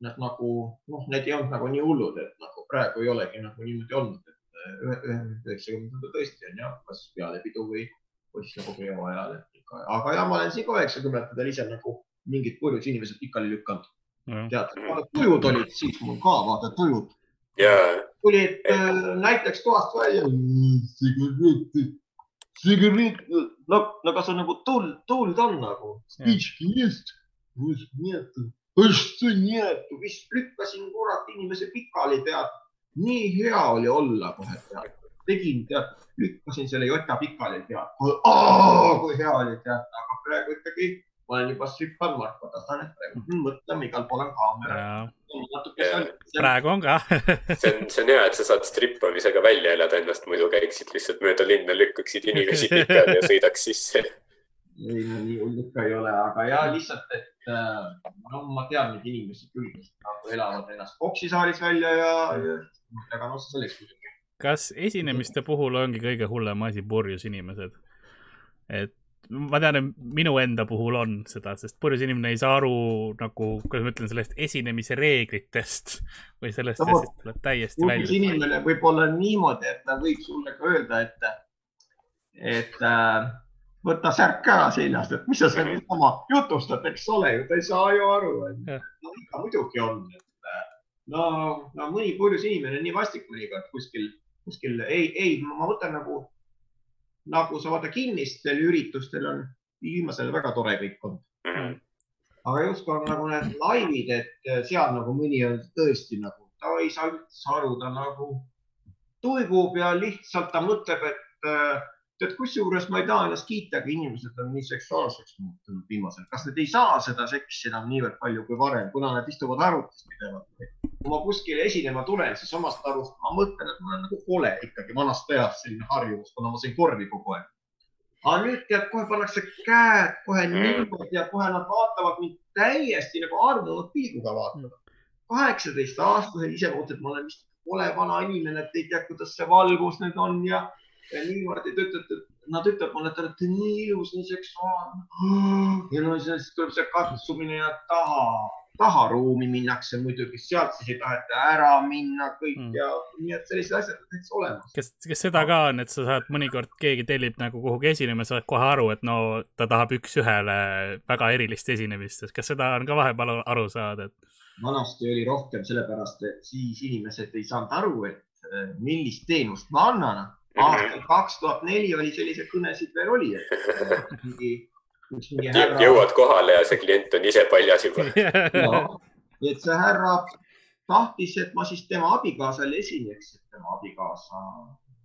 nad nagu noh, need ei olnud nagu nii hullud, et nagu praegu ei olegi nagu niimoodi olnud, et äh, üheksakümnendatel tõesti on jah, kas pealepidu või, või siis nagu peo ajal, et ikka, aga ja ma olen siin ka üheksakümnendatel ise nagu mingid purjus inimesed pikali lükanud, tead, tujud olid siis mul ka, vaata tujud. Ja tulid äh, näiteks toast välja. sigaret, sigaret, no, no kas on nagu tuld, tuld on nagu, spitški eest, kus nii-öelda, õhtu nii-öelda, vist lükkasin kurat inimese pikali pealt. nii hea oli olla kohe pealt, tegin tead, lükkasin selle jota pikali pealt, kui hea oli tead, aga praegu ikkagi ma olen juba strippan Marko Tasanet, praegu mõtleme, igal pool on kaamera. praegu on ka. see on, see on hea, et sa saad strippamisega välja elada ennast, muidu käiksid lihtsalt mööda linna, lükkaksid inimesi pikali ja sõidaks sisse. ei, no nii hull ikka ei ole, aga ja lihtsalt, et äh, no ma tean neid inimesi küll, kes nagu elavad ennast boksisaalis välja ja, ja, aga noh, selleks muidugi. kas esinemiste puhul ongi kõige hullem asi purjus inimesed? et ma tean, et minu enda puhul on seda, sest purjus inimene ei saa aru nagu, kuidas ma ütlen, sellest esinemise reeglitest või sellest, No vot. siis tuleb täiesti välja. inimene võib olla niimoodi, et ta võib sulle ka öelda, et, et äh, võta särk ära seljast, et mis sa seal niisama jutustad, eks ole ju, ta ei saa ju aru. No ikka muidugi on, et äh, no, no mõni purjus inimene on nii vastik mõnikord kuskil, kuskil ei, ei, ma mõtlen nagu, nagu sa vaata kinnistel üritustel on viimasel väga tore kõik on Mhm. aga just on nagu need laivid, et seal nagu mõni on tõesti nagu, ta ei saa üldse aru, ta nagu tuigub ja lihtsalt ta mõtleb, et äh, tead, kusjuures ma ei taha ennast kiita, aga inimesed on nii seksuaalseks muutunud viimasel, kas nad ei saa seda seksi enam niivõrd palju kui varem, kuna nad istuvad arvutis pidevalt. Kui ma kuskile esinema tulen, siis omast arust ma mõtlen, et ma olen nagu kole ikkagi vanast peast selline harjumus, kuna ma sõin korvi kogu aeg. aga nüüd tead, kohe pannakse käed kohe niimoodi ja kohe nad vaatavad mind täiesti nagu armunud pilguga vaatavad. kaheksateist aastased ise mõtlevad, et ma olen vist kole vana inimene, et ei tea, kuidas see valgus nüüd on ja, ja niimoodi te ütlete, nad ütlevad mulle, et te olete nii ilus, nii seksuaalne. ja no siis tuleb see katsumine ja taha, taharuumi minnakse muidugi, sealt siis ei taheta ära minna kõik Mm. ja nii et sellised asjad on täitsa olemas. kas, kas seda ka on, et sa saad mõnikord, keegi tellib nagu kuhugi esinema, sa saad kohe aru, et no ta tahab üks-ühele väga erilist esinemist, kas seda on ka vahepeal aru saada, et vanasti oli rohkem sellepärast, et siis inimesed ei saanud aru, et eh, millist teenust ma annan. aastal kaks tuhat neli oli selliseid kõnesid veel oli, et mingi, härra, jõuad kohale ja see klient on ise paljas juba. et see härra tahtis, et ma siis tema abikaasale esineks, et tema abikaasa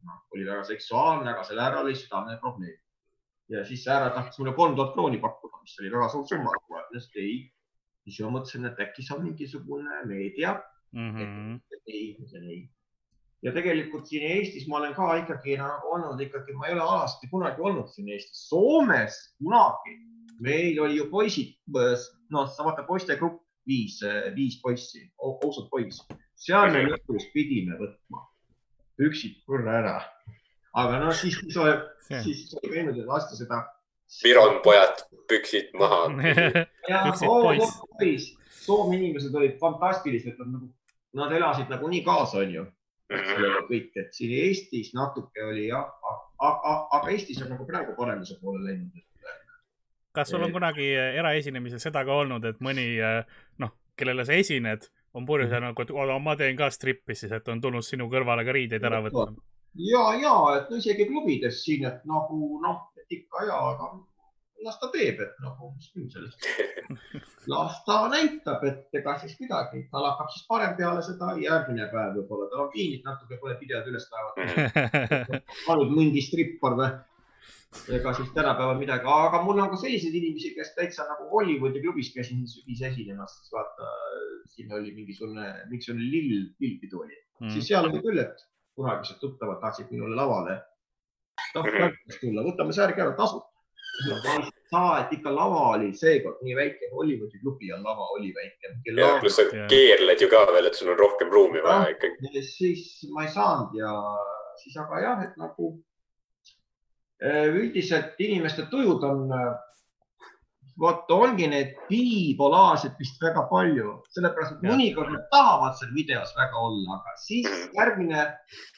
noh, oli väga seksuaalne, aga sellel härral oli südame probleem. ja siis see härra tahtis mulle kolm tuhat krooni pakkuda, mis oli väga suur summa, ma ütlesin, et ei, siis ma mõtlesin, et äkki see on mingisugune meedia mm. -hmm. ei, ütlen ei. Ja tegelikult siin Eestis ma olen ka ikkagi nagu olnud ikkagi, ma ei ole alasti kunagi olnud siin Eestis. Soomes kunagi, meil oli ju poisid, noh, sa vaata poistegrupp, viis, viis poissi, ausad poiss, seal me lõpus pidime võtma püksid korra ära. aga noh, siis, siis oled, siis oled käinud lasta seda. Viron pojad, püksid maha. poiss. Soome inimesed olid fantastilised, nad nagu, nad elasid nagu nii kaasa, onju kõik, et siin Eestis natuke oli jah, aga, Eestis on nagu praegu paremuse poole läinud. kas sul on kunagi eraesinemisel seda ka olnud, et mõni noh, kellele sa esined, on purjus ja nagu, et ma teen ka strippi siis, et on tulnud sinu kõrvale ka riideid ära võtma. ja, ja et no isegi klubides siin, et nagu noh, et ikka ja, aga las ta teeb, et nagu mis küll sellest. las ta näitab, et ega siis midagi, tal hakkab siis parem peale seda järgmine päev võib-olla, tal on piinlik natuke, pole videod üles päevad. pannud mingi strippar või? ega siis tänapäeval midagi, aga mul on ka selliseid inimesi, kes täitsa nagu Hollywoodi klubis käisin sügis esinemas, siis vaata, siin oli mingisugune, mingisugune lill, lillpidu oli mm., siis seal oli küll, et kunagised tuttavad tahtsid minule lavale. tahtsid tulla, võtame särgi ära, tasuta saa, et ikka lava oli seekord nii väike, Hollywoodi klubi on lava oli väike. ja pluss sa keerled ju ka veel, et sul on rohkem ruumi vaja ikkagi. siis ma ei saanud ja siis, aga jah, et nagu eh, üldiselt inimeste tujud on, eh, vot ongi need bipolaarsed vist väga palju, sellepärast et mõnikord nad tahavad seal videos väga olla, aga siis mhm. järgmine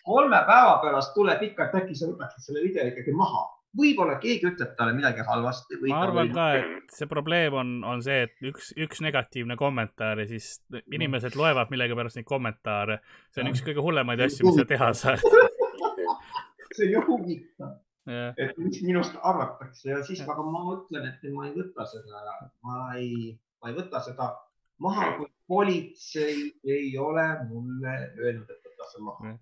kolme päeva pärast tuleb ikka, et äkki sa võtaksid selle video ikkagi maha võib-olla keegi ütleb talle midagi halvasti. ma arvan ka, et see probleem on, on see, et üks, üks negatiivne kommentaar ja siis inimesed loevad millegipärast neid kommentaare. see on üks kõige hullemaid asju, mis sa teha saad. see ei huvita, et mis minust arvatakse ja siis, aga ma ütlen, et ma ei võta seda ma ei, ma ei võta seda maha, kui politsei ei ole mulle öelnud, et võta see maha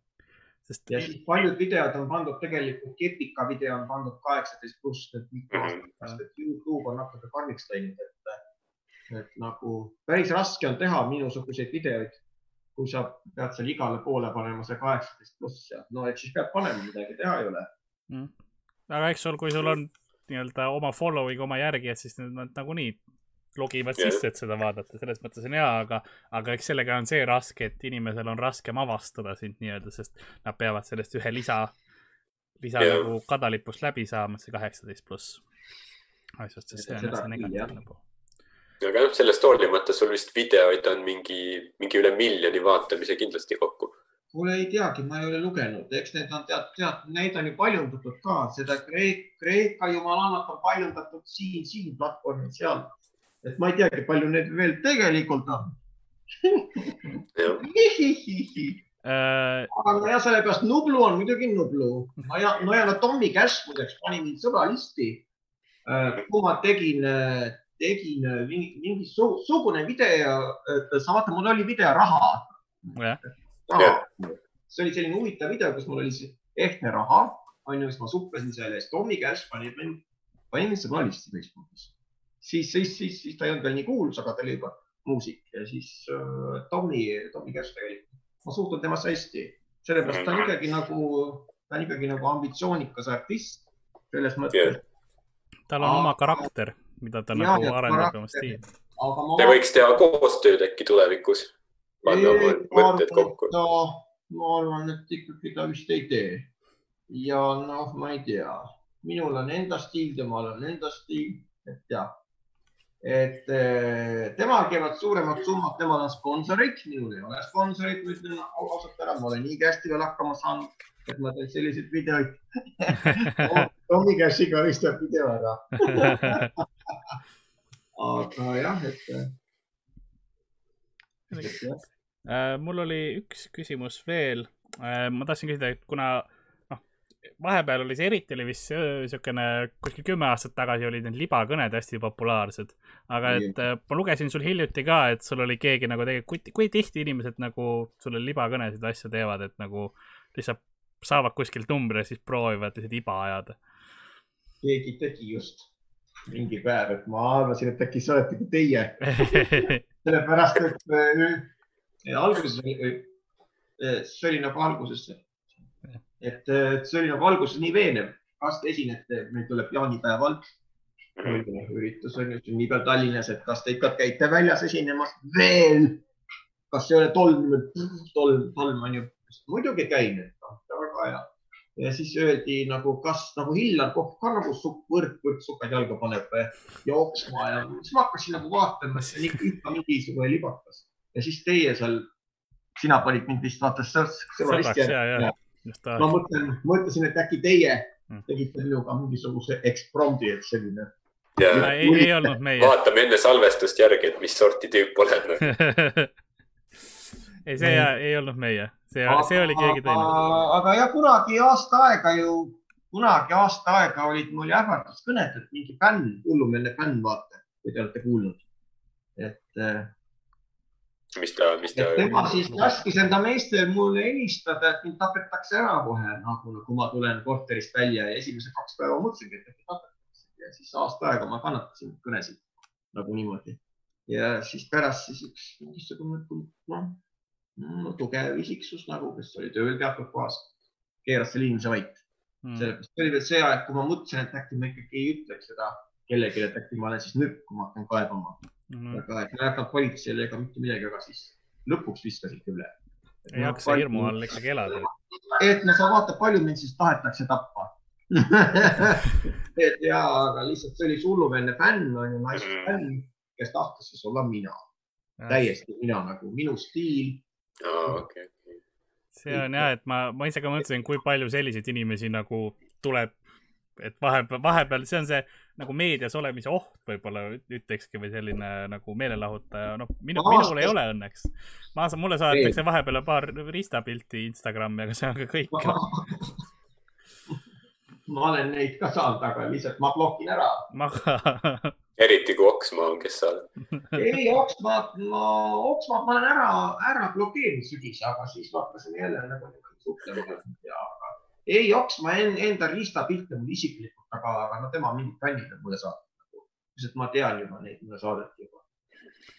sest. ja siis paljud videod on pandud tegelikult, Kepika video on pandud kaheksateist pluss, et mitu aastat pärast, et Youtube on natuke karmiks läinud, et, et nagu päris raske on teha minusuguseid videoid, kui sa pead seal igale poole panema see kaheksateist pluss ja no eks siis pead panema, midagi teha ei ole mm.. aga eks sul, kui sul on nii-öelda oma following, oma järgijad, siis nad nagunii logivad yeah. sisse, et seda vaadata, selles mõttes on hea, aga, aga eks sellega on see raske, et inimesel on raskem avastada sind nii-öelda, sest nad peavad sellest ühe lisa, lisa yeah. nagu kadalipust läbi saama, see kaheksateist pluss asjast, sest see on see negatiivne pool aga noh, sellest hoolimata sul vist videoid on mingi, mingi üle miljoni vaatamise kindlasti kokku. kuule, ei teagi, ma ei ole lugenud, eks need on tead, tead, neid on ju paljundatud ka, seda Kreek, Kreeka jumalannat on paljundatud siin, siin platvormil, seal et ma ei teagi, palju neid veel tegelikult on äh, aga jah, sellepärast Nublu on muidugi Nublu. Noja, Nojana Tommy Cash muideks pani mind sõbralisti. Äh, kui ma tegin, äh, tegin mingi, mingisugune video, et sa vaata, mul oli video raha. see oli selline huvitav video, kus mul oli see ehtne raha, onju, siis ma suplesin selle eest. Tommy Cash pani mind, pani mind sõbralisti Facebookis siis, siis, siis, siis ta ei olnud veel nii kuulus, aga ta oli juba muusik ja siis äh, Tommy, Tommy Cash tegelikult, ma suhtun temasse hästi, sellepärast ta on ikkagi nagu, ta on ikkagi nagu ambitsioonikas artist selles mõttes. Yeah.. tal on aga, oma karakter, mida ta ja, nagu arendab oma stiili. Ma... Te võiks teha koostööd äkki tulevikus, panna oma mõtted kokku. ma arvan, et ikkagi ta vist ei tee. ja noh, ma ei tea, minul on enda stiil, temal on enda stiil, et jah et eh, temal käivad suuremad summad, temal on sponsorid, minul ei ole sponsoreid, ma ütlen ausalt ära, ma olen nii hästi veel hakkama saanud, et ma teen selliseid videoid Tommy Cashi karistab video ära aga jah, et, jah. Äh, mul oli üks küsimus veel. Äh, ma tahtsin küsida, et kuna vahepeal oli see eriti oli vist siukene kuskil kümme aastat tagasi olid need libakõned hästi populaarsed. aga et äh, ma lugesin sul hiljuti ka, et sul oli keegi nagu tegelikult, kui tihti inimesed nagu sulle libakõnesid asju teevad, et nagu lihtsalt saavad kuskilt numbri ja siis proovivad lihtsalt iba ajada. keegi tegi just mingi päev, et ma arvasin, et äkki see oletegi teie, sellepärast et äh, alguses oli, see oli nagu alguses, et äh, see oli nagu alguses nii veenev, kas te esinete, meil tuleb jaanipäeval üritus on ju sünnipäev Tallinnas, et kas te ikka käite väljas esinemas? Veel? kas ei ole tolm, tolm, tolm on ju, muidugi käin, et noh, väga hea. ja siis öeldi nagu, kas nagu Hillar Kopp ka nagu supp, võrk, võrk sukad jalga paneb jooksma ja siis ma hakkasin nagu vaatama, et see on ikka, mingisugune libakas. Ja siis teie seal, sina panid mind vist vaata sõbralisti ta ma. mõtlen, mõtlesin, et äkki teie Mm. tegite minuga mingisuguse ekspromdi, et selline. ja ei, ei olnud meie. vaatame enne salvestust järgi, et mis sorti tüüp olen. ei, see ei olnud meie, see, see oli keegi teine. aga jah, kunagi aasta aega ju, kunagi aasta aega olid mul ähvarduskõned, et mingi fänn, hullumeelne fänn, vaata, kui te olete kuulnud. et, mis ta, mis ta tema siis laskis enda meestel mulle helistada, et mind tapetakse ära kohe, nagu, kui ma tulen korterist välja ja esimesed kaks päeva mõtlesingi, et tapetakse ja siis aasta aega ma kannatasin kõnesid nagu niimoodi. ja siis pärast siis üks mingisugune noh no,, tugev isiksus nagu, kes oli tööl teatud kohas, keeras selle inimese vait. Mm. sellepärast see oli veel see aeg, kui ma mõtlesin, et äkki ma ikkagi ei ütleks seda kellelegi, et äkki ma olen siis nõrk, kui ma hakkan kaebama. Mm. aga et ma ei hakanud politseile ega mitte midagi, aga siis lõpuks viskasid üle. ei jaksa hirmu all ikkagi elada. et no sa vaata, palju mind siis tahetakse tappa. et ja, aga lihtsalt see oli see hullumeelne fänn on ju, naisfänn, kes tahtis siis olla mina, täiesti mina nagu minu stiil. okei, okei. see on jah, et ma, ma ise ka mõtlesin, kui palju selliseid inimesi nagu tuleb, et vahepeal, vahepeal see on see nagu meedias olemise oht võib-olla ütlekski või selline nagu meelelahutaja, noh, minu, Ma minul ei ole õnneks. ma saan, mulle saadetakse vahepeal paar ristapilti Instagrami, aga see on ka kõik. ma olen neid ka saanud, aga lihtsalt ma blokin ära. ma ka, eriti kui Oksmaa on, kes sa oled. ei, Oksmaad, ma, Oksmaad ma olen ära, ära blokeerinud sügis, aga siis ma hakkasin jälle nagu suhtlema ja, ei, Oksmaa en, enda riistapilte mul isiklikult, aga, aga no tema mingid fännid on mulle saatnud. lihtsalt ma tean juba neid, mulle saadeti juba.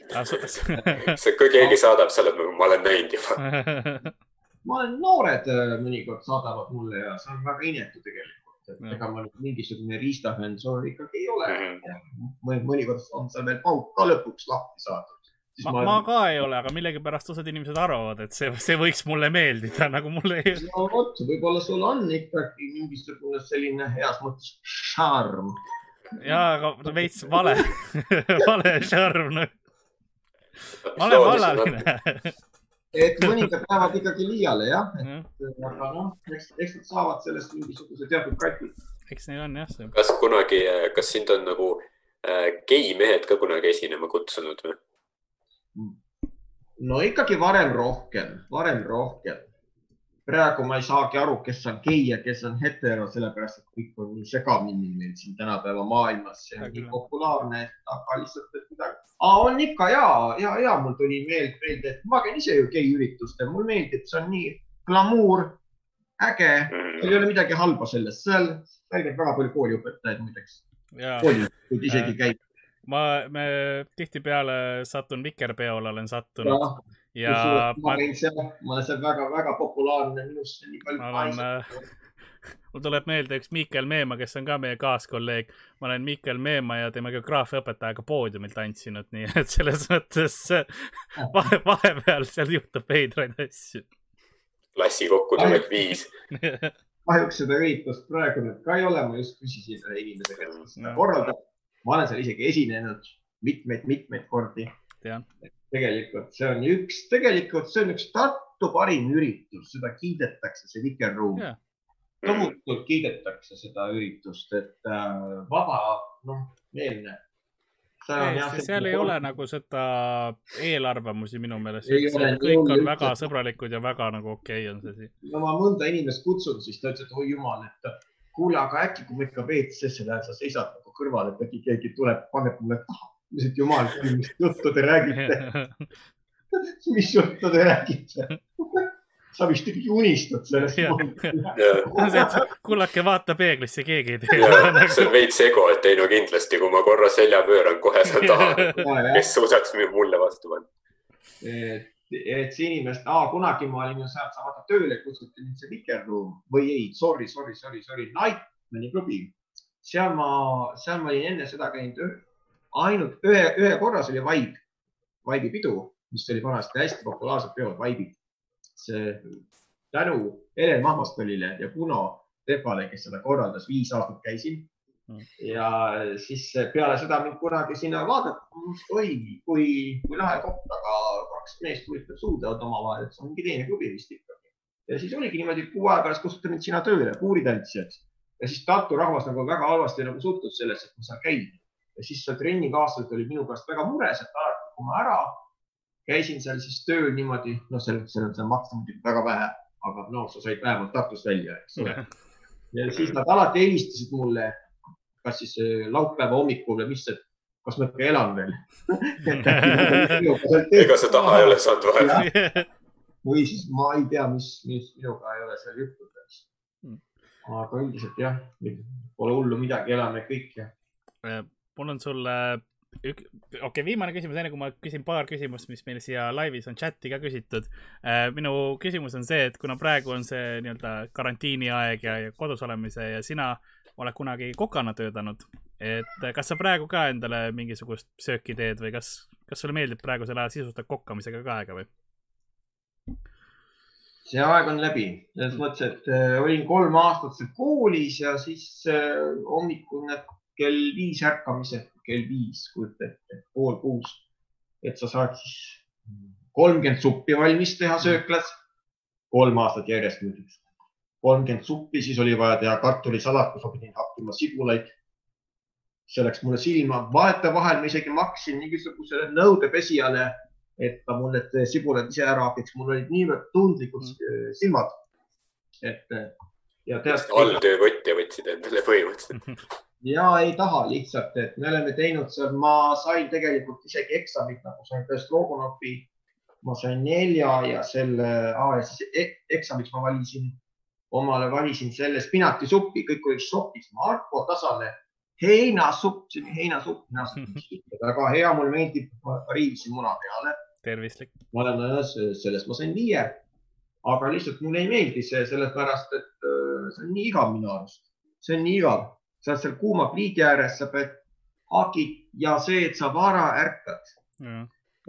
see, kui keegi saadab, nagu, ma olen näinud juba. ma olen, noored äh, mõnikord saadavad mulle ja see on väga inetu tegelikult, et ega ma nüüd mingisugune riistafänn soov ikkagi ei ole Mhm. mõni, mõnikord on seal veel pauk ka lõpuks lahti saadud. Ma, ma ka ei ole, aga millegipärast osad inimesed arvavad, et see, see võiks mulle meeldida, nagu mulle ei. no vot, võib-olla sul on ikkagi mingisugune selline heas mõttes šarm. jaa, aga veits vale, vale šarm. ma olen vallaline. et mõningad lähevad ikkagi liiale jah, aga noh, eks, eks nad saavad sellest mingisuguse teatud kati. eks neil on jah see. kas kunagi, kas sind on nagu äh, geimehed ka kunagi esinema kutsunud või? No ikkagi varem rohkem, varem rohkem. praegu ma ei saagi aru, kes on gei ja kes on hetero, sellepärast et kõik on nii segamini meil siin tänapäeva maailmas, see on Hea nii küll. populaarne, aga lihtsalt, et midagi. on ikka ja, ja, ja mul tuli meelde, meelde, et ma käin ise ju geiüritustel, mulle meeldib, see on nii glamuur, äge, seal ei ole midagi halba selles, seal, seal käib väga palju kooliõpetajaid muideks, koolijuhid isegi käib. ma, me tihtipeale satun Vikerpeole, olen sattunud ja ja ma ma, seal, ma olen seal väga-väga populaarne, minust nii palju ma olen naisi. mul tuleb meelde üks Miikel Meemaa, kes on ka meie kaaskolleeg. ma olen Miikel Meemaa ja tema geograafiaõpetajaga poodiumil tantsinud, nii et selles mõttes vahe, vahepeal seal juhtub veidraid asju. klassi kokkutulek viis. kahjuks seda üritust praegu nüüd ka ei ole, ma just küsisin inimese käest, kes seda No. korraldab. Ma olen seal isegi esinenud mitmeid-mitmeid kordi. Tegelikult see on üks, tegelikult see on üks Tartu parim üritus, seda kiidetakse, see Vikerruum. Tohutult kiidetakse seda üritust, et äh, vaba, noh, meelne. seal ei ole nagu seda eelarvamusi minu meelest. Kõik on väga sõbralikud ja väga nagu okei okay on see siin. no ma mõnda inimest kutsun, siis ta ütles, et oi jumal, et kuule, aga äkki, kui ma ikka WC-sse lähen, sa seisad nagu kõrval, et äkki keegi tuleb, paneb mulle taha. ütlesin, et jumal, mis juttu te räägite, mis juttu te räägite. sa vist ikkagi unistad sellest. kullake, vaata peeglisse, keegi ei tee see on nagu. veits ego, et ei no kindlasti, kui ma korra selja pööran, kohe saan taha. kes suudaks mulle vastu panna? et, et see inimest, kunagi ma olin ju seal, sa vaata tööle kutsuti mind see Vikerruum või ei, sorry, sorry, sorry, sorry, Nightmani klubi. seal ma, seal ma olin enne seda käinud ainult ühe, ühe korra, see oli Vibe, Vibe'i pidu, mis oli vanasti hästi populaarsed peod, Vibe'id. see tänu Helen Mahmastolile ja Kuno Tepale, kes seda korraldas, viis aastat käisin Mm. ja siis peale seda mind kunagi sinna vaadati, oi, kui, kui lahe koht, aga kaks meest huvitav suudlevad omavahel, et see on mingi teine klubi vist ikkagi. ja siis oligi niimoodi, kuu aja pärast kutsuti mind sinna tööle puuritantsijaks ja siis Tartu rahvas nagu väga halvasti nagu suhtus sellesse, et ma seal käin. ja siis seal trennikaaslased olid minu pärast väga mures, et alati, kui ma ära käisin seal siis tööl niimoodi, noh, seal on seal maksta muidugi väga vähe, aga no sa said vähemalt Tartust välja, eks ole. ja siis nad alati helistasid mulle, kas siis äh, laupäeva hommikul või mis, et kas ma ikka elan veel. ega sa taha ei ole saanud vahepeal. või siis ma ei tea, mis, mis minuga ei ole seal juhtunud Mm.. aga üldiselt jah, pole hullu midagi, elame kõik ja mul on sulle ük-, okei okay,, viimane küsimus, enne kui ma küsin paar küsimust, mis meil siia laivis on chati ka küsitud. minu küsimus on see, et kuna praegu on see nii-öelda karantiiniaeg ja, ja kodus olemise ja sina oled kunagi kokana töötanud, et kas sa praegu ka endale mingisugust sööki teed või kas, kas sulle meeldib praegusel ajal sisustada kokkamisega ka aega või? see aeg on läbi, selles mõttes, et äh, olin kolm aastat seal koolis ja siis äh, hommikul need kell viis ärkamised, kell viis, kujuta ette, pool kuus. et sa saad siis kolmkümmend suppi valmis teha sööklas, kolm aastat järjest muidugi. kolmkümmend suppi, siis oli vaja teha kartulisalat, kus ma pidin hakkima sibulaid. See läks mulle silma, vahetevahel ma isegi maksin mingisugusele nõudepesijale et ta mul need sibulad ise ära hakiks, mul olid niivõrd tundlikud mm. silmad. et ja tead, alltöövõtja võtsid endale põhimõtteliselt. ja ei taha lihtsalt, et me oleme teinud seal, ma sain tegelikult isegi eksamit nagu sain tõesti Logonopi. ma sain nelja ja selle siis e eksamiks ma valisin, omale valisin selle spinatisuppi, kõik olid šokis, Marko Tasane heinasupp, see oli heinasupp, väga hea, mulle meeldib, ma riivisin muna peale tervislik. ma olen nõus, sellest ma sain viie. aga lihtsalt mulle ei meeldi see sellepärast, et äh, see on nii igav minu arust. see on nii igav, sa oled seal kuuma pliidi ääres, sa pead hakid ja see, et sa vara ärkad.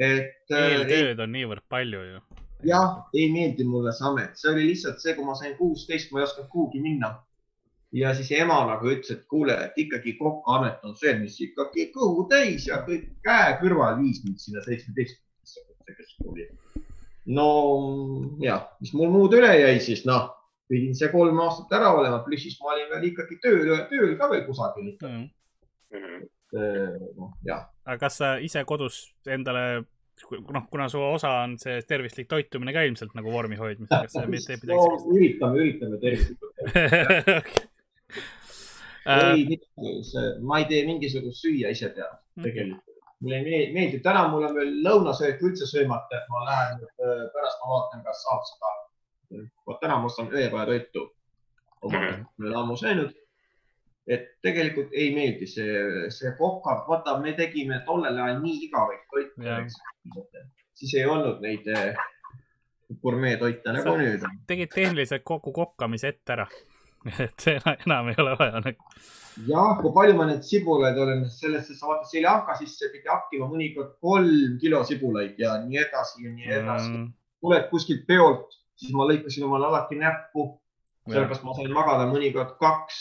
et äh, eeltööd on niivõrd palju ju. jah, ei meeldi mulle see amet, see oli lihtsalt see, kui ma sain kuusteist, ma ei osanud kuhugi minna. Ja siis ema nagu ütles, et kuule, et ikkagi kokaamet on see, mis ikkagi kõhu täis ja kõik käe kõrval viis mind sinna seitsmeteistkümnendasse keskkooli. no jah, mis mul muud üle jäi siis noh, pidin see kolm aastat ära olema, pluss siis ma olin veel ikkagi tööl, tööl ka veel kusagil ikka. Mhm. noh, jah. aga kas sa ise kodus endale, noh, kuna su osa on see tervislik toitumine ka ilmselt nagu vormi hoidmisega, kas sa teed midagi no, üritame, üritame tervislikult sellist? ei, ma ei tee mingisugust süüa ise teha tegelikult. mulle ei meeldi, täna mul on veel lõunasöök üldse söömata, et ma lähen äh, pärast, ma vaatan, kas saab seda. vot täna ma ostan oma Mhm. käest, ma olen ammu söönud. et tegelikult ei meeldi see, see kokad, vaata, me tegime tollel ajal nii igavaid toite. siis ei olnud neid äh, gurmeetoite nagu nüüd tegid tehniliselt kogu kokkamise ette ära. et see ena- enam ei ole vaja nagu. jah, kui palju ma neid sibulaid olen, sellesse sa vaata Sri Lanka sisse pidi hakkima mõnikord kolm kilo sibulaid ja nii edasi ja nii edasi mm.. tuled kuskilt peolt, siis ma lõikasin omale alati näppu, sellepärast ma sain magada mõnikord kaks,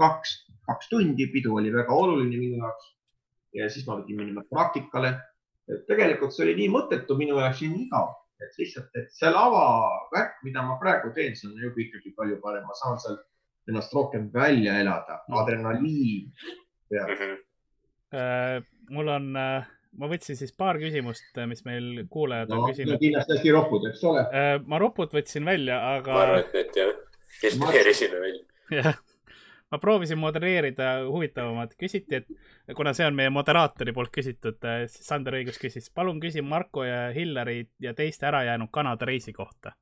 kaks, kaks tundi, pidu oli väga oluline minu jaoks. ja siis ma pidin minema praktikale. tegelikult see oli nii mõttetu minu jaoks ja nii igav, et lihtsalt, et see lavavärk, mida ma praegu teen, see on juba ikkagi palju parem, ma saan seal ennast rohkem välja elada, adrenaliin peab. Mhm. Äh, mul on, ma võtsin siis paar küsimust, mis meil kuulajad on no, küsinud. kindlasti hästi ropud, eks ole. ma ropud võtsin välja, ma aga arvan, et need jah, filtreerisime välja. jah, ma proovisin modereerida huvitavamat, küsiti, et kuna see on meie moderaatori poolt küsitud, siis Sander Õigus küsis, palun küsi Marko ja Hillary ja teiste ärajäänud Kanada reisi kohta.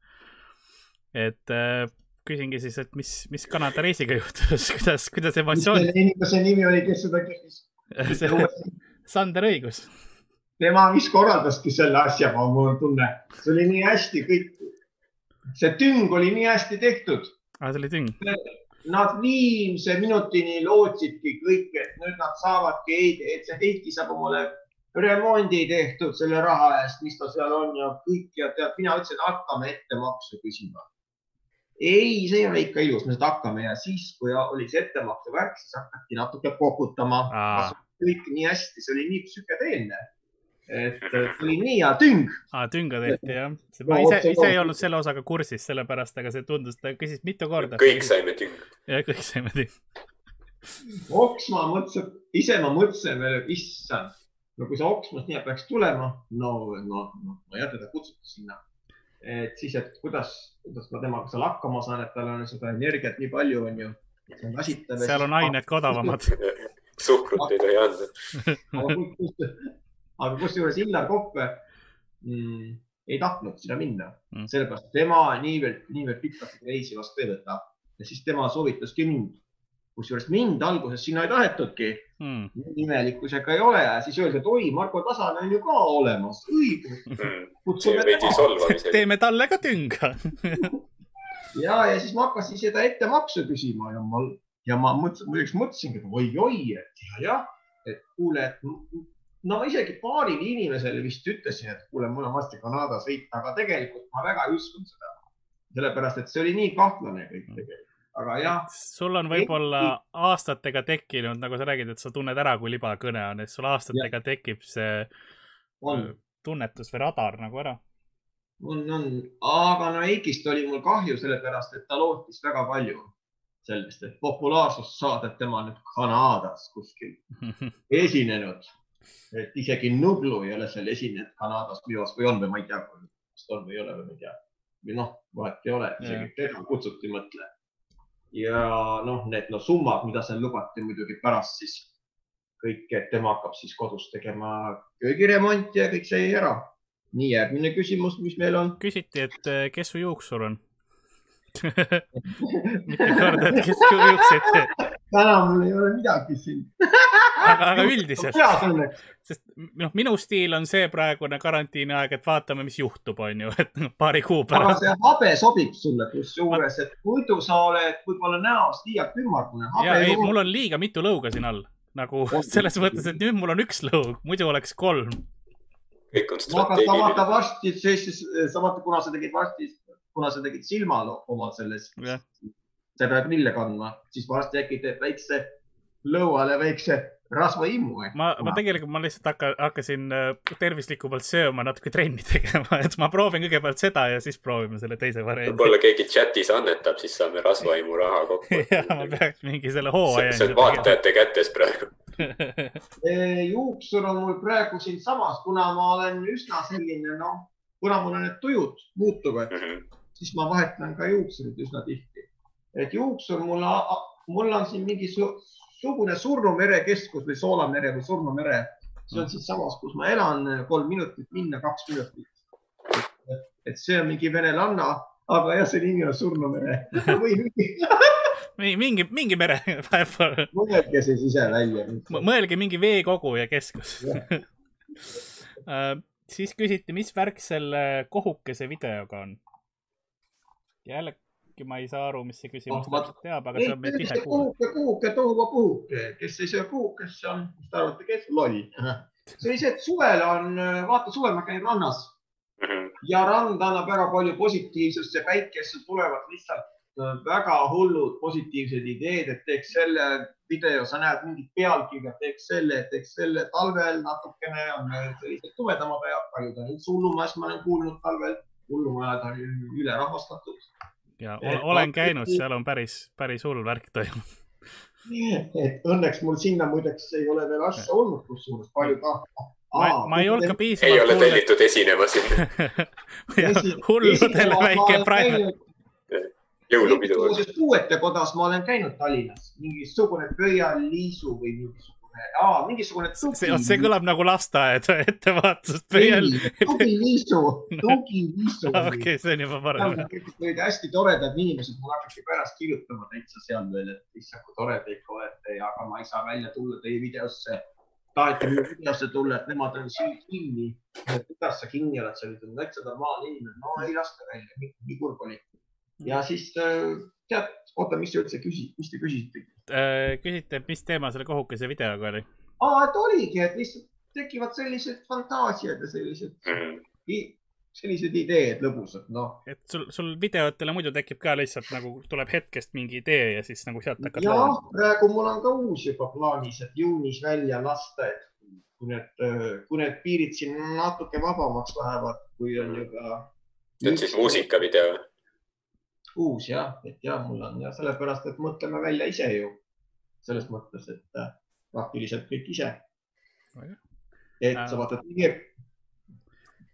et äh, küsingi siis, et mis, mis Kanada reisiga juhtus, kuidas, kuidas emotsioonid selle inimese nimi oli, kes seda küsis? Sander Õigus. tema vist korraldaski selle asja, mul on tunne. see oli nii hästi kõik, see tüng oli nii hästi tehtud. aa, see oli tüng. Nad viimse minutini lootsidki kõik, et nüüd nad saavadki, et see Heiti saab omale remondi tehtud selle raha eest, mis ta seal on ja kõik ja tead, mina ütlesin, hakkame ettemaksu küsima ei, see ei ole ikka ilus, me seda hakkame ja siis, kui oli see ettemaksu värk, siis hakati natuke koputama. kõik nii hästi, see oli nii psühhedeelne. et see oli nii hea tüng. tünga tehti jah. ma ise, ise ei olnud selle osaga kursis, sellepärast, aga see tundus, ta küsis mitu korda. kõik saime tünga. jah, kõik saime tünga. Oksma mõtlesin, ise ma mõtlesin veel, issand, no kui see Oksmast nii peaks tulema, no, no, no ma ei tea, teda kutsuti sinna et siis, et kuidas, kuidas ma temaga seal hakkama saan, et tal on seda energiat nii palju, on ju. seal on ained ka odavamad. suhkrut ei tohi anda. aga kusjuures Illar Koppe mm, ei tahtnud sinna minna mm., sellepärast tema niivõrd, niivõrd pikalt reisi vastu ei võta ja siis tema soovitaski mind kusjuures mind alguses sinna ei tahetudki. Mm.. imelikkusega ei ole ja siis öeldi, et oi, Marko Tasane on ju ka olemas, õigus. Mm.. teeme talle ka tünga. Ja, ja siis ma hakkasin seda ettemaksu küsima ja ma, ja ma mõtlesin, muideks mõtlesingi, et oi-oi, et ja, jah, et kuule, et no ma isegi paarile inimesele vist ütlesin, et kuule, mul on varsti Kanadas sõita, aga tegelikult ma väga ei uskunud seda. sellepärast, et see oli nii kahtlane kõik tegelikult aga jah. sul on võib-olla aastatega tekkinud, nagu sa räägid, et sa tunned ära, kui libakõne on, et sul aastatega ja. tekib see on. tunnetus või radar nagu ära. on, on, aga no Eikist oli mul kahju, sellepärast et ta lootis väga palju sellest, et populaarsust saada, et tema nüüd Kanadas kuskil esinenud. et isegi Nublu ei ole seal esinenud Kanadas minu arust või on või ma ei tea, kas ta on või ei ole või ma ei tea. või noh, vahet ei ole, isegi teda kutsuti, mõtle ja noh, need no, summad, mida seal lubati muidugi pärast siis kõik, et tema hakkab siis kodus tegema köögiremonti ja kõik sai ära. nii, järgmine küsimus, mis meil on? küsiti, et eh, kes su juuksur on mitu korda, et kes su juukseid teeb? täna mul ei ole midagi siin aga, aga üldiselt, sest noh, minu stiil on see praegune karantiini aeg, et vaatame, mis juhtub, on ju, et noh, paari kuu pärast. aga see habe sobib sulle kusjuures, et muidu sa oled võib-olla näost liialt ümmargune. ja ei, mul on liiga mitu lõuga siin all, nagu selles mõttes, et nüüd mul on üks lõug, muidu oleks kolm. kõik on strateegiline. aga sa vaata varsti, sa vaata, kuna sa tegid varsti, kuna sa tegid silmal oma selles yeah., sa pead lille kandma, siis varsti äkki teed väikse lõuale väikse rasvaimmu. ma, ma tegelikult, ma lihtsalt hakka, hakkasin äh, tervislikumalt sööma, natuke trenni tegema, et ma proovin kõigepealt seda ja siis proovime selle teise variandi. võib-olla keegi chatis annetab, siis saame rasvaimu raha kokku. ja, ma peaks mingi selle hooaja. see on vaatajate kätes praegu juuksur on mul praegu siinsamas, kuna ma olen üsna selline, noh, kuna mul on need tujud muutuvad mm, -hmm. siis ma vahetan ka juuksurid üsna tihti. et juuksur mul, mul on siin mingi sugune Surnu mere keskus või Soolamere või Surnu mere. see on siinsamas, kus ma elan, kolm minutit minna, kaks minutit. et see on mingi venelanna, aga jah, see nimi on Surnu mere või mingi mingi, mere vahepeal. mõelge siis ise välja. mõelge mingi veekogu ja keskus uh, siis küsiti, mis värk selle kohukese videoga on? jälle äkki ma ei saa aru, mis see küsimus oh, täpselt teab, aga see on meil tihe kuulda. kuhuke, kuhuke, tohuva puhuke, kes ei söö kuhukest, see on, mis te arvate, kes? loll. see oli see, et suvel on, vaata suvel ma käin rannas ja rand annab väga palju positiivsust ja päikesse tulevad lihtsalt äh, väga hullud positiivsed ideed, et teeks selle video, sa näed mingit pealkirja, teeks selle, teeks selle talvel natukene on sellised tumedamad ajad, paljud on üldse hullumajas, ma olen kuulnud talvel, hullumajad on ülerahvastatud ja olen käinud, seal on päris, päris hull värk toimunud. et õnneks mul sinna muideks ei ole veel asja olnud, kusjuures palju tahta. ma, ma ei olnud ka piisavalt. ei ole tellitud esinema sinna hulludele väike private. jõulupidu. puuetekodas ma olen käinud Tallinnas, mingisugune pöialiisu või mingisugune aa, mingisugune see, see tugi, kõlab nagu lasteaed ettevaatust pöial. tugiviisu, tugiviisu. okei, see on juba parem. olid hästi toredad inimesed, mul hakati pärast kirjutama täitsa seal veel, et issand, kui tore te ikka olete ja, aga ma ei saa välja tulla teie videosse. taheti minu videosse tulla, et nemad on siin kinni. kuidas sa kinni oled, sa oled täitsa normaalne inimene, no ei lasta välja, nii kurb oli. ja siis äh, tead, oota, mis te üldse küsi-, mis te küsisite? Äh, küsite, et mis teema selle kohukese videoga oli? aa, et oligi, et lihtsalt tekivad sellised fantaasiad ja sellised, sellised ideed lõbusad, noh. et sul, sul videotele muidu tekib ka lihtsalt nagu tuleb hetkest mingi idee ja siis nagu sealt hakkad jah praegu mul on ka uus juba plaanis, et juunis välja lasta, et kui need, kui need piirid siin natuke vabamaks lähevad, kui on juba. see on siis muusikavideo. Uus jah, et ja mul on ja sellepärast, et mõtleme välja ise ju selles mõttes, et äh, praktiliselt kõik ise. et Äh. sa vaatad teie,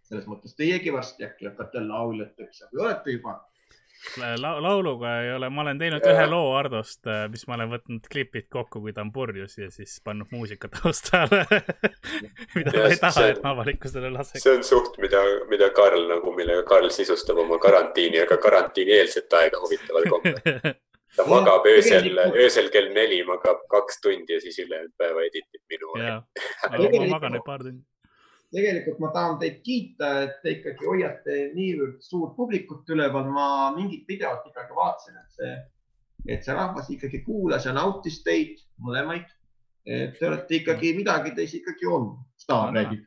selles mõttes teiegi varsti äkki hakkate lauljateks või olete juba. La lauluga ei ole, ma olen teinud Jaa. ühe loo Hardost, mis ma olen võtnud klipid kokku, kui ta on purjus ja siis pannud muusika taustale. mida ma Jah, ei taha, see- et ma avalikkusele laseks. see on suht, mida, mida Karl nagu, millega Karl sisustab oma karantiini, aga karantiinieelset aega huvitaval kombel. ta magab öösel, tegelikult- öösel kell neli magab kaks tundi ja siis ülejäänud päeva editib minu. ma magan nüüd paar tundi. Tegelikult ma tahan teid kiita, et te ikkagi hoiate niivõrd suurt publikut üleval. ma mingit videot ikkagi vaatasin, et see, et see rahvas ikkagi kuulas ja nautis teid mõlemaid. et te olete ikkagi, midagi teis ikkagi on. staar Aa. räägib.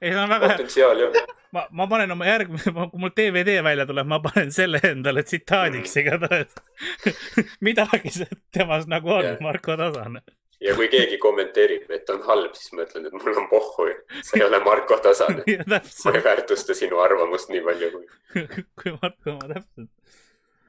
ei, see on väga hea. potentsiaal jah. ma, ma panen oma järgmise, kui mul DVD välja tuleb, ma panen selle endale tsitaadiks igatahes. midagi temas nagu on Jah. Marko Tasane. Ja kui keegi kommenteerib, et on halb, siis ma ütlen, et mul on pohhu. sa ei ole Marko Tasane. ma ei väärtusta sinu arvamust nii palju kui. kui Marko oma täpselt.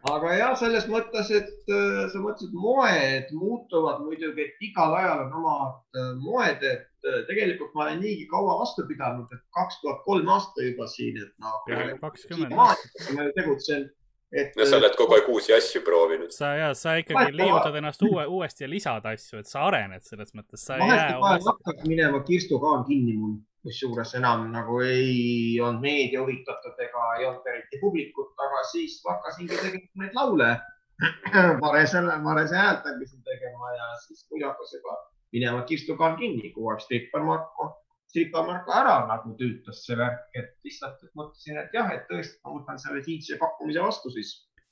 aga jah, selles mõttes, et äh, sa mõtlesid, moed muutuvad muidugi, et igal ajal on omad äh, moed, et äh, tegelikult ma olen niigi kaua vastu pidanud, et kaks tuhat kolm aasta juba siin, et nagu. kakskümmend. ma tegutsen, et. no sa oled kogu aeg uusi asju proovinud. sa ja sa ikkagi liigutad ennast uue, uuesti ja lisad asju, et sa arened selles mõttes, sa ei jää vahetevahel hakkas minema kirstukaan kinni mul, kusjuures enam nagu ei olnud meedia huvitatud ega ei olnud eriti publikut, aga siis hakkasingi tegema neid laule. Varese, Varese häält hakkasin tegema ja siis muidu hakkas juba minema kirstukaan kinni, kogu aeg strippar Marko, strippar Marko ära nagu tüütas see värk, et lihtsalt et mõtlesin, et jah, et tõesti, ma võtan selle DJ pakkumise vastu siis,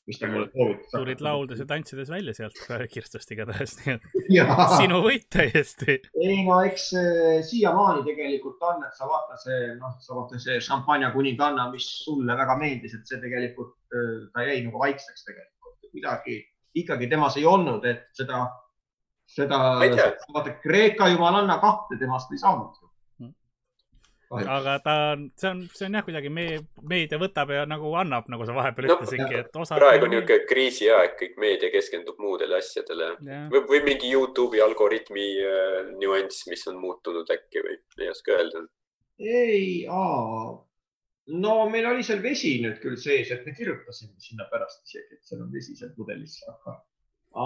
mis ta mulle soovitas. tulid lauldes ja tantsides välja sealt kirstust igatahes, nii et ja sinu võit täiesti. ei no eks siiamaani tegelikult on, et sa vaata see, noh, sa vaata see šampanja kuninganna, mis sulle väga meeldis, et see tegelikult, ta jäi nagu vaikseks tegelikult, midagi ikkagi temas ei olnud, et seda, seda vaata Kreeka jumalanna kahte temast ei saanud. Aga ta on, see on, see on jah, kuidagi meie, meedia võtab ja nagu annab, nagu sa vahepeal No, ütlesidki, et osa. praegu on niisugune kriisiaeg, kõik meedia keskendub muudele asjadele. või, või mingi Youtube'i algoritmi äh, nüanss, mis on muutunud äkki või ei oska öelda. ei, no meil oli seal vesi nüüd küll sees, et me kirjutasime sinna pärast isegi, et seal on vesi seal pudelis, aga,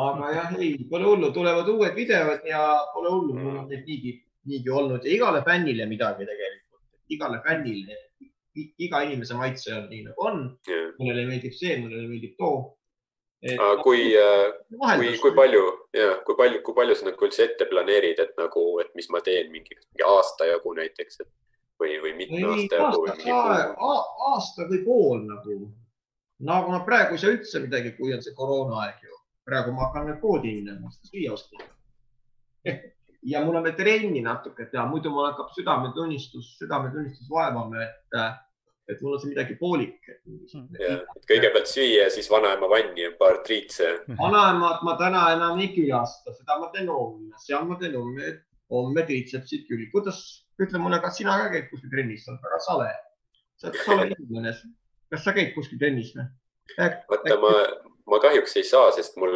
aga jah, ei, pole hullu, tulevad uued videod ja pole hullu, mul on neid niigi, niigi olnud ja igale fännile midagi tegelikult, igale fännile, iga inimese maitse on nii nagu on, mõnele meeldib see, mõnele meeldib too. kui, kui, kui palju ja kui palju, kui palju sa nagu üldse ette planeerid, et nagu, et mis ma teen mingi, mingi aasta jagu näiteks, et või, või mitme ei, aasta jagu kuu? aasta või pool nagu. nagu ma praegu ei saa üldse midagi, kui on see koroonaaeg ju. praegu ma hakkan nüüd poodi minema, süüa ostma. ja mul on veel trenni natuke teha, muidu mul hakkab südametunnistus, südametunnistus vaevama, et, et mul on see midagi poolik. et kõigepealt süüa, siis vanaema vanni ja paar triitse. vanaemat ma täna enam ei külasta, seda ma teen homme, seal ma teen homme, homme triitsepsid küll. kuidas, ütle mulle, kas sina ka käid kuskil trennis, sa oled väga sale. sa oled sale inimene. kas sa käid kuskil trennis või? vaata, ma, ma kahjuks ei saa, sest mul,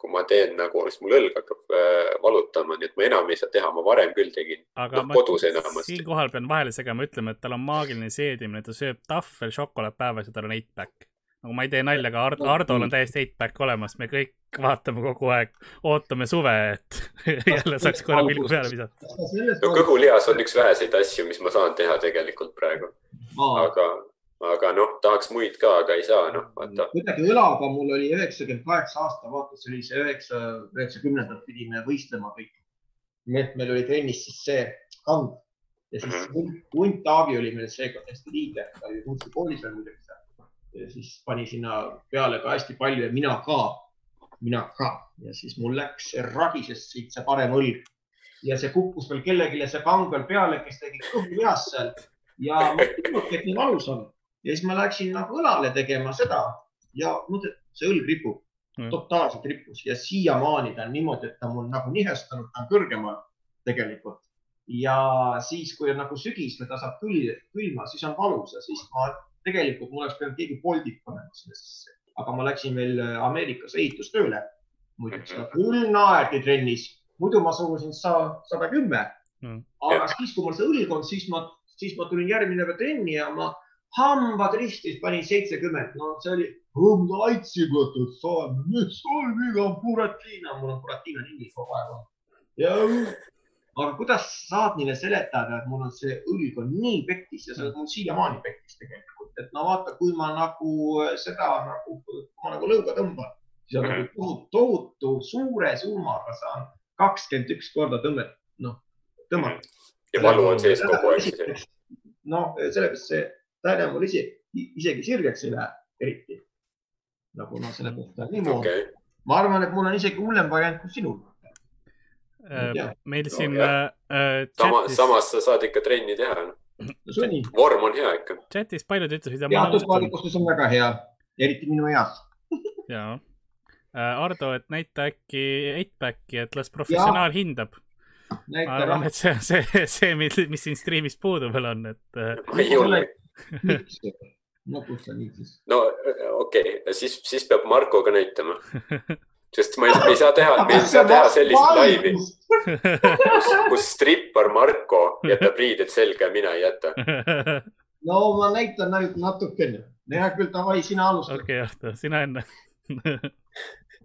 kui ma teen nagu, siis mul õlg hakkab äh, valutama, nii et ma enam ei saa teha, ma varem küll tegin. aga noh, ma kodus enamasti. siinkohal pean vahele segama, ütlema, et tal on maagiline seedimine, ta sööb tahvel šokolaad päevas ja tal on eight pack. nagu ma ei tee nalja, aga Ard Hardol on täiesti eight-pack olemas, me kõik vaatame kogu aeg, ootame suve, et jälle saaks korra pilgu peale visata. no kõhulihas on üks väheseid asju, mis ma saan teha tegelikult praegu. aga, aga noh, tahaks muid ka, aga ei saa, noh, vaata. kuidagi õlaga mul oli üheksakümmend kaheksa aasta, vaata, see oli see üheksa, üheksakümnendad pidime võistlema kõik. meil oli trennis siis see kand ja siis mm -hmm. hunt Taavi oli meil seekord hästi liige, ta oli kunstikoolis veel muidugi seal ja siis pani sinna peale ka hästi palju ja mina ka, mina ka ja siis mul läks, ragises siit see parem õlg ja see kukkus veel kellelegi see kang veel peale, kes tegi kõhulihast seal ja ma ei teadnudki, et nii valus on ja siis ma läksin nagu õlale tegema seda ja mõtlesin, see õlg ripub mm., totaalselt rippus ja siiamaani ta on niimoodi, et ta mul nagu nihestanud, ta on kõrgemal tegelikult ja siis, kui on nagu sügis või ta saab külma, siis on valus ja siis ma tegelikult mul oleks pidanud keegi poldid panema sinna sisse, aga ma läksin veel äh, Ameerikas ehitustööle. muidugi seda küll naerdi trennis, muidu ma surusin sada kümme. Mm. aga siis, kui mul see õlg on, siis ma, siis ma tulin järgmine päev trenni ja ma hambad ristis panin seitsekümmend, no see oli laitsimatu, mis sul viga on, Buratino, mul on Buratino nimi kogu aeg. ja aga kuidas saad neile seletada, et mul on see õlg on nii pekkis ja see on mul siiamaani pekkis tegelikult, et no vaata, kui ma nagu seda nagu, ma nagu lõuga tõmban, siis on nagu tohutu, tohutu suure surmaga saan kakskümmend üks korda tõmmet, noh, tõmmata. ja valu on sees kogu aeg. noh, sellepärast see täide mul ise, isegi sirgeks ei lähe eriti. nagu noh, sellepärast ta on niimoodi okay.. ma arvan, et mul on isegi hullem variant kui sinul. Äh, meil siin no, äh, chatis... samas sa saad ikka trenni teha no.. vorm on hea ikka. chatis paljud ütlesid. teatud valgustus on väga hea, eriti minu eas. Ja äh,, Ardo, et näita äkki eightbacki, et las professionaal ja. hindab. ma arvan, et see on see, see, mis siin striimis puudu veel on, et äh.... ma ei julge no okei okay., siis, siis peab Marko ka näitama sest ma ei, me ei saa teha, me ei saa teha sellist laivi, kus, kus strippar Marko jätab riided selga ja mina ei jäta. no ma näitan ainult natukene. hea küll, davai, sina alusta. okei okay,, Ardo, sina enne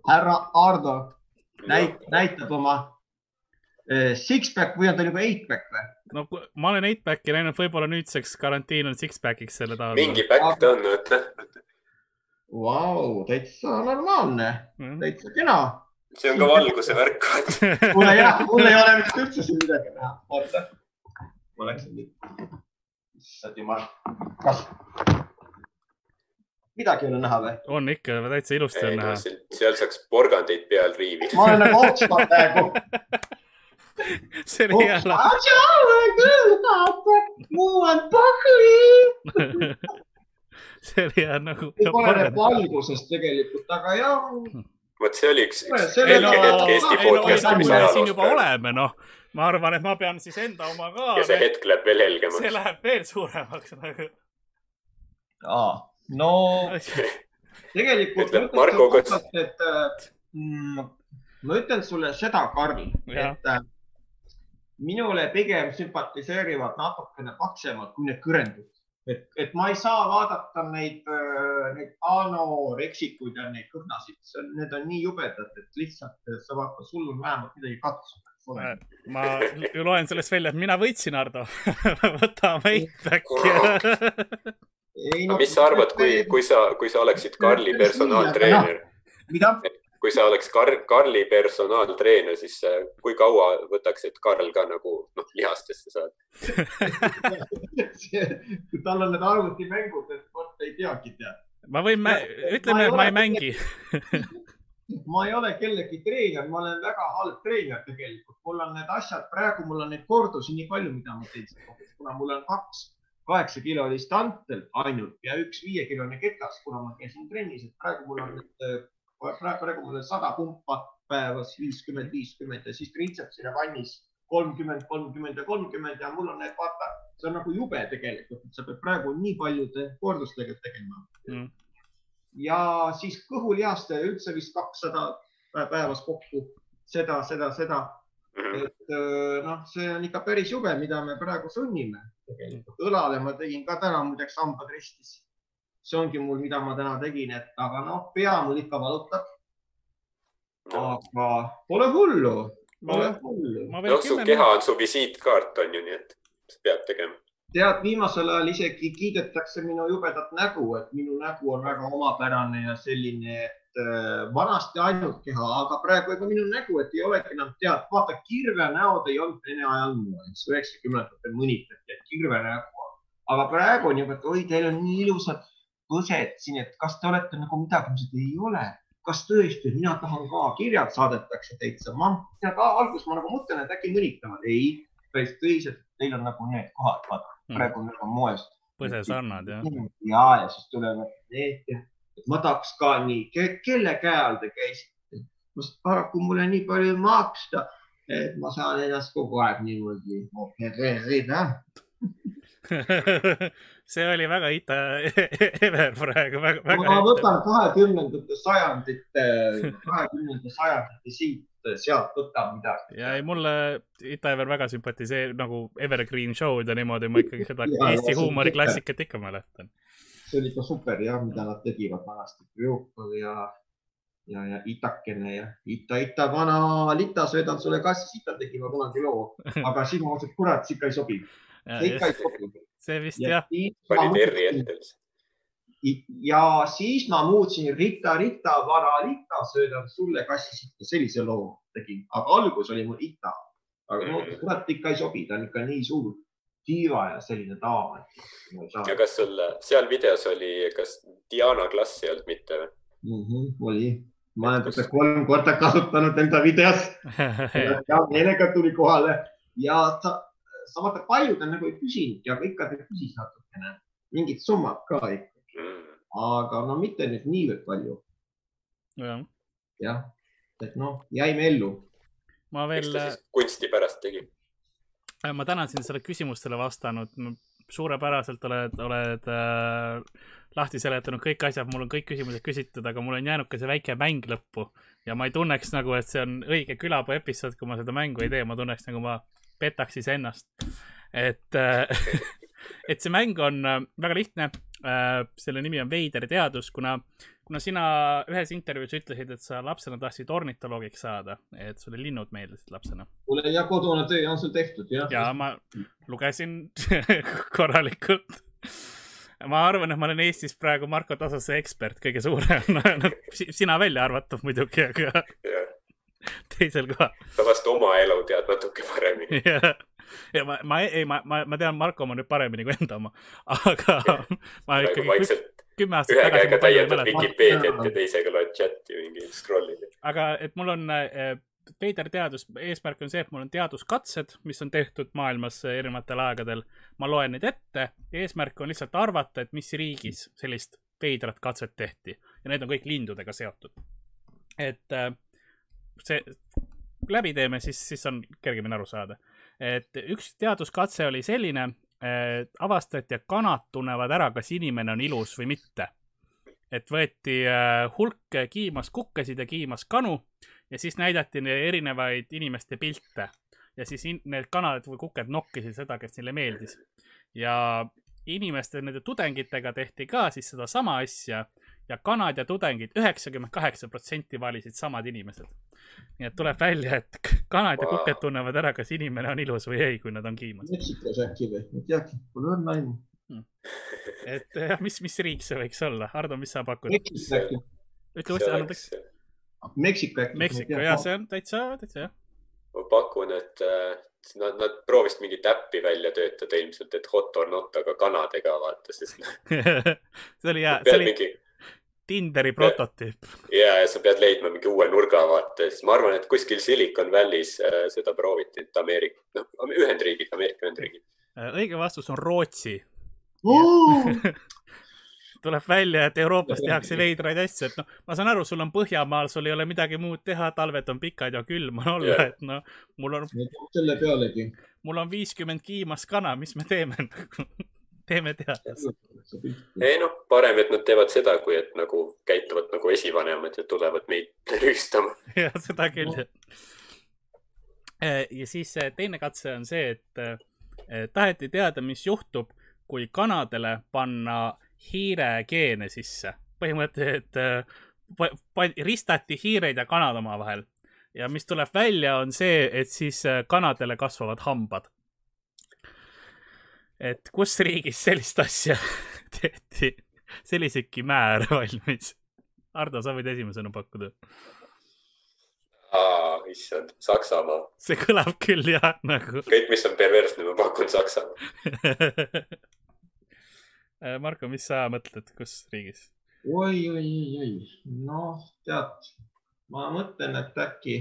härra Ardo näit, näitab oma six-pack või on tal juba eight-pack või? no ma olen eight-packi näinud, võib-olla nüüdseks karantiin on six-packiks selle taha. mingi back ta on, vaata Vau, täitsa normaalne mm., täitsa kena. see on ka valguse värk kuule jah, mul ei ole vist üldse siin midagi näha, oota. ma läksin nüüd. issand jumal, kas midagi ei ole näha või? on ikka, täitsa ilusti on näha. seal saaks porgandeid peal riivida. ma olen nagu otsma praegu see lahe. mul on see oli jah nagu. oleneb valgusest tegelikult, aga jah. vot see oli üks, üks helge hetk Eesti podcast'imise ajaloos. siin juba oleme, noh. ma arvan, et ma pean siis enda oma ka. ja see hetk läheb veel helgemaks. see läheb veel suuremaks nagu. aa, no tegelikult. ütleb Marko, kas. et mm, ma ütlen sulle seda, Karl, et minule pigem sümpatiseerivad natukene paksemad kui need kõrendud. Et, et ma ei saa vaadata neid, äh, neid anoreksikuid ja neid kõhnasid, need on nii jubedad, et lihtsalt sa vaata, sul on vähemalt midagi katsuda ma ju loen sellest välja, et mina võitsin, Ardo. Võtame eitbacki no, mis sa arvad, kui, kui sa, kui sa oleksid Karli personaaltreener? mida? Kui sa oleks Kar Karli personaaltreener, siis äh, kui kaua võtaks, et Karl ka nagu noh, lihastesse saada tal on need arvutimängud, et vot ei teagi tead. ma võin, ütleme, et ma ei mängi. Ma ei ole kellegi treener, ma olen väga halb treener tegelikult, mul on need asjad, praegu mul on neid kordusi nii palju, mida ma teen, kuna mul on kaks kaheksa kilolist antel ainult ja üks viiekilone ketas, kuna ma käisin trennis, et praegu mul on nüüd äh, praegu mul on sada pumpa päevas, viiskümmend, viiskümmend ja siis triitsepsile vannis kolmkümmend, kolmkümmend ja kolmkümmend ja mul on need, vaata, see on nagu jube tegelikult, et sa pead praegu nii paljude kordustega tegema mm.. ja siis kõhulihaste üldse vist kakssada päevas kokku, seda, seda, seda. Et noh, see on ikka päris jube, mida me praegu sunnime tegelikult. õlale ma tegin ka täna muideks hambad ristis see ongi mul, mida ma täna tegin, et aga noh, pea mul ikka valutab. aga pole hullu, pole hullu. noh, su keha on su visiitkaart on ju, nii et pead tegema. tead, viimasel ajal isegi kiidetakse minu jubedat nägu, et minu nägu on väga omapärane ja selline, et äh, vanasti ainult keha, aga praegu ega minu nägu, et ei olegi enam tead, vaata kirvenäod ei olnud Vene ajal moes, üheksakümnendatel mõnitati, et kirvenägu on, aga praegu on juba, et oi, teil on nii ilusad põsed siin, et kas te olete nagu midagi, mis ei ole kas tõesti, mina tahan ka, kirjad saadetakse täitsa, ma tead, alguses ma nagu mõtlen, et äkki mõnitavad, ei, päris tõsiselt, teil on nagu need kohad, vaata mm., praegu on nagu moes. põsesarnad jah. ja, ja siis tulevad need ja ma tahaks ka nii Ke, kelle käe all te käisite? paraku mulle nii palju ei maksta, et ma saan ennast kogu aeg niimoodi opereerida see oli väga ita Ever praegu, väga, väga. ma võtan kahekümnendate sajandite, kahekümnenda sajandite siit, sealt võtan midagi. ja ei, mulle Ita Ever väga sümpatiseerib nagu Evergreen show'd ja niimoodi, ma ikkagi seda ja, Eesti huumoriklassikat ikka mäletan. see oli ikka super jah, mida nad tegivad vanasti, Krjukov ja, ja, ja Itakene ja Ita, Ita, vana Lita, söödan sulle kassi, Ita tegi ma kunagi loo, aga mõtlesin, et kurat, see ikka ei sobi see ikka ei sobi. see vist ja jah. panid R-i ette lihtsalt. ja siis ma muutsin Rita, Rita, vana Rita, söödan sulle kassi sitta, sellise loo tegin, aga algus oli mul Ita. aga mm -hmm. kurat ikka ei sobi, ta on ikka nii suur diiva ja selline daam. ja kas sul seal videos oli, kas Diana klass ei olnud mitte või mm? -hmm, oli, ma olen seda kolm korda kasutanud enda videos ja meelega tuli kohale ja ta sa vaata, paljud on nagu ei küsinudki, aga ikka ta küsis natukene, mingid summad ka ikkagi. Mm. aga no mitte nüüd niivõrd palju. jah ja,, et noh, jäime ellu. ma veel. kunsti pärast tegi. Äh, ma tänan sind selle küsimustele vastanud, suurepäraselt oled, oled äh, lahti seletanud kõik asjad, mul on kõik küsimused küsitud, aga mul on jäänud ka see väike mäng lõppu ja ma ei tunneks nagu, et see on õige külapuu episood, kui ma seda mängu ei tee, ma tunneks nagu ma petaks iseennast. et äh, et see mäng on äh, väga lihtne. Äh, selle nimi on Veider teadus, kuna, kuna sina ühes intervjuus ütlesid, et sa lapsena tahtsid ornitoloogiks saada, et sulle linnud meeldisid lapsena. kuule, ja kodune töö on sul tehtud, jah? ja ma lugesin korralikult ma arvan, et ma olen Eestis praegu Marko Tasase ekspert, kõige suurem no, sina välja arvatud muidugi, aga teisel kohal. sa vast oma elu tead natuke paremini ja, ja ma, ma ei, ma, ma, ma tean Marko oma nüüd paremini kui enda oma, aga ma ikkagi vaikselt kümme aastat ühe käega täiendad Vikipeediat ja teisega loed chati mingi scroll'id. aga et mul on äh, veider teadus, eesmärk on see, et mul on teaduskatsed, mis on tehtud maailmas erinevatel aegadel. ma loen need ette, eesmärk on lihtsalt arvata, et mis riigis sellist veidrat katset tehti ja need on kõik lindudega seotud. et äh, see läbi teeme, siis, siis on kergemini aru saada. et üks teaduskatse oli selline, avastati, et kanad tunnevad ära, kas inimene on ilus või mitte. et võeti äh, hulk kiimas kukkesid ja kiimas kanu ja siis näidati erinevaid inimeste pilte ja siis need kanad või kuked nokkisid seda, kes neile meeldis. ja inimeste, nende tudengitega tehti ka siis sedasama asja ja kanad ja tudengid, üheksakümmend kaheksa protsenti valisid samad inimesed nii et tuleb välja, et kanad ja kuked tunnevad ära, kas inimene on ilus või ei, kui nad on kiimas. Meksikos äkki või? ma ei teagi, pole õrna aimu hmm.. et jah, mis, mis riik see võiks olla? Hardo, mis sa pakud? Ütle uuesti, Hardo. Meksiko äkki. Meksiko, jah, see on täitsa, täitsa jah. ma pakun, et äh, nad, nad proovisid mingit äppi välja töötada ilmselt, et hot or not, aga kanadega vaata, sest see oli hea. see oli mingi Tinderi prototüüp. ja, ja sa pead leidma mingi uue nurga, vaata, siis ma arvan, et kuskil Silicon Valley's äh, seda prooviti, et Ameerika, noh, Ühendriigid, Ameerika Ühendriigid. Äh, õige vastus on Rootsi uh! tuleb välja, et Euroopas tehakse veidraid asju, et noh, ma saan aru, sul on Põhjamaal, sul ei ole midagi muud teha, talved on pikad ja külm on olla yeah., et noh, mul on. selle pealegi. mul on viiskümmend kiimast kana, mis me teeme teeme teadust. ei noh, parem, et nad teevad seda, kui et nagu käituvad nagu esivanemad ja tulevad meid rüüstama. jah, seda küll no.. Äh, ja siis äh, teine katse on see, et äh, taheti teada, mis juhtub, kui kanadele panna hiire geene sisse. põhimõtteliselt ristati hiired ja kanad omavahel ja mis tuleb välja, on see, et siis kanadele kasvavad hambad. Et kus riigis sellist asja tehti, selliseidki määre valmis? Ardo, sa võid esimesena pakkuda. aa, issand, Saksamaa. see kõlab küll jah, nagu. kõik, mis on perversne, ma pakun Saksamaa. Marko, mis sa mõtled, kus riigis? oi, oi, oi, oi, noh, tead, ma mõtlen, et äkki.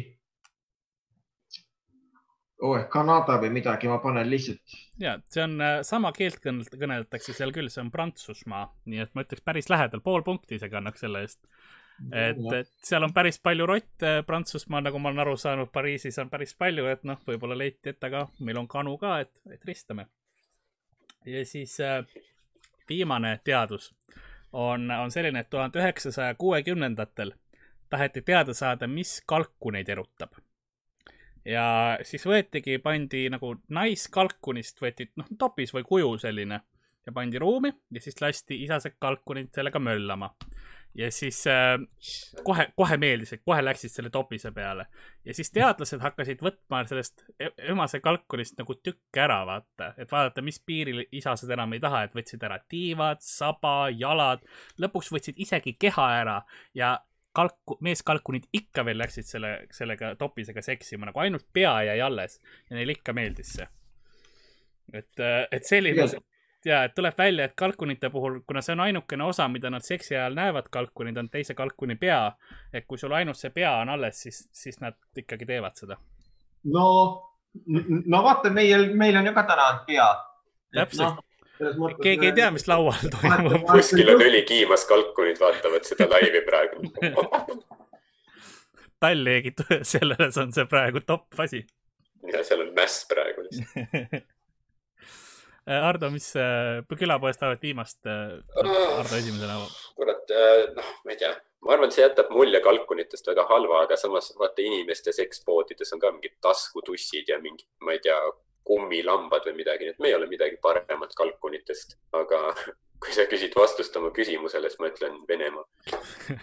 oh, Kanada või midagi, ma panen lihtsalt. ja see on äh, sama keelt kõnel- kõneldakse seal küll, see on Prantsusmaa, nii et ma ütleks päris lähedal, pool punkti isegi annaks selle eest. et, et seal on päris palju rotte Prantsusmaal, nagu ma olen aru saanud, Pariisis on päris palju, et noh, võib-olla leiti, et aga meil on kanu ka, et, et ristame. ja siis äh, viimane teadus on, on selline, et tuhande üheksasaja kuuekümnendatel taheti teada saada, mis kalku neid erutab. Ja siis võetigi, pandi nagu naiskalkunist võeti, noh, topis või kuju selline. Ja pandi ruumi ja siis lasti isased kalkunid sellega möllama. ja siis äh, kohe, kohe meeldisid, kohe läksid selle topise peale. Ja siis teadlased hakkasid võtma sellest e- emase kalkunist nagu tükke ära, vaata, et vaadata, mis piiril isased enam ei taha, et võtsid ära tiivad, saba, jalad, lõpuks võtsid isegi keha ära ja kalku, meeskalkunid ikka veel läksid selle, sellega topisega seksima, nagu ainult pea jäi alles ja neile ikka meeldis see. et, et selline ja, et tuleb välja, et kalkunite puhul, kuna see on ainukene osa, mida nad seksi ajal näevad, kalkunid on teise kalkuni pea. et kui sul ainult see pea on alles, siis, siis nad ikkagi teevad seda. no, no vaata, meil, meil on ju ka täna pea. Täpselt. Keegi ei tea, mis laual toimub. kuskil on õli kiimas, kalkunid vaatavad seda laivi praegu. Tallingi, selles on see praegu top asi. ja seal on mäss praegu lihtsalt. Ardo, mis äh, külapoest tahavad viimast äh,, Ardo esimesena? kurat, noh, ma ei tea, ma arvan, et see jätab mulje kalkunitest väga halva, aga samas vaata inimeste sekspoodides on ka mingid taskutussid ja mingid, ma ei tea, kummilambad või midagi, nii et me ei ole midagi paremat kalkunitest, aga kui sa küsid vastust oma küsimusele, siis ma ütlen Venemaa.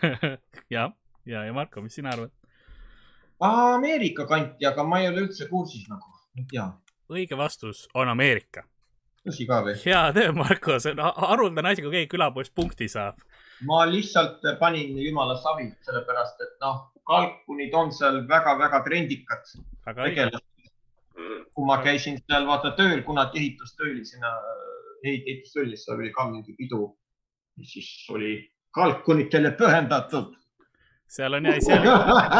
ja, ja, ja Marko, mis sina arvad? Ameerika kanti, aga ma ei ole üldse kursis nagu, ei tea, õige vastus on Ameerika. tõsi ka või? hea töö, Marko, see on ha- haruldane asi, kui keegi külapoest punkti saab. ma lihtsalt panin jumala savi, sellepärast et noh, kalkunid on seal väga-väga trendikad väga õige. tegelased. kui ma käisin seal vaata tööl, kunagi ehitustöölisena, ehitustöölis, seal oli ka mingi pidu, mis siis oli kalkunitele pühendatud. seal on ja, seal,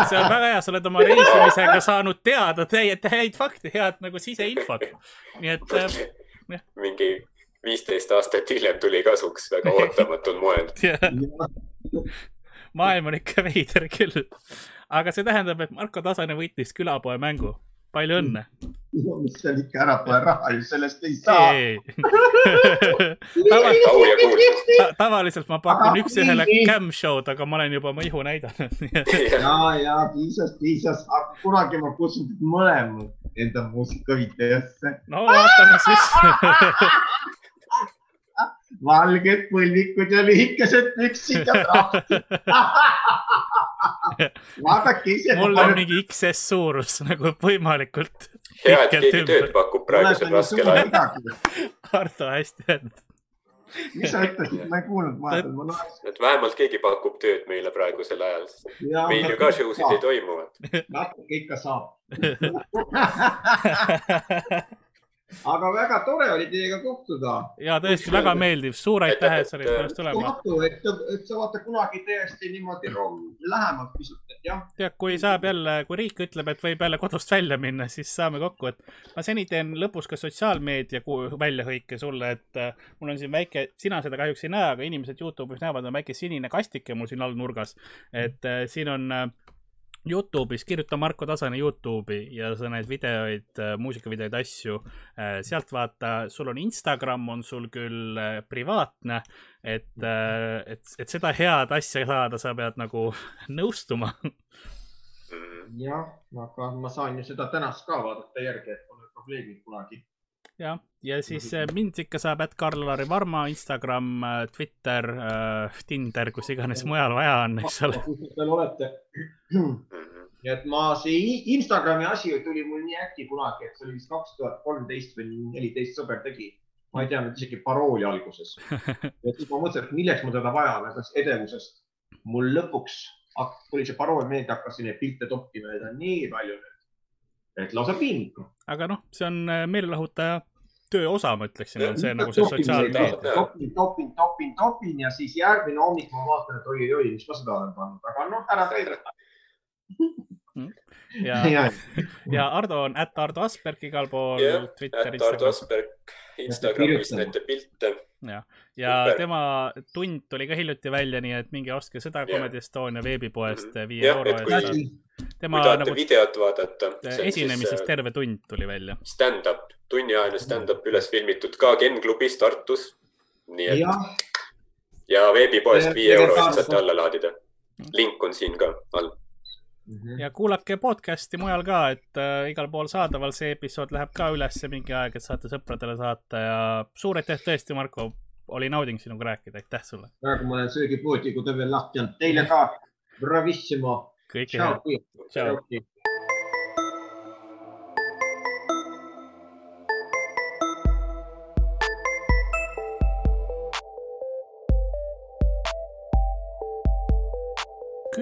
see on väga hea, sa oled oma reisimisega saanud teada täied, häid fakte, head nagu siseinfot. nii et äh, jah. mingi viisteist aastat hiljem tuli kasuks väga ootamatul moel. maailm on ikka veider küll. aga see tähendab, et Marko Tasane võitis külapoe mängu. Palju õnne. mis seal ikka ära pole raha ju sellest ei saa. kuulsus. tavaliselt ma pakun üks-ühele cam show'd, aga ma olen juba oma ihu näidanud. ja, ja piisas, piisas, aga kunagi ma kutsun teid mõlemad enda muusikavideosse. no vaatame siis. valged põlvikud ja lühikesed püksid ja trahtid. vaadake ise. mul on mingi XS suurus nagu võimalikult. hea, et keegi tööd pakub praegusel raskel ajal. Ardo, hästi öeldud. mis sa ütlesid, ma ei kuulnud, ma vaatan, ma naersin. et vähemalt keegi pakub tööd meile praegusel ajal. meil ju ka show sid ei toimu. natuke ikka saab. aga väga tore oli teiega kohtuda. ja tõesti väga meeldiv, suur aitäh, et sa olid pärast tulema. et, et sa vaata kunagi tõesti niimoodi lähemalt pisut, et jah. tead, kui saab jälle, kui riik ütleb, et võib jälle kodust välja minna, siis saame kokku, et ma seni teen lõpus ka sotsiaalmeedia väljahõike sulle, et äh, mul on siin väike, sina seda kahjuks ei näe, aga inimesed Youtube'is näevad, on väike sinine kastike mul siin all nurgas. et äh, siin on äh, Youtube'is, kirjuta Marko Tasane Youtube'i ja sa näed videoid, muusikavideoid, asju. sealt vaata, sul on Instagram on sul küll äh, privaatne, et, et, et seda head asja saada, sa pead nagu nõustuma Mm. jah, aga ma saan ju seda tänast ka vaadata järgi, et pole probleemi kunagi. jah, ja siis äh, mind ikka saab at Karl-Lari Varma, Instagram, Twitter, Tinder, kus iganes mujal vaja on, eks ole. kus te veel olete? Nii et ma, see Instagrami asi tuli mul nii äkki kunagi, et see oli vist kaks tuhat kolmteist või neliteist sõber tegi. ma ei teadnud isegi parooli alguses. ja siis ma mõtlesin, et milleks ma teda vajan, aga siis edevusest mul lõpuks tuli see parool meelde, hakkasin neid pilte toppima ja on nii palju nüüd, et lausa piinlik. Aga noh, see on äh, meelelahutaja töö osa, ma ütleksin, on see nagu see sotsiaalmeedia. topin, topin, topin, topin ja siis järgmine hommik ma vaatan, et oi-oi, mis ma seda olen pannud, aga noh, ära tee. ja, ja Ardo on at Ardo Asperg igal pool jah, Twitteris et Ardo. Asperg Instagramis näete pilte. ja Super. tema tund tuli ka hiljuti välja, nii et minge ostke seda. Comedy Estonia veebipoest Mhm. viie Jah, euro kui- eest. kui tema tahate nagu videot vaadata, esinemisest terve tund tuli välja. stand-up, tunniajane stand-up üles filmitud ka Ken klubis Tartus. nii et jah, ja veebipoest Ja viie euro eest saate alla laadida. link on siin ka all. Ja kuulake podcast'i mujal ka, et äh, igal pool saadaval, see episood läheb ka ülesse mingi aeg, et saate sõpradele saata ja suur aitäh tõesti, Marko, oli nauding sinuga rääkida, aitäh sulle. praegu ma olen söögipoodi, kui ta veel lahti on. Teile ka, bravissimo. kõike head.